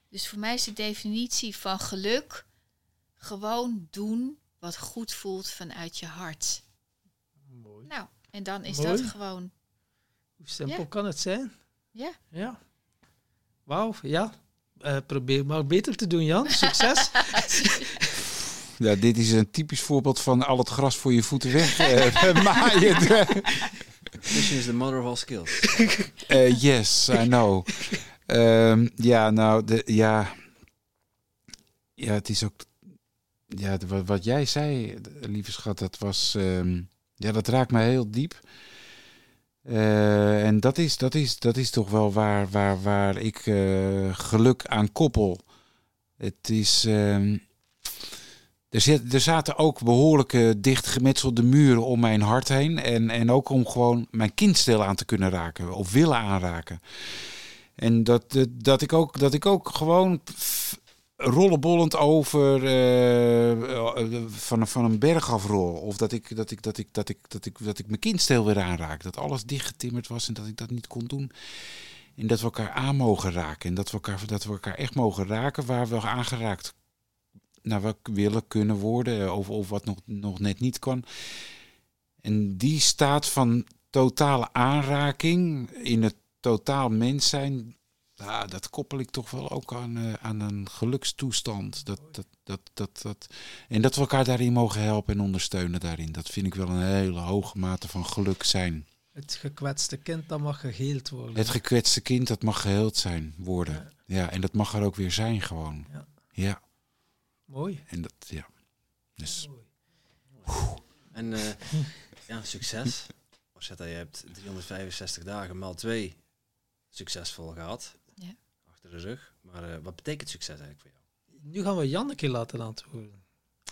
Dus voor mij is de definitie van geluk gewoon doen wat goed voelt vanuit je hart. Mooi. Nou, en dan is Mooi. dat gewoon, Hoe simpel Ja. kan het zijn? ja. Ja. Wauw, ja. Eh, probeer maar beter te doen, Jan. Succes. ja, dit is een typisch voorbeeld van al het gras voor je voeten weg eh, maaien. Fishing is the mother of all skills. Eh, yes, I know. Ehm, ja, nou, de, ja. Ja, het is ook. Ja, de- wat, wat jij zei, lieve schat, dat was. ehm, ja, dat raakt mij heel diep. Eh, en dat is, dat, is, dat is toch wel waar, waar, waar ik eh, geluk aan koppel. Het is. ehm, Er, zit, er zaten ook behoorlijke dicht gemetselde muren om mijn hart heen. En, en ook om gewoon mijn kind stil aan te kunnen raken. Of willen aanraken. En dat, dat, ik, ook, dat ik ook gewoon rollenbollend over eh, eh, van, van een berg afrol. Of dat ik, dat, ik, dat, ik, dat, ik, dat, ik, dat ik mijn kind stil weer aanraak. Dat alles dichtgetimmerd was en dat ik dat niet kon doen. En dat we elkaar aan mogen raken. En dat we elkaar, dat we elkaar echt mogen raken waar we aangeraakt naar wat willen kunnen worden. eh, Of, of wat nog, nog net niet kan. En die staat van totale aanraking in het totaal mens zijn. Ja, dat koppel ik toch wel ook aan, eh, aan een gelukstoestand. Dat, dat, dat, dat, dat, en dat we elkaar daarin mogen helpen en ondersteunen daarin. Dat vind ik wel een hele hoge mate van geluk zijn. Het gekwetste kind, dat mag geheeld worden. Het gekwetste kind, dat mag geheeld zijn worden. Ja, en dat mag er ook weer zijn gewoon. Ja. Ja, Mooi. en dat, ja. Dus En eh, ja, succes. Rosetta, je hebt 365 dagen maal 2 succesvol gehad. Ja. Achter de rug. Maar eh, wat betekent succes eigenlijk voor jou? Nu gaan we Janneke laten antwoorden.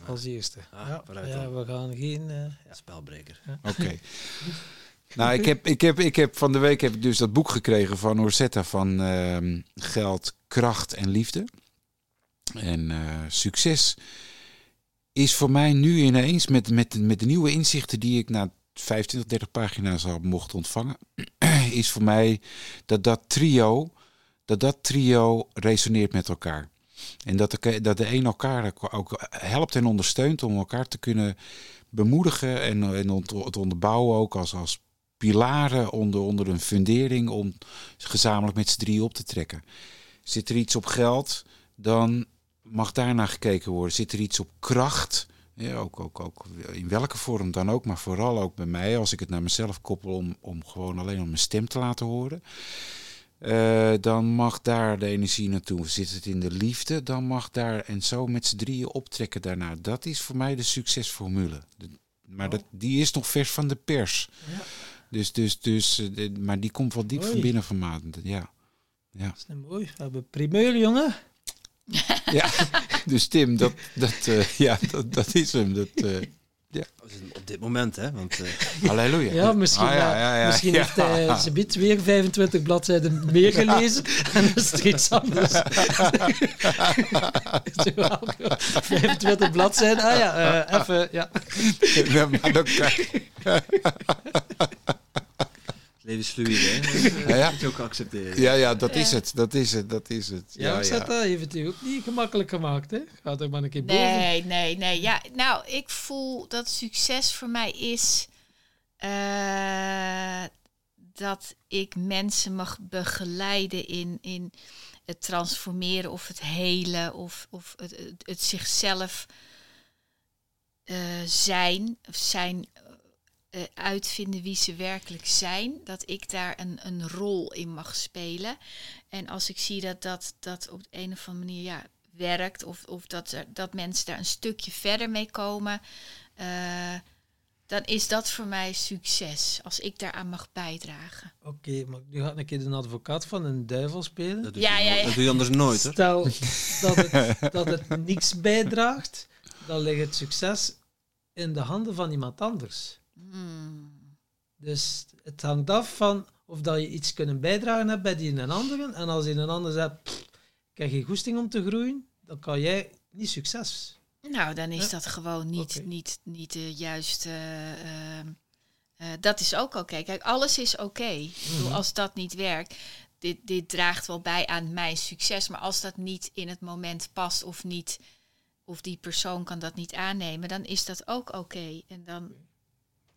Als eerste. Ah, ja, vooruit ja, dan. we gaan geen... eh, Spelbreker. Oké. nou, ik heb, ik, heb, ik heb van de week heb ik dus dat boek gekregen van Orsetta van ehm, Geld, Kracht en Liefde. En eh, succes is voor mij nu ineens met, met, met de nieuwe inzichten die ik na 25, 30 pagina's al mocht ontvangen, is voor mij dat dat trio, dat dat trio resoneert met elkaar. En dat de, dat de een elkaar ook- helpt en ondersteunt om elkaar te kunnen bemoedigen en, en het onderbouwen ook als, als pilaren onder, onder een fundering om gezamenlijk met z'n drie op te trekken. Zit er iets op geld, dan mag daarnaar gekeken worden. Zit er iets op kracht, ook, ook, ook in welke vorm dan ook, maar vooral ook bij mij, als ik het naar mezelf koppel om, om gewoon alleen om mijn stem te laten horen. Eh, dan mag daar de energie naartoe. Zit het in de liefde, dan mag daar en zo met z'n drieën optrekken daarna. Dat is voor mij de succesformule. De- maar dat, die is nog vers van de pers. Ja. Dus, dus, dus, eh, de- maar die komt wel diep van binnen van. Ja. Ja. Dat is mooi. We hebben primeur, jongen. ja, dus Tim, dat, dat, eh, ja, dat, dat is hem. Dat, Zitten Op dit moment, hè? Want eh, halleluja. Ja, misschien, Ah, ja, eh, ja, ja, misschien ja. heeft hij ze biedt weer 25 bladzijden meer gelezen en dan is er iets anders. Zo, welke- 25 bladzijden, ah ja, eh, even, ja. Ja, maar dan krijg- het leven is fluïde, hè? Ja, ja. Dat moet je ook accepteren. ja, ja, dat Ja. is het. Dat is het. Dat is het. Ja, Ja, ja. dat u ook niet gemakkelijk gemaakt, hè? Gaat er maar een keer boven. Nee, nee, nee. Ja, nou, ik voel dat succes voor mij is eh, dat ik mensen mag begeleiden in, in het transformeren of het helen of, of het, het, het zichzelf eh, zijn, of zijn eh, uitvinden wie ze werkelijk zijn. Dat ik daar een, een rol in mag spelen. En als ik zie dat dat, dat op de een of andere manier ja, werkt, of, of dat, er, dat mensen daar een stukje verder mee komen, eh, dan is dat voor mij succes. Als ik daaraan mag bijdragen. Oké, maar nu gaat een keer de advocaat van een duivel spelen. Dat doe, Ja, je, ja, ja. dat doe je anders nooit, hoor. Stel dat het, dat het niks bijdraagt, dan ligt het succes in de handen van iemand anders. Hmm. Dus het hangt af van of dat je iets kunnen bijdragen hebt bij die een anderen. En als je een ander zegt, "Pff, ik heb geen goesting om te groeien, dan kan jij niet succes. Nou, dan is Ja. dat gewoon niet, niet, niet de juiste. eh, eh, dat is ook oké. Kijk, alles is oké. Mhm. Als dat niet werkt, dit, dit draagt wel bij aan mijn succes. Maar als dat niet in het moment past of niet, of die persoon kan dat niet aannemen, dan is dat ook oké. En dan,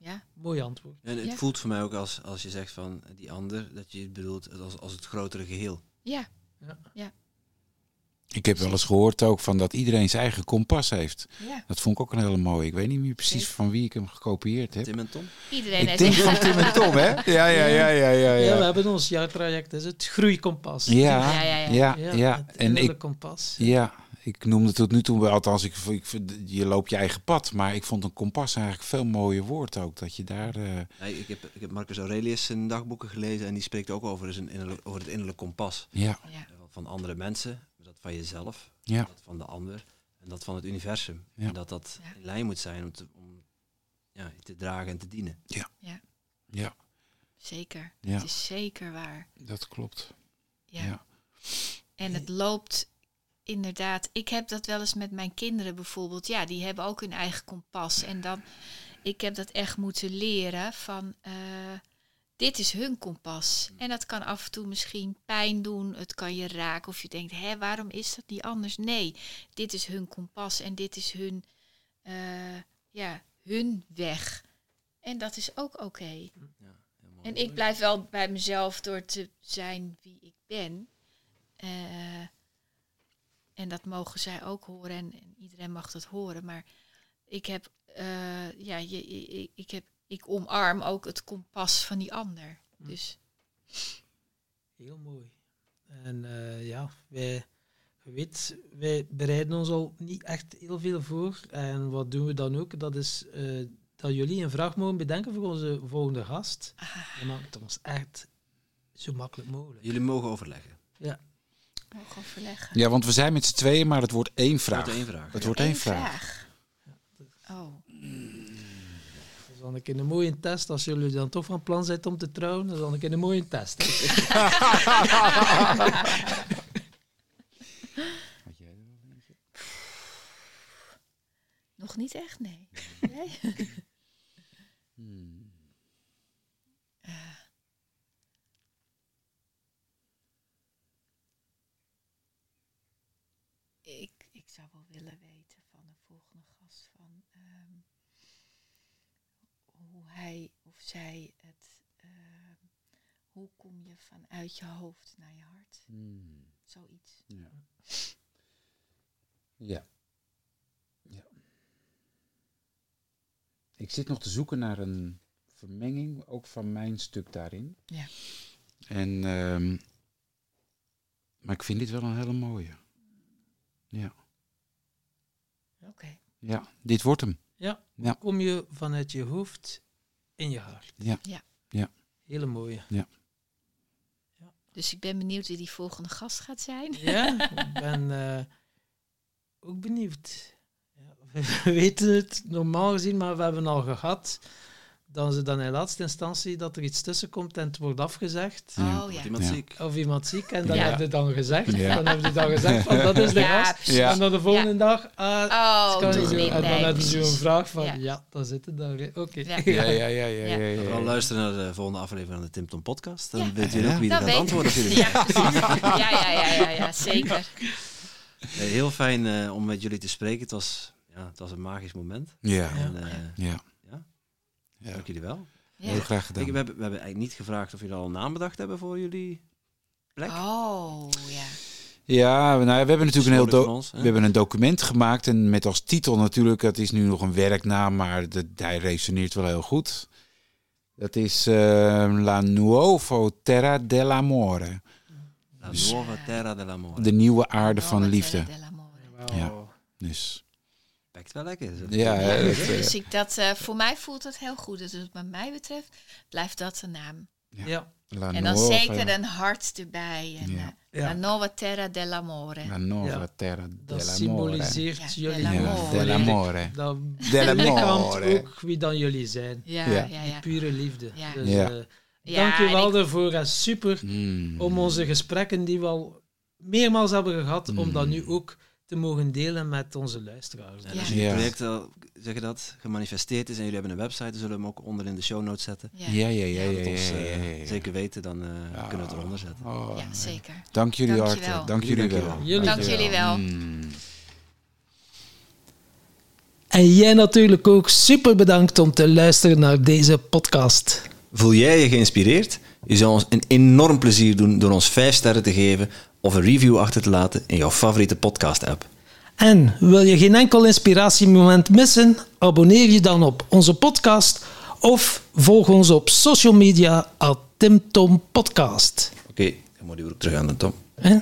ja, Mooi antwoord. En het Ja. voelt voor mij ook als, als je zegt van die ander, dat je het bedoelt als, als het grotere geheel. ja, Ik heb wel eens gehoord ook van dat iedereen zijn eigen kompas heeft. ja. Dat vond ik ook een hele mooie. Ik weet niet meer precies van wie ik hem gekopieerd heb. Tim en Tom? Iedereen Ik heeft denk van Tim en Tom, hè? Ja, ja, ja, ja, ja. Ja, we Ja, hebben ons jaartraject, dat is het groeikompas. ja, Ja, ja, ja. ja. ja, het En ik, kompas. ja, ik noemde tot nu toe, wel- althans, ik, ik, je loopt je eigen pad. Maar ik vond een kompas eigenlijk veel mooier woord ook. Dat je daar... eh, Nee, ik, heb, ik heb Marcus Aurelius zijn dagboeken gelezen en die spreekt ook over, zijn innerlijk, over het innerlijk kompas. ja, Ja. Van andere mensen, dat van jezelf, ja, dat van de ander. en dat van het universum. Ja. En dat dat Ja. in lijn moet zijn om te, om, ja, te dragen en te dienen. Ja, Zeker. Ja. Het is zeker waar. dat klopt. Ja. Ja. En het loopt inderdaad. Ik heb dat wel eens met mijn kinderen bijvoorbeeld. Ja, die hebben ook hun eigen kompas. En dan, ik heb dat echt moeten leren van. eh, dit is hun kompas. En dat kan af en toe misschien pijn doen. Het kan je raken. Of je denkt, hè, waarom is dat niet anders? Nee, dit is hun kompas en dit is hun, eh, ja, hun weg. En dat is ook oké. En ik blijf wel bij mezelf door te zijn wie ik ben. Eh, en dat mogen zij ook horen en, en iedereen mag dat horen. Maar ik heb, eh, ja, je, ik, ik heb, ik omarm ook het kompas van die ander. Dus Heel mooi. En eh, ja, wij, je weet, wij bereiden ons al niet echt heel veel voor. En wat doen we dan ook? Dat is eh, dat jullie een vraag mogen bedenken voor onze volgende gast. ah, En maakt het ons echt zo makkelijk mogelijk. Jullie mogen overleggen. Mogen overleggen. Ja, want we zijn met z'n tweeën, maar het wordt één Wordt vraag. één vraag. Het ja. wordt één vraag. Oh, dan een keer een mooie test. Als jullie dan toch van plan zijn om te trouwen, dan een keer een mooie test. nog niet echt, nee. nee? Eh. ik, ik zou wel willen weten van de volgende gast van ehm, hoe hij of zij het. ehm, hoe kom je vanuit je hoofd naar je hart? Zoiets. Ja. Ja. ja. Ik zit nog te zoeken naar een vermenging, ook van mijn stuk daarin. Ja. En, ehm, maar ik vind dit wel een hele mooie. Ja. Oké. Ja, dit wordt hem. Ja, Ja. kom je vanuit je hoofd in je hart. Ja. Ja. Ja. Hele mooie. Dus ik ben benieuwd wie die volgende gast gaat zijn. Ja, ik ben eh, ook benieuwd. Ja, we weten het normaal gezien, maar we hebben al gehad. Dan ze dan in laatste instantie dat er iets tussen komt en het wordt afgezegd. Ja. Oh iemand Ja. ziek? Of iemand ziek en dan Ja. heb je dan gezegd. Ja. Dan hebben ze dan gezegd van dat is de Ja, gast. En dan de volgende dag, ah, Oh, kan niet. En dan hebben ze een vraag van, Ja. ja, dan zit het daar. Oké. Ja. Ja, ja, ja, ja, ja. Ja. ja, Vooral ja. luisteren naar de volgende aflevering van de Tim Tom podcast. Dan jullie Ja. ook wie er Dat weet op jullie Ja. Ja, ja, ja, ja, ja, zeker. Heel fijn eh, om met jullie te spreken. Het was, ja, het was een magisch moment. Ja, En, eh, ja. Ja. Dank jullie wel. Ja. Heel graag gedaan. Ik, we, hebben, we hebben eigenlijk niet gevraagd of jullie al een naam bedacht hebben voor jullie plek. Oh, ja. Ja, nou, ja, we hebben natuurlijk een heel ons, we hebben een document gemaakt en met als titel natuurlijk, het is nu nog een werknaam, maar dat, hij resoneert wel heel goed. Dat is eh, La Nuovo Terra dell'Amore, La Nuova Terra dell'Amore. de nieuwe aarde van liefde. Ja. Dus Wel lekker. Zo. ja, dat, eh, Dus ik dat, eh, voor mij voelt dat heel goed. Dus wat mij betreft blijft dat de naam. Ja. En dan zeker een hart erbij. En, Ja. eh, Ja. La Nova Terra dell'Amore. La Nuova Ja. Terra Dat dell'Amore. symboliseert Ja, jullie dell'amore. Ja, volledig. dell'amore. Dat belichaamt ook wie dan jullie zijn. Ja, Ja. ja, ja. Pure liefde. Ja. Dus, Ja. eh, Ja, dank je en wel daarvoor. En super Mm. om onze gesprekken die we al meermaals hebben gehad, om dat Mm. nu ook te mogen delen met onze luisteraars. En Ja. als Ja. project al, zeg je dat, gemanifesteerd is en jullie hebben een website, dan zullen we hem ook onder in de show notes zetten. Ja, Ja, ja, ja, ja, Dat ja, ons ja, eh, ja, ja. zeker weten, dan eh, Ja. kunnen we het eronder zetten. Oh, ja, zeker. Dank jullie hartelijk. Dank Jullie wel. Dank jullie wel. Mm. En jij natuurlijk ook super bedankt om te luisteren naar deze podcast. Voel jij je geïnspireerd? Je zou ons een enorm plezier doen door ons 5 sterren te geven of een review achter te laten in jouw favoriete podcast-app. En wil je geen enkel inspiratiemoment missen? Abonneer je dan op onze podcast of volg ons op social media at Tim Tom Podcast. Oké, dan moet je ook terug aan de Tom. Hè?